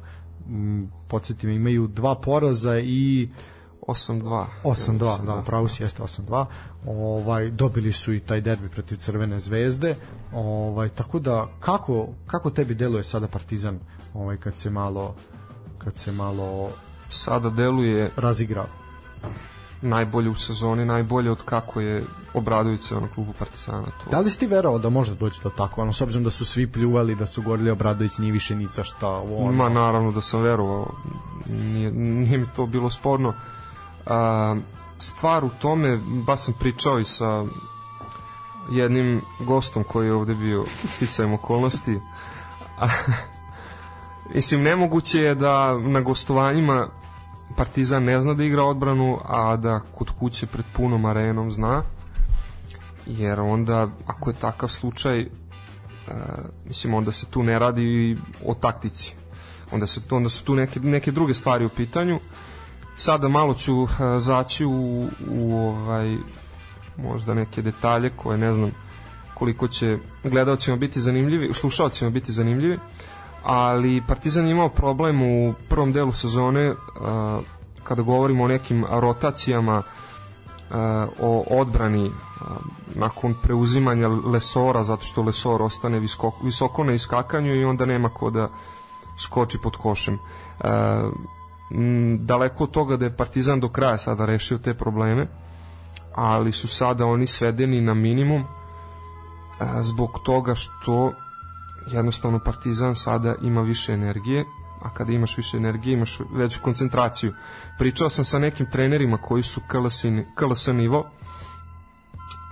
podsjetim, imaju dva poraza i 8-2. 8-2, da, pravo si jeste 8-2. Ovaj dobili su i taj derbi protiv Crvene zvezde. Ovaj tako da kako kako tebi deluje sada Partizan ovaj kad se malo kad se malo sada deluje razigrao najbolje u sezoni, najbolje od kako je Obradović se ono klubu Partizana. To. Da li si ti verovao da može doći do tako, ono, s obzirom da su svi pljuvali, da su govorili Obradović nije više nica šta, ono. Ma naravno da sam verovao, nije, nije mi to bilo sporno. A, stvar u tome, baš sam pričao i sa jednim gostom koji je ovde bio sticajem okolnosti. [laughs] A, mislim, nemoguće je da na gostovanjima Partizan ne zna da igra odbranu, a da kod kuće pred punom arenom zna, jer onda, ako je takav slučaj, uh, mislim, onda se tu ne radi o taktici. Onda, se, onda su tu neke, neke druge stvari u pitanju. Sada malo ću uh, zaći u, u ovaj, možda neke detalje koje ne znam koliko će gledalcima biti zanimljivi, slušalcima biti zanimljivi, ali Partizan je imao problem u prvom delu sezone uh, kada govorimo o nekim rotacijama uh, o odbrani uh, nakon preuzimanja Lesora zato što Lesor ostane visoko, visoko na iskakanju i onda nema ko da skoči pod košem. Daleko od toga da je Partizan do kraja sada rešio te probleme, ali su sada oni svedeni na minimum zbog toga što jednostavno Partizan sada ima više energije, a kada imaš više energije imaš veću koncentraciju. Pričao sam sa nekim trenerima koji su KLS, nivo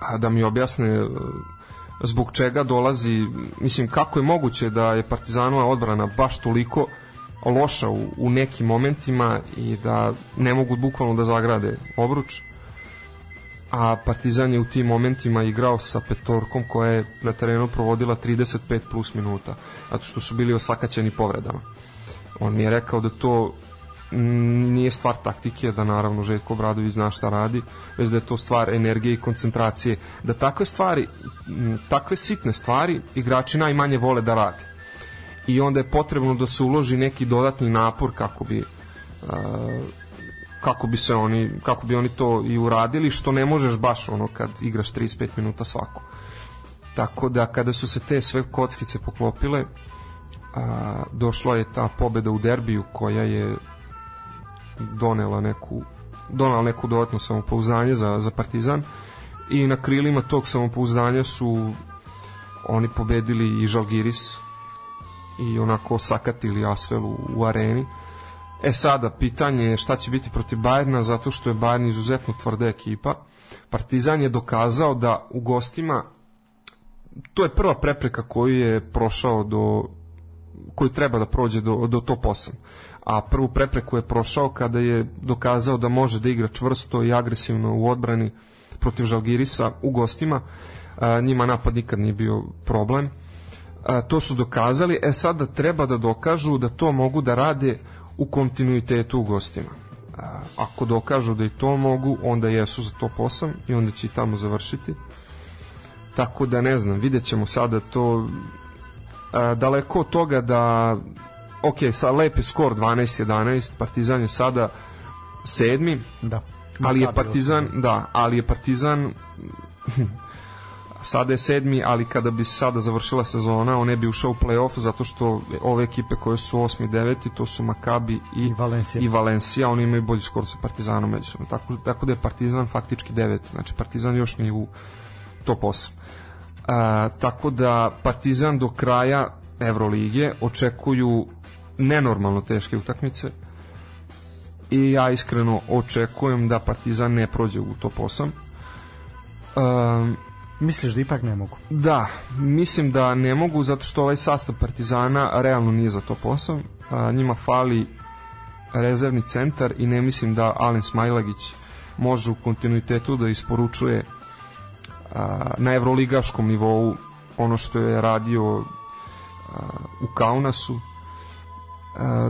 a da mi objasne e, zbog čega dolazi, mislim kako je moguće da je Partizanova odbrana baš toliko loša u, u nekim momentima i da ne mogu bukvalno da zagrade obruč a Partizan je u tim momentima igrao sa petorkom koja je na terenu provodila 35 plus minuta, zato što su bili osakaćeni povredama. On mi je rekao da to nije stvar taktike, da naravno Željko Bradović zna šta radi, već da je to stvar energije i koncentracije, da takve stvari, takve sitne stvari igrači najmanje vole da rade. I onda je potrebno da se uloži neki dodatni napor kako bi uh, kako bi se oni kako bi oni to i uradili što ne možeš baš ono kad igraš 35 minuta svako. Tako da kada su se te sve kockice poklopile a, došla je ta pobeda u derbiju koja je donela neku donala neku dodatno samopouzdanje za, za Partizan i na krilima tog samopouzdanja su oni pobedili i Žalgiris i onako sakatili Asvel u, areni E sada, pitanje je šta će biti protiv Bajerna, zato što je Bajerna izuzetno tvrda ekipa. Partizan je dokazao da u gostima, to je prva prepreka koju je prošao do, koju treba da prođe do, do top 8. A prvu prepreku je prošao kada je dokazao da može da igra čvrsto i agresivno u odbrani protiv Žalgirisa u gostima. A, njima napad nikad nije bio problem. A, to su dokazali. E sada treba da dokažu da to mogu da rade u kontinuitetu u gostima. Ako dokažu da i to mogu, onda jesu za top 8 i onda će i tamo završiti. Tako da ne znam, vidjet ćemo sada to daleko od toga da ok, sa lepi skor 12-11, Partizan je sada sedmi, da. ali je Partizan, da, ali je Partizan sada je sedmi, ali kada bi se sada završila sezona, on ne bi ušao u play-off zato što ove ekipe koje su 8. i 9. to su Makabi i, I Valencija. i Valencija, oni imaju bolji skor sa Partizanom međusobno. Tako, tako da je Partizan faktički 9, znači Partizan još nije u top 8. A, tako da Partizan do kraja Evrolige očekuju nenormalno teške utakmice i ja iskreno očekujem da Partizan ne prođe u top 8. Um, Misliš da ipak ne mogu? Da, mislim da ne mogu zato što ovaj sastav Partizana realno nije za top 8. A, njima fali rezervni centar i ne mislim da Alen Smajlagić može u kontinuitetu da isporučuje a, na evroligaškom nivou ono što je radio a, u Kaunasu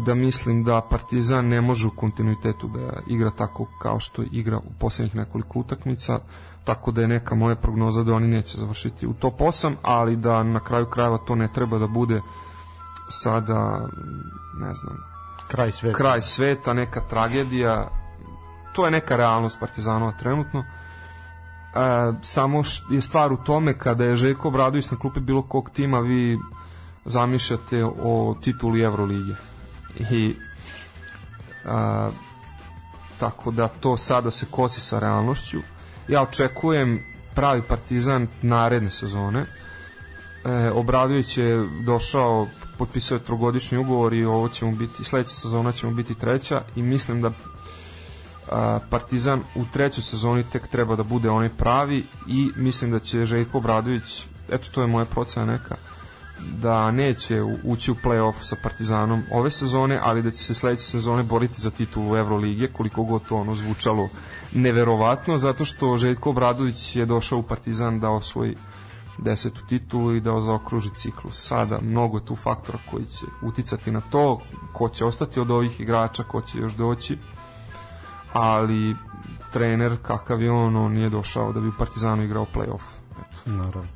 da mislim da Partizan ne može u kontinuitetu da igra tako kao što igra u poslednjih nekoliko utakmica tako da je neka moja prognoza da oni neće završiti u top 8, ali da na kraju krajeva to ne treba da bude sada, ne znam, kraj sveta, kraj sveta neka tragedija, to je neka realnost Partizanova trenutno. E, samo je stvar u tome kada je Željko Bradović na klupi bilo kog tima vi zamišljate o tituli Evrolige. I a, tako da to sada se kosi sa realnošću ja očekujem pravi partizan naredne sezone. E, Obradović je došao, potpisao je trogodišnji ugovor i ovo će mu biti, sledeća sezona će mu biti treća i mislim da a, Partizan u trećoj sezoni tek treba da bude onaj pravi i mislim da će Željko Obradović, eto to je moja procena neka, da neće ući u play-off sa Partizanom ove sezone, ali da će se sledeće sezone boriti za titulu Evrolige, koliko god to ono zvučalo neverovatno, zato što Željko Obradović je došao u Partizan da osvoji desetu titulu i da zaokruži ciklus. Sada mnogo je tu faktora koji će uticati na to, ko će ostati od ovih igrača, ko će još doći, ali trener kakav je on, on nije došao da bi u Partizanu igrao play-off. Eto. Naravno.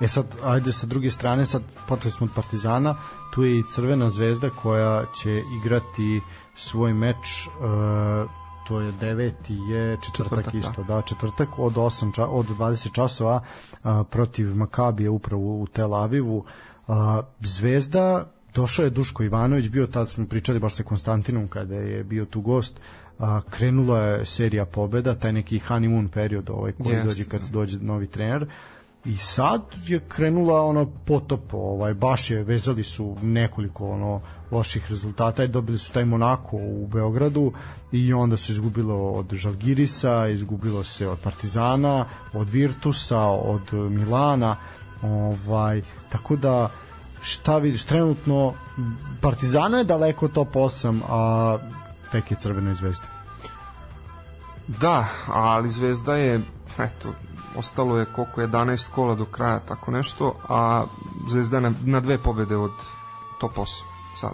E sad, ajde sa druge strane, sad počeli smo od Partizana, tu je i Crvena zvezda koja će igrati svoj meč uh, to je deveti je četvrtak, četvrtak isto, da. da, četvrtak od 8 ča, od 20 časova a, protiv Makabije upravo u Tel Avivu. A, Zvezda došao je Duško Ivanović, bio tad smo pričali baš sa Konstantinom kada je bio tu gost. A, krenula je serija pobeda, taj neki honeymoon period ovaj koji Jest, dođe kad da. dođe novi trener. I sad je krenula ono potop, ovaj baš je vezali su nekoliko ono loših rezultata i dobili su taj Monako u Beogradu i onda su izgubilo od Žalgirisa, izgubilo se od Partizana, od Virtusa, od Milana, ovaj tako da šta vidiš trenutno Partizana je daleko top 8, a tek je Crvenoj zvezdi. Da, ali Zvezda je eto, ostalo je koliko 11 kola do kraja, tako nešto, a Zvezda na, na dve pobede od top 8 sad.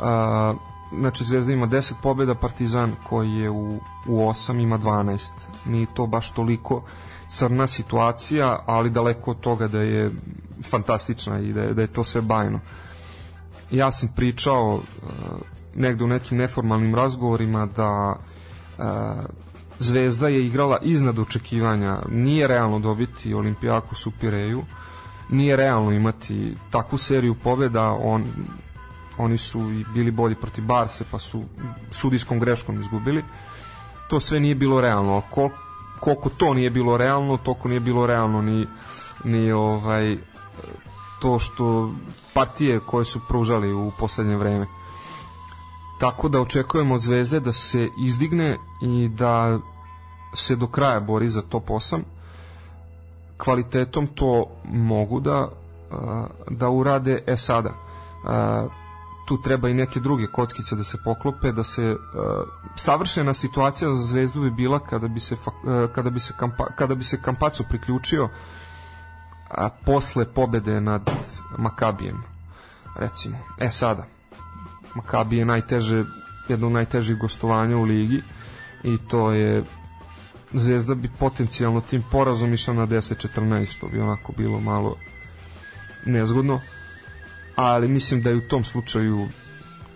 A, znači Zvezda ima 10 pobeda, Partizan koji je u, u 8 ima 12. Nije to baš toliko crna situacija, ali daleko od toga da je fantastična i da je, da je to sve bajno. Ja sam pričao uh, negde u nekim neformalnim razgovorima da uh, Zvezda je igrala iznad očekivanja. Nije realno dobiti Olimpijaku u Pireju. Nije realno imati takvu seriju pobjeda. On, oni su i bili bolji protiv Barse, pa su sudijskom greškom izgubili. To sve nije bilo realno. Kol, koliko to nije bilo realno, toliko nije bilo realno ni, ni ovaj, to što partije koje su pružali u poslednje vreme. Tako da očekujemo od Zvezde da se izdigne i da se do kraja bori za top 8 kvalitetom to mogu da da urade. E sada tu treba i neke druge kockice da se poklope da se savršena situacija za Zvezdu bi bila kada bi se kada bi se kampa, kada bi se Kampacu priključio a posle pobede nad Makabijem recimo. E sada Makabi je najteže jedno od najtežih gostovanja u ligi i to je Zvezda bi potencijalno tim porazom išla na 10-14, što bi onako bilo malo nezgodno. Ali mislim da je u tom slučaju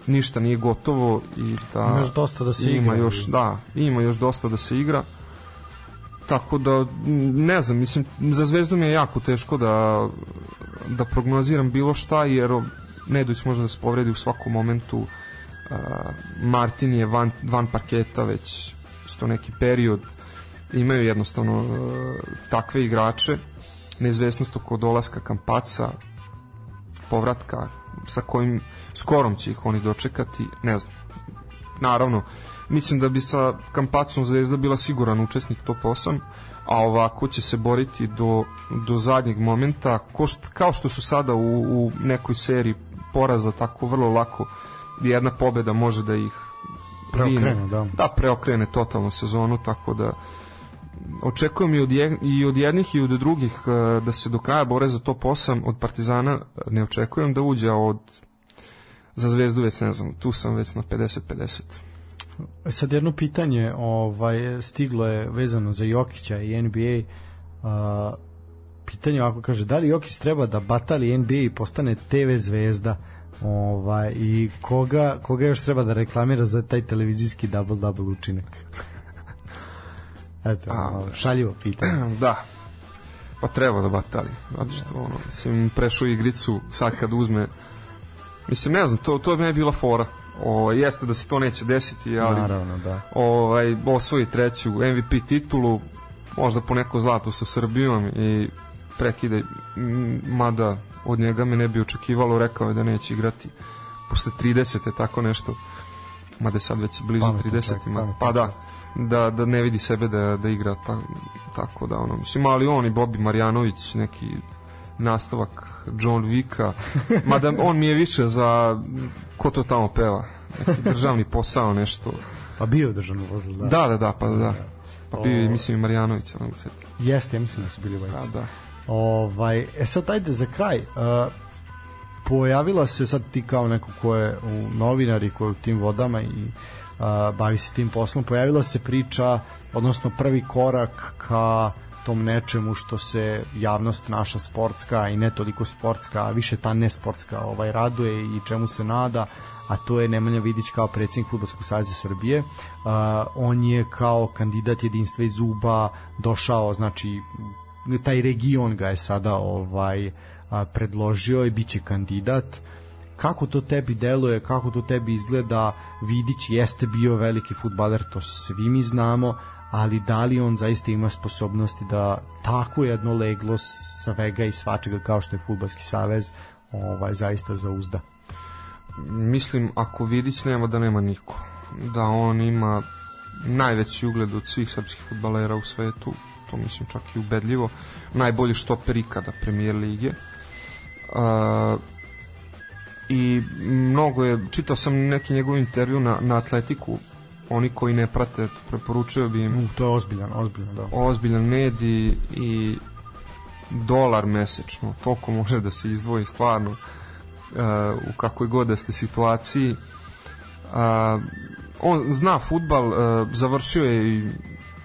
ništa nije gotovo i da ima još dosta da se ima igra. još da ima još dosta da se igra tako da ne znam mislim za Zvezdu mi je jako teško da da prognoziram bilo šta jer Nedović može da se povredi u svakom momentu Martin je van, van parketa već sto neki period imaju jednostavno takve igrače neizvesnost oko dolaska Kampaca povratka sa kojim skorom će ih oni dočekati ne znam. Naravno mislim da bi sa Kampacom Zvezda bila siguran učesnik top 8 a ovako će se boriti do, do zadnjeg momenta ko kao što su sada u, u nekoj seriji poraza tako vrlo lako jedna pobeda može da ih preokrene, da. da preokrene totalno sezonu tako da očekujem i od, je, i od jednih i od drugih e, da se do kraja bore za top 8 od Partizana ne očekujem da uđe od za Zvezdu već ne znam tu sam već na 50-50 e, Sad jedno pitanje ovaj, stiglo je vezano za Jokića i NBA uh, pitanje ovako kaže da li Jokić treba da batali NBA i postane TV zvezda ovaj, i koga, koga još treba da reklamira za taj televizijski double-double učinak Eto, A, šaljivo pitanje. [clears throat] Da. Pa treba da batali. Zato što, ono, mislim, prešao igricu sad kad uzme Mislim, ne znam, to, to ne bila fora. O, jeste da se to neće desiti, ali Naravno, da. ovaj, osvoji treću MVP titulu, možda po neko zlato sa Srbijom i prekide, mada od njega me ne bi očekivalo, rekao je da neće igrati posle 30. tako nešto, mada je sad već blizu pametan 30. Čak, pa da, da, da ne vidi sebe da, da igra ta, tako da ono mislim ali on i Bobi Marjanović neki nastavak John Vicka, [laughs] mada on mi je više za ko to tamo peva, neki državni posao, nešto. Pa bio državno vozilo, da. Da, da, da, pa da. Pa bio je, mislim, i Marjanović, ali se Jeste, ja mislim da su bili obojica. Da, da. Ovaj, e sad ajde za kraj. Uh, pojavila se sad ti kao neko ko je u novinari, ko je u tim vodama i uh, bavi se tim poslom, pojavila se priča, odnosno prvi korak ka tom nečemu što se javnost naša sportska i ne toliko sportska, a više ta nesportska ovaj, raduje i čemu se nada, a to je Nemanja Vidić kao predsjednik Futbolskog saveza Srbije. Uh, on je kao kandidat jedinstva iz Zuba došao, znači taj region ga je sada ovaj a, predložio i biće kandidat. Kako to tebi deluje, kako to tebi izgleda? Vidić jeste bio veliki futbaler, to svi mi znamo ali da li on zaista ima sposobnosti da tako jedno leglo svega i svačega kao što je Futbalski savez ovaj, zaista zauzda? Mislim, ako Vidić nema, da nema niko. Da on ima najveći ugled od svih srpskih futbalera u svetu, to mislim čak i ubedljivo, najbolji štoper ikada premijer lige. Uh, I mnogo je, čitao sam neki njegov intervju na, na atletiku, oni koji ne prate, preporučuju bi im to je ozbiljan, ozbiljan, da. ozbiljan medij i dolar mesečno, toliko može da se izdvoji stvarno uh, u kakoj god da ste situaciji. Uh, on zna futbal, uh, završio je i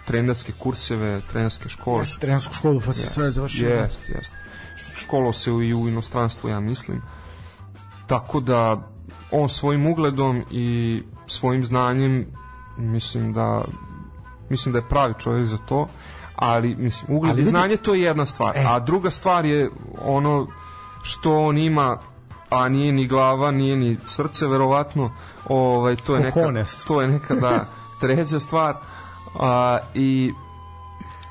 trenerske kurseve, trenerske škole. Jeste, trenersku školu pa se Jest, sve završio. Jest, jest. Školao se i u inostranstvu, ja mislim. Tako da on svojim ugledom i svojim znanjem mislim da mislim da je pravi čovjek za to, ali mislim ugled Ali i znanje to je jedna stvar, E. a druga stvar je ono što on ima a nije ni glava, nije ni srce verovatno, ovaj to je neka to je neka da [laughs] treća stvar. A, i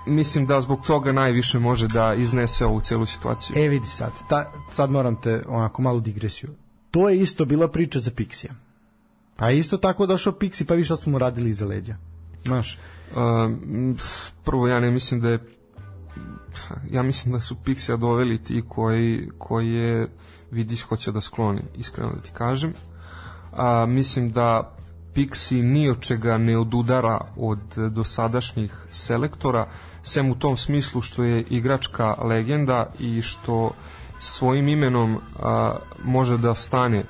mislim da zbog toga najviše može da iznese ovu celu situaciju. E vidi sad, ta, sad moram te onako malu digresiju. To je isto bila priča za Pixija. Pa isto tako došao Pixi pa više su mu radili iza leđa. Znaš, Um, prvo ja ne mislim da je ja mislim da su Pixija doveli ti koji, koji je vidiš hoće da skloni, iskreno da ti kažem. A, mislim da Pixi ni od čega ne odudara od dosadašnjih selektora, sem u tom smislu što je igračka legenda i što svojim imenom a, može da stane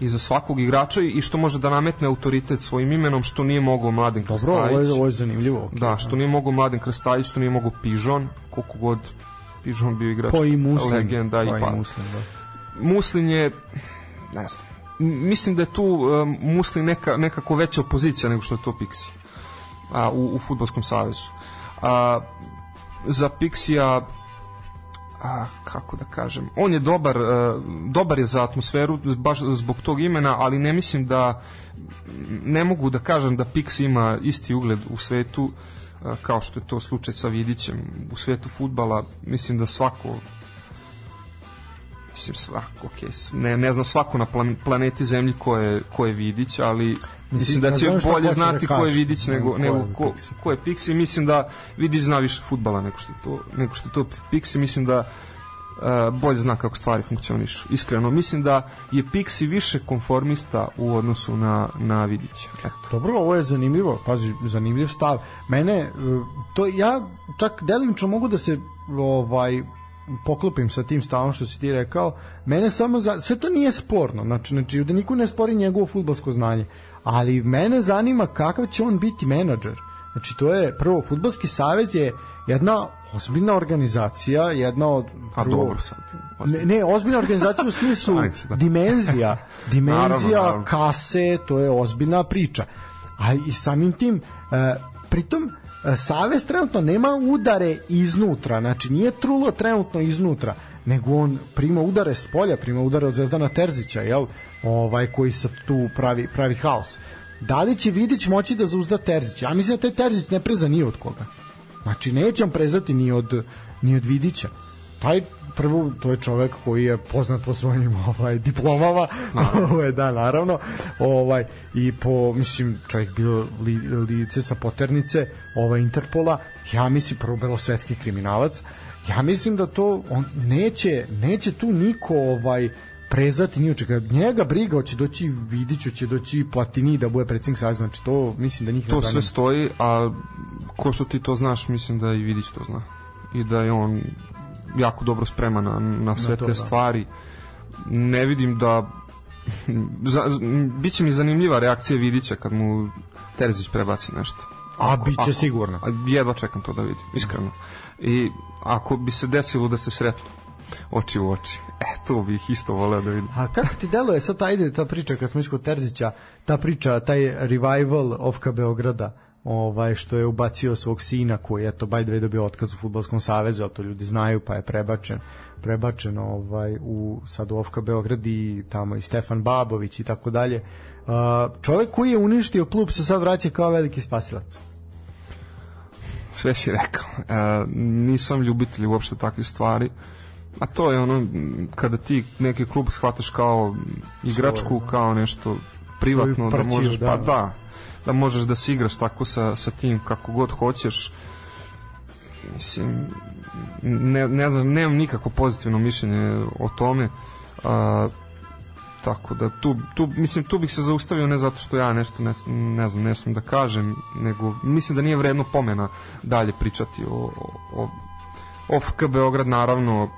iza svakog igrača i što može da nametne autoritet svojim imenom što nije mogao Mladen dobro, ovo je, Krstajić. ovo je zanimljivo. Okay. Da, što nije mogao Mladen Krstajić, što nije mogao Pižon, koliko god Pižon bio igrač Pa i Muslim. legenda i pa pa. i Muslim, da. Muslin je ne znam, mislim da je tu um, Muslin neka, nekako veća opozicija nego što je to Pixi a, u, u futbolskom savezu. A, za Pixija a, kako da kažem, on je dobar, uh, dobar je za atmosferu baš zbog tog imena, ali ne mislim da ne mogu da kažem da Pix ima isti ugled u svetu uh, kao što je to slučaj sa Vidićem u svetu futbala, mislim da svako mislim svako, okay, ne, ne zna svako na plan, planeti Zemlji ko je, ko je Vidić, ali mislim da će znam bolje da znati ko je Vidić nego, nego ko ko je Pixi, mislim da Vidić zna više futbala nego što je to, nego što je to Pixi, mislim da uh, bolje zna kako stvari funkcionišu. Iskreno, mislim da je Pixi više konformista u odnosu na, na Vidića. Eto. Dobro, ovo je zanimljivo, pazi, zanimljiv stav. Mene, e, to ja čak delimično mogu da se ovaj poklopim sa tim stavom što si ti rekao. Mene samo za, sve to nije sporno, znači, znači da niko ne spori njegovo fudbalsko znanje, ali mene zanima kakav će on biti menadžer. Znači to je prvo fudbalski savez je jedna ozbiljna organizacija, jedna od Pa prvo- dobro sad. Ne, ne, ozbiljna organizacija u [laughs] smislu da. dimenzija, [laughs] dimenzija Naravno, naravno. kase, to je ozbiljna priča. A i samim tim, e, pritom, e, Savez trenutno nema udare iznutra, znači nije trulo trenutno iznutra, nego on prima udare s polja, prima udare od Zvezdana Terzića, jel? Ovaj, koji sad tu pravi, pravi haos. Da li će Vidić moći da zauzda Terzića? Ja mislim da taj Terzić ne preza ni od koga. Znači neće on prezati ni od, ni od Vidića. Taj prvo to je čovek koji je poznat po svojim [laughs] ovaj diplomama. [laughs] Ovaj da naravno. Ovaj i po mislim čovjek bio li, lice sa poternice ovaj Interpola ja mislim prvo belosvetski kriminalac. Ja mislim da to on neće neće tu niko ovaj prezati ni čega. Njega briga, hoće doći Vidić, će doći Platini da bude predsjednik saveza, znači to mislim da njih To sve stoji, a ko što ti to znaš, mislim da i Vidić to zna. I da je on jako dobro spreman na, na sve na to, te da. stvari. Ne vidim da [laughs] za, biće mi zanimljiva reakcija Vidića kad mu Terzić prebaci nešto. A ako, biće ako, sigurno. Jedva čekam to da vidim, iskreno. I ako bi se desilo da se sretnu oči u oči. E, to bih isto voleo da vidim. A kako ti deluje sad ta ide ta priča kad smo išli Terzića, ta priča, taj revival Ofka Beograda, ovaj što je ubacio svog sina koji je to by the way dobio otkaz u fudbalskom savezu, a to ljudi znaju, pa je prebačen prebačen ovaj u sad u Ofka Beograd i tamo i Stefan Babović i tako dalje. Čovek koji je uništio klub se sad vraća kao veliki spasilac. Sve si rekao. E, nisam ljubitelj uopšte takvih stvari. A to je ono, kada ti neki klub shvataš kao igračku, da. kao nešto privatno, da možeš, da, pa da, da možeš da se igraš tako sa, sa tim kako god hoćeš. Mislim, ne, ne znam, nemam nikako pozitivno mišljenje o tome. A, tako da tu, tu, mislim, tu bih se zaustavio ne zato što ja nešto ne, ne znam, ne znam da kažem, nego mislim da nije vredno pomena dalje pričati o, o, o FK Beograd naravno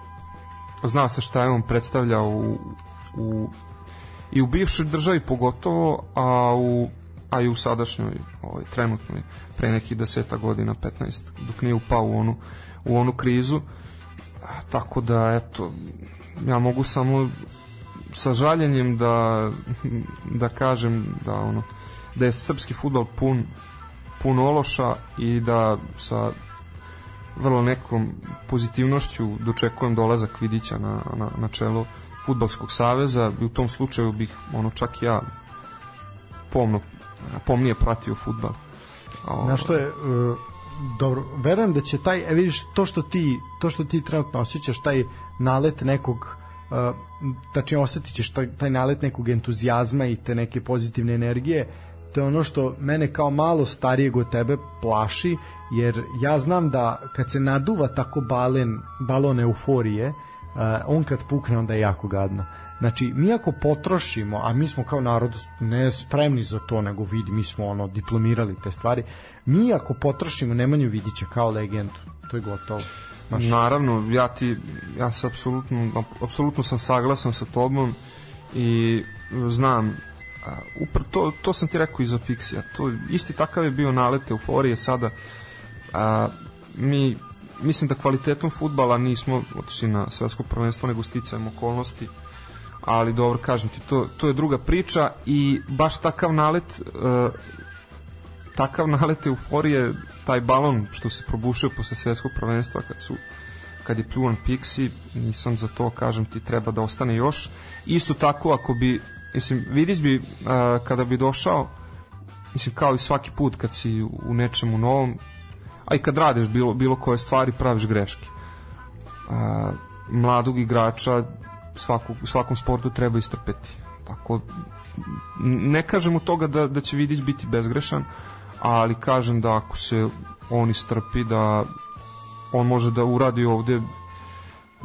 zna se šta je on predstavljao u, u i u bivšoj državi pogotovo, a u a i u sadašnjoj, ovaj, trenutnoj, pre nekih deseta godina, 15, dok nije upao u onu, u onu krizu. Tako da, eto, ja mogu samo sa žaljenjem da, [laughs] da kažem da ono da je srpski futbol pun pun ološa i da sa vrlo nekom pozitivnošću dočekujem dolazak Vidića na, na, na čelo futbalskog saveza i u tom slučaju bih ono čak ja pomno pomnije pratio futbal. Na što je uh, dobro, verujem da će taj, e vidiš, to što ti, to što ti trenutno osjećaš, taj nalet nekog uh, tačnije osetit ćeš taj, taj nalet nekog entuzijazma i te neke pozitivne energije to je ono što mene kao malo starijeg od tebe plaši jer ja znam da kad se naduva tako balen, balon euforije, uh, on kad pukne onda je jako gadno. Znači, mi ako potrošimo, a mi smo kao narod ne spremni za to, nego vidi, mi smo ono diplomirali te stvari, mi ako potrošimo Nemanju Vidića kao legendu, to je gotovo. Znaš. Naravno, ja ti, ja sam apsolutno, apsolutno sam saglasan sa tobom i znam upr to, to sam ti rekao iza Pixija to isti takav je bio nalet euforije sada a, mi mislim da kvalitetom futbala nismo otišli na svetsko prvenstvo nego sticajem okolnosti ali dobro kažem ti to, to je druga priča i baš takav nalet uh, takav nalet euforije taj balon što se probušio posle svetskog prvenstva kad su kad je pljuvan Pixi nisam za to kažem ti treba da ostane još. Isto tako ako bi mislim vidiš bi uh, kada bi došao mislim kao i svaki put kad si u nečemu novom a i kad radiš bilo, bilo koje stvari praviš greške. A, mladog igrača svaku, u svakom sportu treba istrpeti tako ne kažem od toga da, da će Vidić biti bezgrešan ali kažem da ako se on istrpi da on može da uradi ovde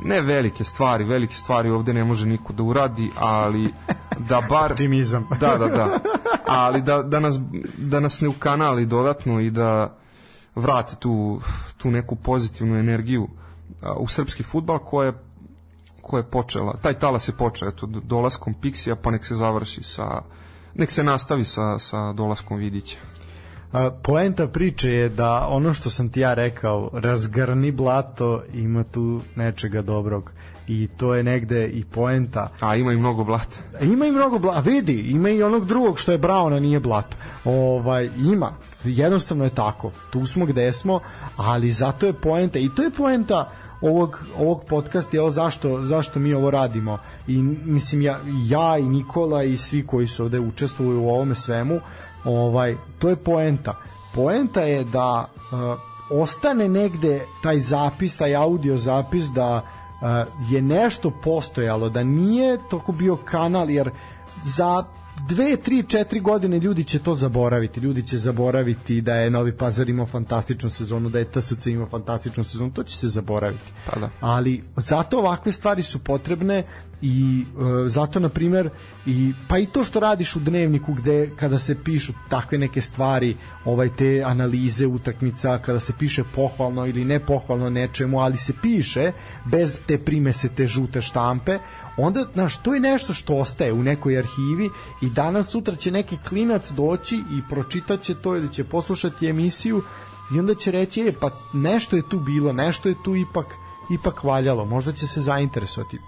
ne velike stvari, velike stvari ovde ne može niko da uradi, ali da bar [laughs] optimizam. Da, da, da. Ali da, da nas da nas ne ukanali dodatno i da vrati tu, tu neku pozitivnu energiju u srpski futbal koja je koja je počela, taj talas je počeo eto, dolaskom Pixija, pa nek se završi sa nek se nastavi sa, sa dolaskom Vidića. Poenta priče je da ono što sam ti ja rekao, razgrni blato, ima tu nečega dobrog i to je negde i poenta. A ima i mnogo blata. Ima i mnogo blata. Vidi, ima i onog drugog što je Brauna nije blato. Ovaj ima. Jednostavno je tako. Tu smo gde smo, ali zato je poenta i to je poenta ovog ovog podcasta je zašto zašto mi ovo radimo? I mislim ja ja i Nikola i svi koji su ovde učestvuju u ovome svemu ovaj to je poenta. Poenta je da uh, ostane negde taj zapis taj audio zapis da je nešto postojalo, da nije toko bio kanal, jer za dve, tri, četiri godine ljudi će to zaboraviti. Ljudi će zaboraviti da je Novi Pazar imao fantastičnu sezonu, da je TSC imao fantastičnu sezonu, to će se zaboraviti. Pa da. Ali zato ovakve stvari su potrebne i e, zato na primer i pa i to što radiš u dnevniku gde kada se pišu takve neke stvari, ovaj te analize utakmica, kada se piše pohvalno ili ne pohvalno nečemu, ali se piše bez te primese te žute štampe, onda, znaš, to je nešto što ostaje u nekoj arhivi i danas sutra će neki klinac doći i pročitaće to ili će poslušati emisiju i onda će reći, e, pa nešto je tu bilo, nešto je tu ipak ipak valjalo, možda će se zainteresovati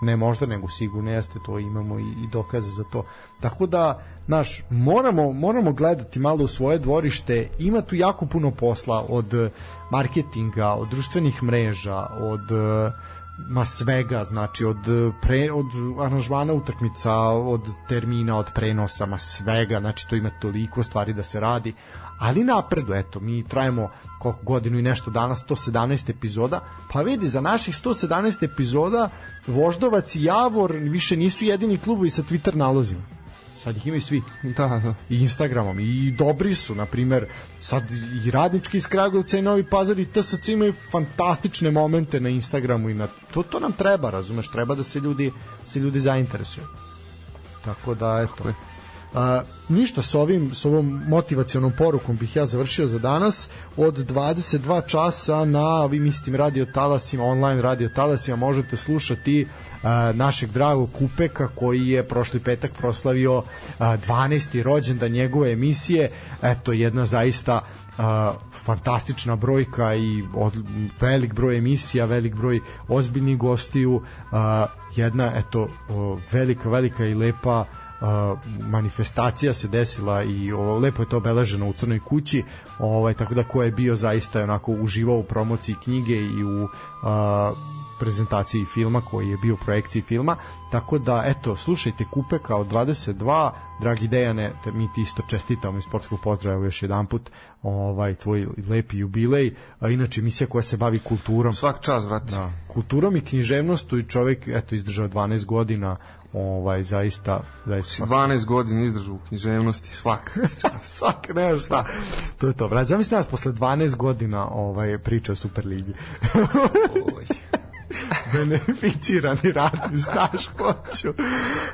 ne možda, nego sigurno jeste, to imamo i, i dokaze za to. Tako da, znaš, moramo, moramo gledati malo u svoje dvorište, ima tu jako puno posla od marketinga, od društvenih mreža, od ma svega, znači od pre od aranžmana utakmica, od termina, od prenosa, ma svega, znači to ima toliko stvari da se radi, ali napredu, eto, mi trajemo koliko godinu i nešto danas, 117 epizoda, pa vidi, za naših 117 epizoda Voždovac i Javor više nisu jedini klubovi sa Twitter nalozima sad ih imaju svi. Da, da. I Instagramom. I dobri su, na primer, sad i radnički iz Kragovca i Novi Pazar i TSC imaju fantastične momente na Instagramu i na to, to nam treba, razumeš, treba da se ljudi, se ljudi zainteresuju. Tako da, eto. A, ništa s ovim s ovom motivacionom porukom bih ja završio za danas od 22 časa na vi mislim radio talasima online radio talasima možete slušati a, našeg dragog Kupeka koji je prošli petak proslavio a, 12. rođendan njegove emisije eto jedna zaista a, fantastična brojka i od, velik broj emisija, velik broj ozbiljnih gostiju, a, jedna eto o, velika velika i lepa manifestacija se desila i ovo, lepo je to obeleženo u Crnoj kući ovaj, tako da ko je bio zaista onako uživao u promociji knjige i u a, prezentaciji filma koji je bio u projekciji filma. Tako da eto slušajte Kupe kao 22 dragi Dejane mi ti isto čestitamo iz sportskog pozdrava još jedan put ovaj tvoj lepi jubilej. A inače emisija koja se bavi kulturom. Svak čas brate. Da, kulturom i književnostu i čovjek eto izdržao 12 godina ovaj zaista zaista 12 godina izdržu u književnosti svak [laughs] svak ne šta to je to brate zamisli nas posle 12 godina ovaj priča o Superligi [laughs] beneficirani radni staž hoću.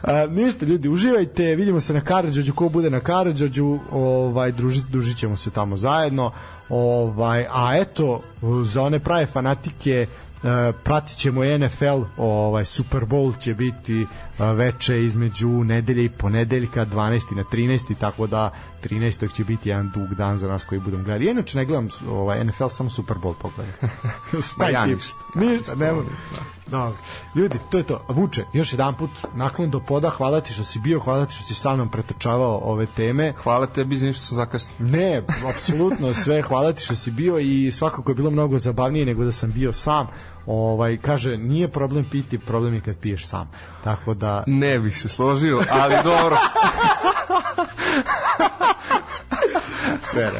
A, ništa ljudi, uživajte, vidimo se na Karadžođu, ko bude na Karadžođu, ovaj družit, družit ćemo se tamo zajedno. Ovaj, a eto, za one prave fanatike E, pratit ćemo NFL, ovaj Super Bowl će biti veče između nedelje i ponedeljka 12. na 13. tako da 13. će biti jedan dug dan za nas koji budemo gledali. Inače ne gledam ovaj NFL samo Super Bowl pogledam. [laughs] Ma ja ništa. Ništa, ne mogu. Dobro. Ljudi, to je to. Vuče, još jedan put naklon do poda, hvala ti što si bio, hvala ti što si sa mnom pretrčavao ove teme. Hvala tebi za što sam zakasnio. Ne, apsolutno sve, hvala ti što si bio i svakako je bilo mnogo zabavnije nego da sam bio sam ovaj kaže nije problem piti, problem je kad piješ sam. Tako da ne bih se složio, ali dobro. [laughs] Sve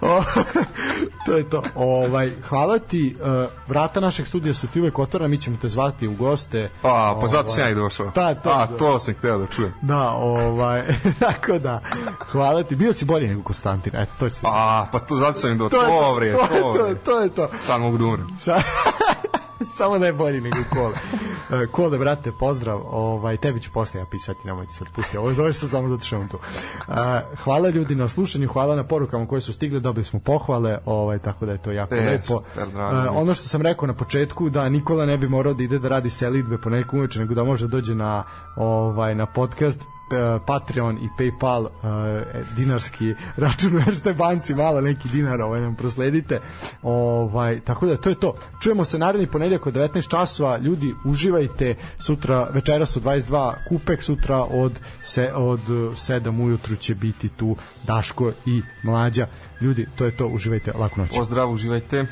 [laughs] to je to. Ovaj, hvala ti. Uh, vrata našeg studija su ti uvek otvorena, mi ćemo te zvati u goste. A, pa zato sam ja i došao. Da, to, A, to sam hteo da čujem. Da, ovaj, [laughs] tako da, hvala ti. Bio si bolji nego Konstantin, eto, to će se... A, pa to zato sam im do to, to, to, to, to, to je to. Sad mogu da umrem. [laughs] Samo da je bolji nego Kole. Uh, Kole, brate, pozdrav. Ovaj, tebi ću posle ja pisati, nemojte sad pusti. Ovo zove se samo zato što tu. Uh, hvala ljudi na slušanju, hvala na porukama koje su stigle, dobili smo pohvale, ovaj, tako da je to jako e, lepo. Uh, ono što sam rekao na početku, da Nikola ne bi morao da ide da radi selitbe po nekom uveče, nego da može da dođe na, ovaj, na podcast, Patreon i PayPal uh, dinarski [laughs] račun u Erste banci, malo neki dinar ovaj nam prosledite. Ovaj tako da to je to. Čujemo se naredni ponedeljak od 19 časova. Ljudi uživajte sutra večeras od 22 kupek sutra od se od 7 ujutru će biti tu Daško i Mlađa. Ljudi, to je to. Uživajte. Laku noć. Pozdrav, uživajte.